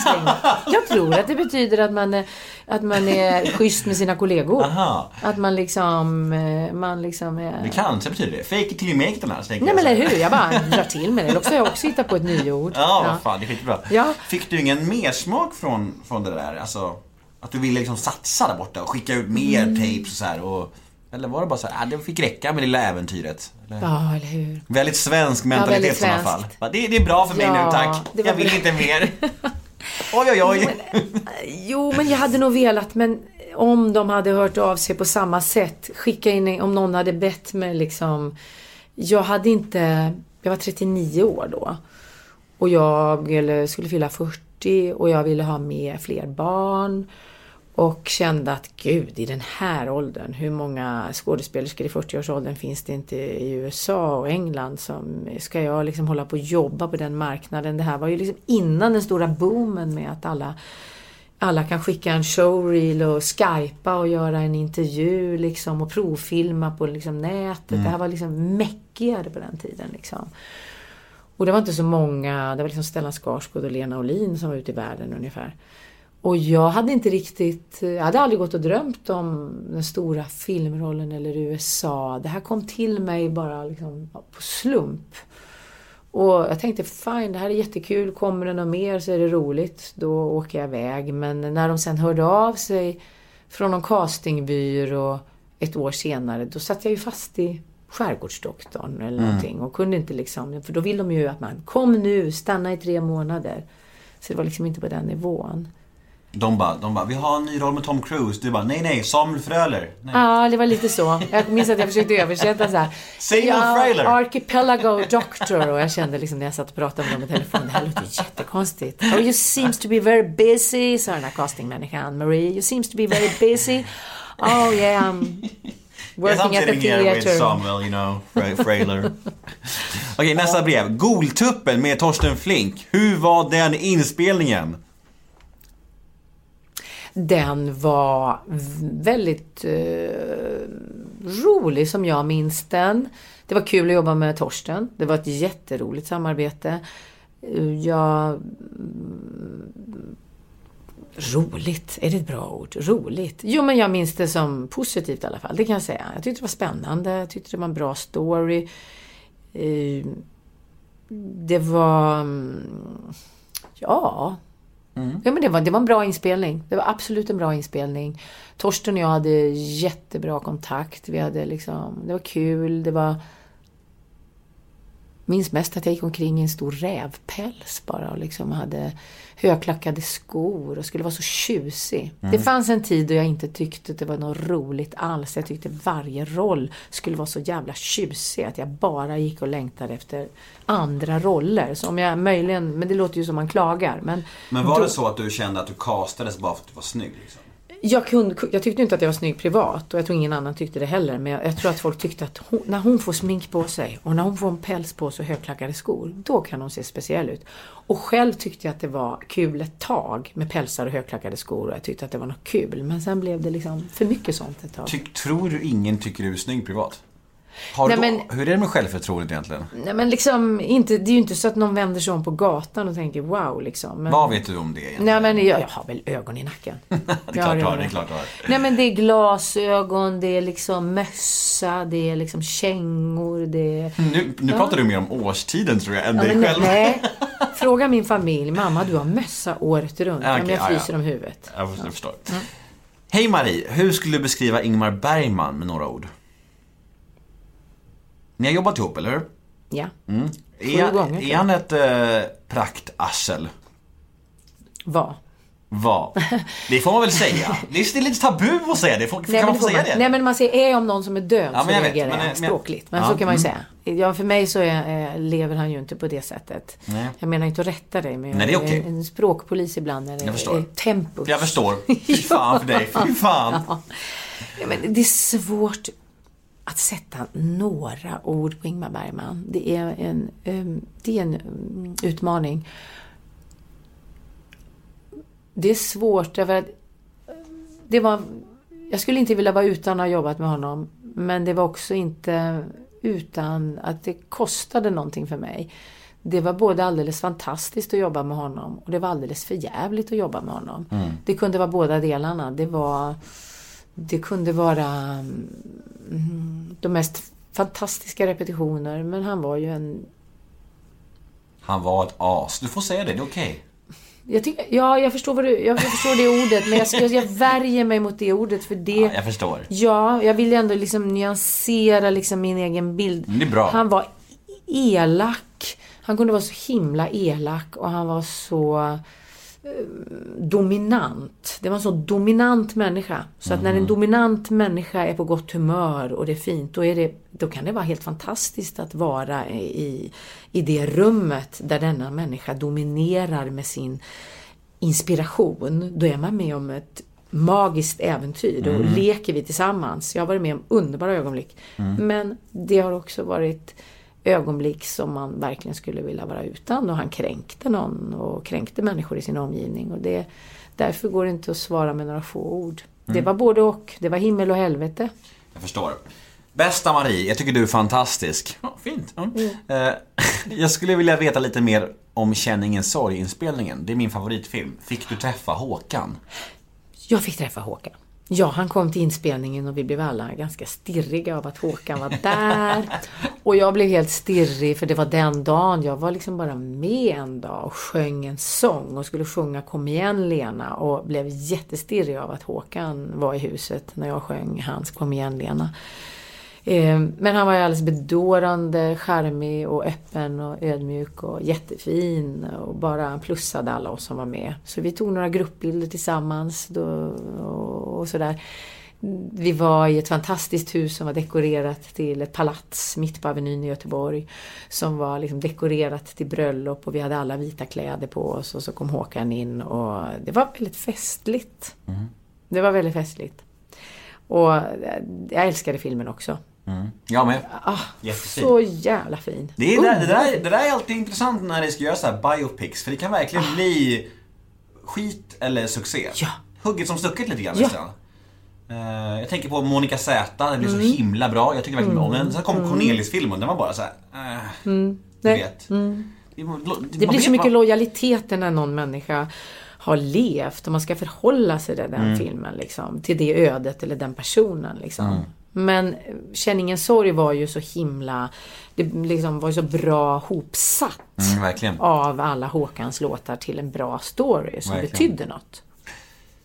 jag, tror att det betyder att man, eh, att man är schysst med sina kollegor. Aha. Att man liksom, eh, man liksom är... Det kanske betyder det. Fake it till you make it annars, Nej men eller hur, jag bara drar till med det. Eller också har jag också hittat på ett nyord. Ja, vad fan, det är skitbra. Ja. Fick du ingen mersmak från, från det där? Alltså, att du ville liksom satsa där borta och skicka ut mer Mm. tapes och så här och... Eller var det bara så här, ah, det fick räcka med lilla äventyret? Eller? Ja, eller hur. Väldigt svensk mentalitet väldigt i sådana fall. Det, det är bra för mig Ja, nu, tack. Jag vill bra. inte mer. Oj, oj, oj. Jo, men jag hade nog velat, men om de hade hört av sig på samma sätt, skicka in, om någon hade bett mig liksom. Jag hade inte, jag var 39 år då. Och jag eller, skulle fylla 40 och jag ville ha med fler barn. Och kände att gud, i den här åldern, hur många skådespelerskor i 40-årsåldern finns det inte i USA och England som ska jag liksom hålla på och jobba på den marknaden? Det här var ju liksom innan den stora boomen med att alla alla kan skicka en showreel och skypa och göra en intervju liksom och provfilma på liksom nätet. Det här var liksom mäckigare på den tiden liksom. Och det var inte så många, det var liksom Stellan Skarsgård och Lena Olin som var ute i världen ungefär. Och jag hade inte riktigt, jag hade aldrig gått och drömt om den stora filmrollen eller USA. Det här kom till mig bara liksom på slump. Och jag tänkte fine, det här är jättekul. Kommer det något mer så är det roligt. Då åker jag iväg. Men när de sen hörde av sig från någon castingbyrå ett år senare, då satt jag ju fast i Skärgårdsdoktorn eller någonting och kunde inte liksom, för då vill de ju att man kom nu, stanna i tre månader. Så det var liksom inte på den nivån. De bara, de bara, vi har en ny roll med Tom Cruise. Du bara, nej, nej, Samuel Fröler. Nej. Ja, det var lite så. Jag minns att jag försökte översätta så här. Samuel ja, Frailer. Archipelago Doctor. Och jag kände liksom när jag satt och pratade med dem i telefon, det här låter jättekonstigt. Oh, you seems to be very busy, sa den här castingmänniskan. Marie, you seems to be very busy. Oh yeah, I'm Yes, I'm working at the sitting here with theater. Samuel, you know, Frailer. Okej, nästa brev. Goltuppen med Torsten Flink. Hur var den inspelningen? Den var väldigt eh, rolig som jag minns den. Det var kul att jobba med Torsten. Det var ett jätteroligt samarbete. Eh, jag... Mm, roligt, är det ett bra ord? Roligt? Jo, men jag minns det som positivt i alla fall. Det kan jag säga. Jag tyckte det var spännande. Jag tyckte det var en bra story. Eh, det var... Mm, ja mm, Ja, men det, var, det var en bra inspelning. Det var absolut en bra inspelning. Torsten och jag hade jättebra kontakt. Vi hade liksom, det var kul. Det var... Minns mest att jag gick omkring i en stor rävpäls bara och liksom hade högklackade skor och skulle vara så tjusig. Det fanns en tid då jag inte tyckte att det var något roligt alls. Jag tyckte varje roll skulle vara så jävla tjusig att jag bara gick och längtade efter andra roller. Så om jag möjligen, men det låter ju som man klagar. Men, Men var då- det så att du kände att du castades bara för att du var snygg? Liksom? Jag, kunde, jag tyckte inte att jag var snygg privat och jag tror ingen annan tyckte det heller. Men jag, jag tror att folk tyckte att hon, när hon får smink på sig och när hon får en päls på sig och högklackade skor, då kan hon se speciell ut. Och själv tyckte jag att det var kul ett tag med pälsar och högklackade skor och jag tyckte att det var något kul. Men sen blev det liksom för mycket sånt ett tag. Ty, tror du ingen tycker du är snygg privat? Nej, du, men- Hur är det med självförtroendet egentligen? Nej men liksom, inte, det är ju inte så att någon vänder sig om på gatan och tänker wow liksom. Men, Vad vet du om det egentligen? Nej men jag, jag har väl ögon i nacken. det är klart du har, det är klart du har. Nej men det är glasögon, det är liksom mössa, det är liksom kängor, det är... Nu, nu pratar du mer om årstiden tror jag, än Ja, dig själv. Nej. Fråga min familj, mamma du har mössa året runt. Ja, Ja, okej, men jag ja, ja. fryser om huvudet. Jag förstår. Förstår. Hej Marie, hur skulle du beskriva Ingmar Bergman med några ord? Ni har jobbat ihop, eller hur? Ja. Är, han- gånger, är jag. han ett eh, praktarsel? Vad? Vad? Det får man väl säga. Det är, är lite tabu att säga det. Kan men man få säga man, det? Nej men man säger, är om någon som är död Ja, så jag reagerar jag men- språkligt. Men ja, så kan man ju mm. säga. Ja, för mig så är, eh, lever han ju inte på det sättet. Nej. Jag menar inte att rätta dig men jag Nej, det är okej. en språkpolis ibland när det Jag är tempus. Jag förstår. Fy fan för dig, fy fan. Ja. Ja, men det är svårt att sätta några ord på Ingmar Bergman. Det är en, um, det är en um, utmaning. Det är svårt därför att um, det var, jag skulle inte vilja vara utan att ha jobbat med honom. Men det var också inte utan att det kostade någonting för mig. Det var både alldeles fantastiskt att jobba med honom och det var alldeles för jävligt att jobba med honom. Det kunde vara båda delarna. Det var det kunde vara mm, de mest fantastiska repetitioner men han var ju en... Han var ett as. Du får säga det, det är okej. Jag tycker, ja, jag förstår, vad du, jag förstår det ordet men jag, jag, jag värjer mig mot det ordet för det... Ja, jag förstår. Ja, jag vill ju ändå liksom nyansera liksom min egen bild. Mm, det är bra. Han var elak. Han kunde vara så himla elak och han var så dominant. Det var en så dominant människa. Så att när Mm. en dominant människa är på gott humör och det är fint, då, är det, då kan det vara helt fantastiskt att vara i, i det rummet där denna människa dominerar med sin inspiration. Då är man med om ett magiskt äventyr. Då Mm. leker vi tillsammans. Jag har varit med om underbara ögonblick. Mm. Men det har också varit ögonblick som man verkligen skulle vilja vara utan. Och han kränkte någon och kränkte människor i sin omgivning. Och det, därför går det inte att svara med några få ord. Det Mm. var både och. Det var himmel och helvete. Jag förstår. Bästa Marie, jag tycker du är fantastisk. Ja, fint. Ja. Eh, jag skulle vilja veta lite mer om Känn ingen sorg-inspelningen. Det är min favoritfilm. Fick du träffa Håkan? Jag fick träffa Håkan. Ja, han kom till inspelningen och vi blev alla ganska stirriga av att Håkan var där. Och jag blev helt stirrig för det var den dagen. Jag var liksom bara med en dag och sjöng en sång och skulle sjunga Kom igen Lena och blev jättestirrig av att Håkan var i huset när jag sjöng hans Kom igen Lena. Eh, Men han var ju alldeles bedårande, charmig och öppen och ödmjuk och jättefin. Och bara han plussade alla oss som var med. Så vi tog några gruppbilder tillsammans då, och, sådär. Vi var i ett fantastiskt hus som var dekorerat till ett palats mitt på Avenyn i Göteborg. Som var liksom dekorerat till bröllop och vi hade alla vita kläder på oss och så kom Håkan in och det var väldigt festligt. Det var väldigt festligt. Och eh, jag älskade filmen också. Jag med. Ah, Jättefin. så jävla fin. Det, är, det, det, där, Underbar. det där är alltid intressant när det ska göras så här biopics. För det kan verkligen bli skit eller succé. Ja. Hugget som stucket lite grann Ja. nästan. Eh, jag tänker på Monica Z, det blev Mm. så himla bra. Jag tycker verkligen om den. Sen kom Cornelis-filmen, den var bara så här. Du Mm. Nej. vet. Det man blir så mycket vad- lojaliteten när någon människa har levt och man ska förhålla sig till den Mm. filmen. Liksom, till det ödet eller den personen. Liksom. Men Känn ingen sorg var ju så himla, det liksom var ju så bra hopsatt Mm, av alla Håkans låtar till en bra story som Verkligen. betydde något.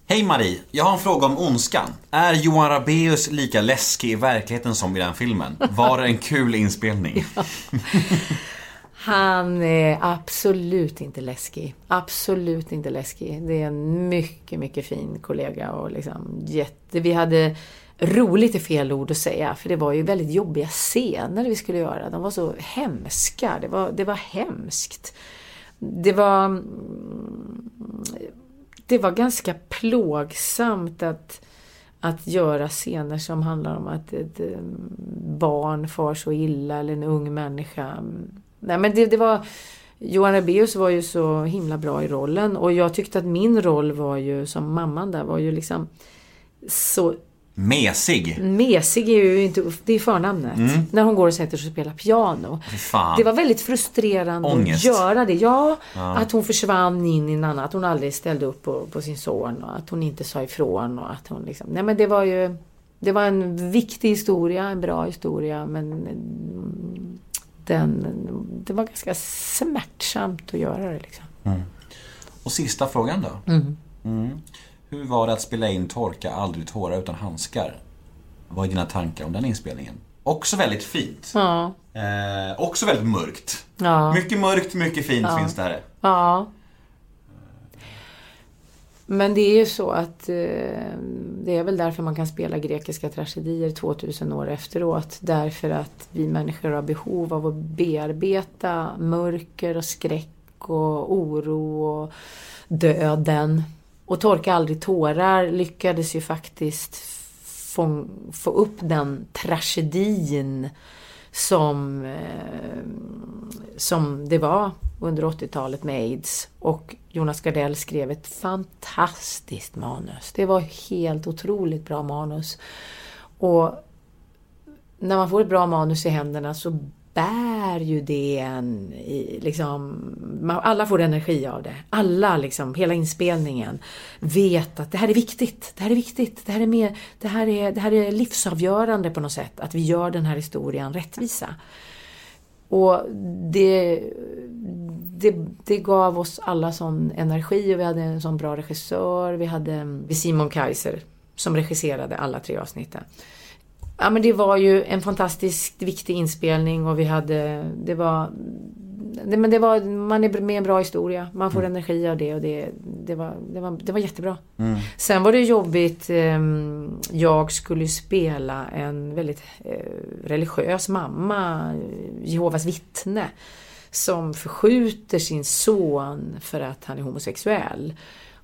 Hej Marie, jag har en fråga om ondskan. Är Johan Rabaeus lika läskig i verkligheten som i den filmen? Var det en kul inspelning? Han är absolut inte läskig. Absolut inte läskig. Det är en mycket, mycket fin kollega och liksom jätte... Vi hade roligt är fel ord att säga, för det var ju väldigt jobbiga scener vi skulle göra. De var så hemska. Det var, det var hemskt. Det var... Mm, det var ganska plågsamt att att göra scener som handlar om att ett mm, barn far så illa eller en ung människa. Nej men det, det var Johan Rabaeus var ju så himla bra i rollen och jag tyckte att min roll var ju som mamman där var ju liksom så Mesig. mesig är ju inte, det är förnamnet. När hon går och sätter sig och spelar piano. Fan. Det var väldigt frustrerande Ångest. att göra det. Ja, att hon försvann in i en annan, att hon aldrig ställde upp på, på sin son och att hon inte sa ifrån och att hon liksom, nej men det var ju, det var en viktig historia, en bra historia men mm, den, det var ganska smärtsamt att göra det liksom. Och sista frågan då. Mm. Hur var det att spela in Torka aldrig tårar utan handskar? Vad är dina tankar om den inspelningen? Också väldigt fint. Ja. Eh, också väldigt mörkt. Ja. Mycket mörkt, mycket fint finns det här. Ja. Men det är ju så att eh, det är väl därför man kan spela grekiska tragedier 2000 år efteråt. Därför att vi människor har behov av att bearbeta mörker och skräck och oro och döden. Och Torka aldrig tårar lyckades ju faktiskt få, få upp den tragedin som, eh, som det var under 80-talet med aids. Och Jonas Gardell skrev ett fantastiskt manus. Det var helt otroligt bra manus. Och när man får ett bra manus i händerna så bär ju det en i, liksom, man, alla får energi av det. Alla, liksom, hela inspelningen vet att det här är viktigt, det här är viktigt, det här är, mer, det här är, det här är livsavgörande på något sätt, att vi gör den här historien rättvisa. Och det, det, det gav oss alla sån energi och vi hade en sån bra regissör. Vi hade Simon Kaiser som regisserade alla tre avsnitten. Ja men det var ju en fantastiskt viktig inspelning och vi hade, det var, det, men det var, man är med en bra historia. Man får energi av det och det, det, var, det, var, det var jättebra. Sen var det jobbigt, eh, jag skulle spela en väldigt eh, religiös mamma, Jehovas vittne, som förskjuter sin son för att han är homosexuell.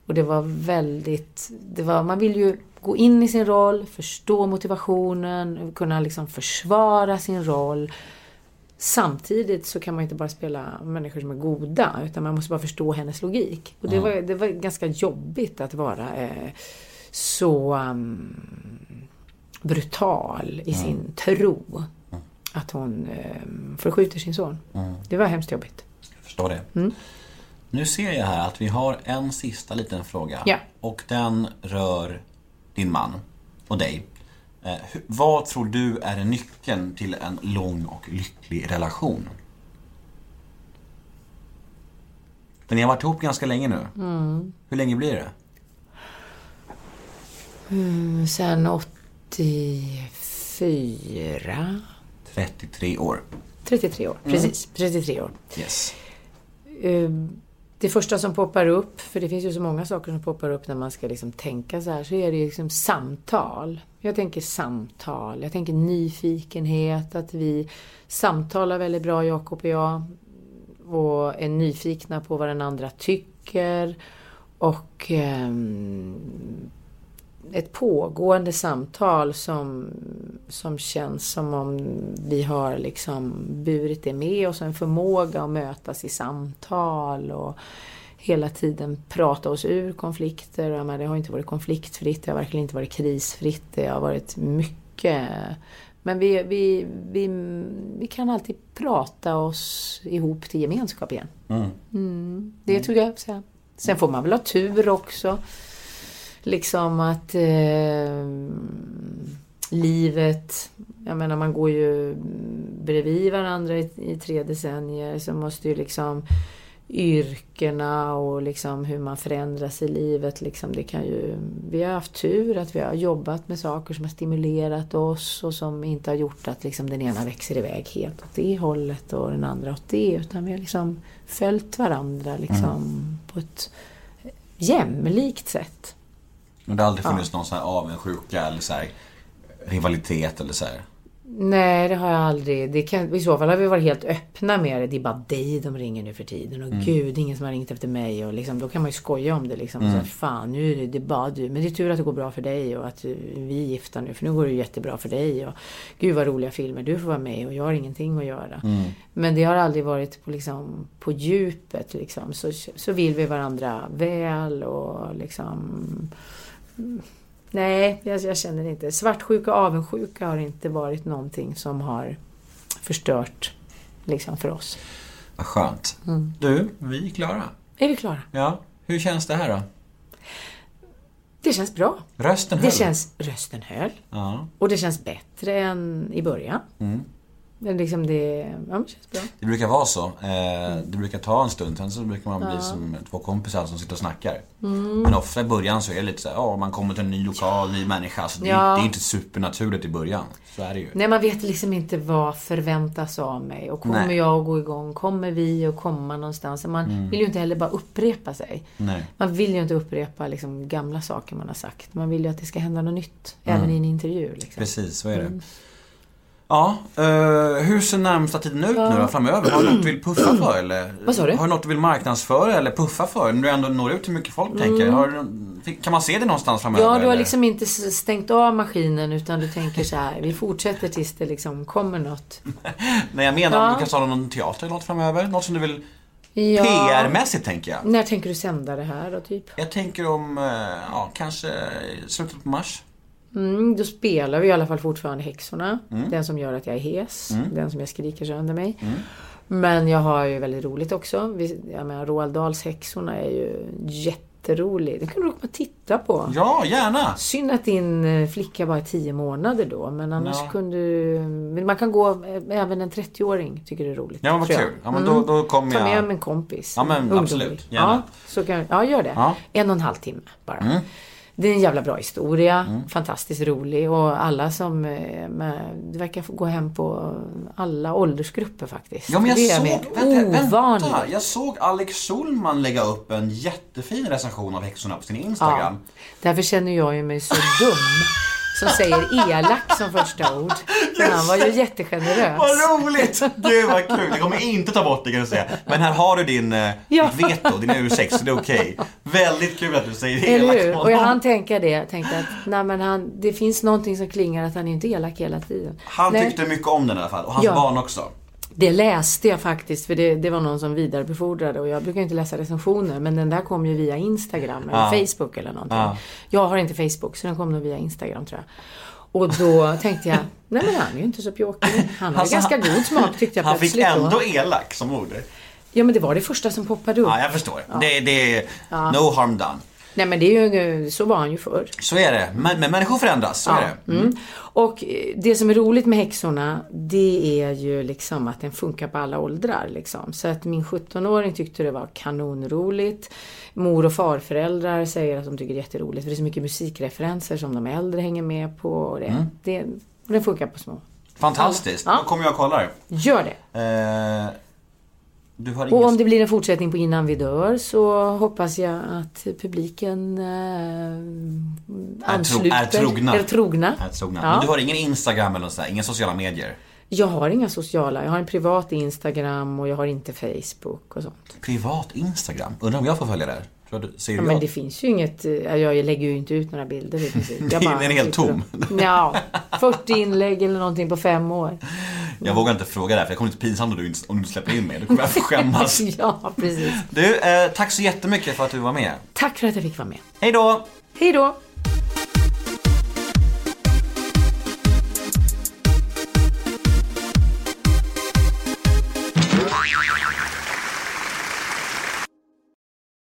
Och det var väldigt, det var, man vill ju gå in i sin roll, förstå motivationen, kunna liksom försvara sin roll. Samtidigt så kan man inte bara spela människor som är goda, utan man måste bara förstå hennes logik. Och det, var, det var ganska jobbigt att vara eh, så um, brutal i sin tro. Att hon eh, förskjuter sin son. Det var hemskt jobbigt. Jag förstår det. Nu ser jag här att vi har en sista liten fråga. Ja. Och den rör din man och dig. Eh, vad tror du är nyckeln till en lång och lycklig relation? För ni har varit ihop ganska länge nu. Hur länge blir det? Mm, sen 84, 33 år. 33 år. Precis, 33 år. Yes. Eh, det första som poppar upp, för det finns ju så många saker som poppar upp när man ska liksom tänka så här, så är det ju liksom samtal. Jag tänker samtal, jag tänker nyfikenhet, att vi samtalar väldigt bra Jakob och jag. Och är nyfikna på vad den andra tycker. Och eh, ett pågående samtal som, som känns som om vi har liksom burit det med oss. En förmåga att mötas i samtal och hela tiden prata oss ur konflikter. Jag menar, det har inte varit konfliktfritt, det har verkligen inte varit krisfritt. Det har varit mycket. Men vi, vi, vi, vi kan alltid prata oss ihop till gemenskap igen. Mm. Det tror jag. Sen får man väl ha tur också. Liksom att eh, livet, jag menar man går ju bredvid varandra i, i tre decennier så måste ju liksom yrkena och liksom hur man förändras i livet. Liksom det kan ju, vi har haft tur att vi har jobbat med saker som har stimulerat oss och som inte har gjort att liksom den ena växer iväg helt åt det hållet och den andra åt det. Utan vi har liksom följt varandra liksom på ett jämlikt sätt. Men det har aldrig funnits någon sån här avundsjuka eller så här rivalitet eller så här. Nej, det har jag aldrig. Det kan, I så fall har vi varit helt öppna med det. Det är bara dig de ringer nu för tiden. Och gud, ingen som har ringt efter mig. Och liksom, då kan man ju skoja om det. Liksom. Så här, Fan, nu är det, det är bara du. Men det är tur att det går bra för dig och att eh, vi är gifta nu. För nu går det ju jättebra för dig. Och gud vad roliga filmer du får vara med och jag har ingenting att göra. Men det har aldrig varit på, liksom, på djupet. Liksom. Så, så vill vi varandra väl och liksom... Nej, jag, jag känner inte. Svartsjuka och avundsjuka har inte varit någonting som har förstört liksom, för oss. Vad skönt. Du, vi är klara. Är vi klara? Ja. Hur känns det här då? Det känns bra. Rösten Det höll. känns, rösten höll. Ja. Och det känns bättre än i början. Det, liksom det, ja, det känns bra. Det brukar vara så. Eh, det brukar ta en stund, sen så brukar man bli som två kompisar som sitter och snackar. Mm. Men ofta i början så är det lite så här, ja man kommer till en ny lokal, ny människa. Så det, Ja. det är inte supernaturligt i början. Så är det ju. Nej, man vet liksom inte vad förväntas av mig. Och kommer Nej. jag att gå igång? Kommer vi att komma någonstans? Man vill ju inte heller bara upprepa sig. Nej. Man vill ju inte upprepa liksom, gamla saker man har sagt. Man vill ju att det ska hända något nytt. Även i en intervju. Liksom. Precis, så är det. Mm. Ja, eh, hur ser närmsta tiden ut nu då framöver? Har du något du vill puffa för eller? Vad sa du? Har du något du vill marknadsföra eller puffa för? När du ändå når ut till mycket folk tänker jag. Har du, kan man se det någonstans framöver? Mm. Ja, du har eller? liksom inte stängt av maskinen utan du tänker så här. Vi fortsätter tills det liksom kommer något. Nej jag menar Ja. om du kan starta någon teater eller något framöver? Något som du vill Ja. PR-mässigt tänker jag. När tänker du sända det här då, typ? Jag tänker om, eh, ja kanske slutet på mars. Mm, då spelar vi i alla fall fortfarande Häxorna. Den som gör att jag är hes. Mm. Den som jag skriker sönder mig. Men jag har ju väldigt roligt också. Vi, jag menar, Roald Dahls Häxorna är ju jätterolig. Den kan du komma och titta på. Ja, gärna! Synd att din eh, flicka bara är 10 månader då. Men annars Ja. kunde du... Men man kan gå, eh, även en 30-åring tycker det är roligt. Ja men vad jag. kul. Ja men då, då kommer Ta med jag. en kompis. Ja, men Ungdomlig. absolut. Gärna. Ja, så kan, ja, gör det. Ja. Mm. En och en halv timme bara. Det är en jävla bra historia. Fantastiskt rolig. Och alla som... eh, Med, det verkar gå hem på alla åldersgrupper faktiskt. Ja men jag är såg, vänta, vänta, jag såg Alex Schulman lägga upp en jättefin recension av Häxorna på sin Instagram. Därför känner jag ju mig så dum. Som säger elak som första ord. Men han var ju jättegenerös. Vad roligt! Gud vad kul! Jag kommer inte ta bort det kan jag säga. Men här har du din, eh, Ja. ditt veto, din ursäkt, så det är okej. Väldigt kul att du säger det Eller hur? Och jag hann tänka det. Jag tänkte att nej, men han, det finns någonting som klingar att han är inte elak hela tiden. Han Nej, tyckte mycket om den i alla fall, och hans Ja. barn också. Det läste jag faktiskt, för det, det var någon som vidarebefordrade och jag brukar inte läsa recensioner men den där kom ju via Instagram eller Ja. Facebook eller någonting. Ja. Jag har inte Facebook så den kom nog via Instagram tror jag. Och då tänkte jag, nej men han är ju inte så pjåkig. Han har Alltså, ganska god smak tyckte jag Han fick plötsligt ändå då. elak som ord. Ja men det var det första som poppade upp. Ja, jag förstår. Det, det är no harm done. Nej men det är ju, så var han ju förr. Så är det. Men, men människor förändras, så är det. Mm. Och eh, det som är roligt med häxorna det är ju liksom att den funkar på alla åldrar. Liksom. Så att min 17-åring tyckte det var kanonroligt. Mor och farföräldrar säger att de tycker det är jätteroligt för det är så mycket musikreferenser som de äldre hänger med på. Och det, Mm. det, den funkar på små. Fantastiskt. Ja. Då kommer jag och kollar. Gör det! Eh, Och ingen... om det blir en fortsättning på Innan vi dör så hoppas jag att publiken eh, Är tro- ansluter. är trogna. Är trogna. Är trogna. Ja. Men du har ingen Instagram eller sånt där, inga sociala medier? Jag har inga sociala. Jag har en privat Instagram och jag har inte Facebook och sånt. Privat Instagram? Undrar om jag får följa ser Ja, men det finns ju inget, eh, jag lägger ju inte ut några bilder i princip. Jag Den är helt tom. Ja, 40 inlägg eller någonting på fem år. Jag vågar inte fråga där för jag kommer inte pinsamt om du, inte- om du släpper in mig. Då kommer jag skämmas. Ja, precis. Du, eh, tack så jättemycket för att du var med. Tack för att jag fick vara med. Hej då! Hej då!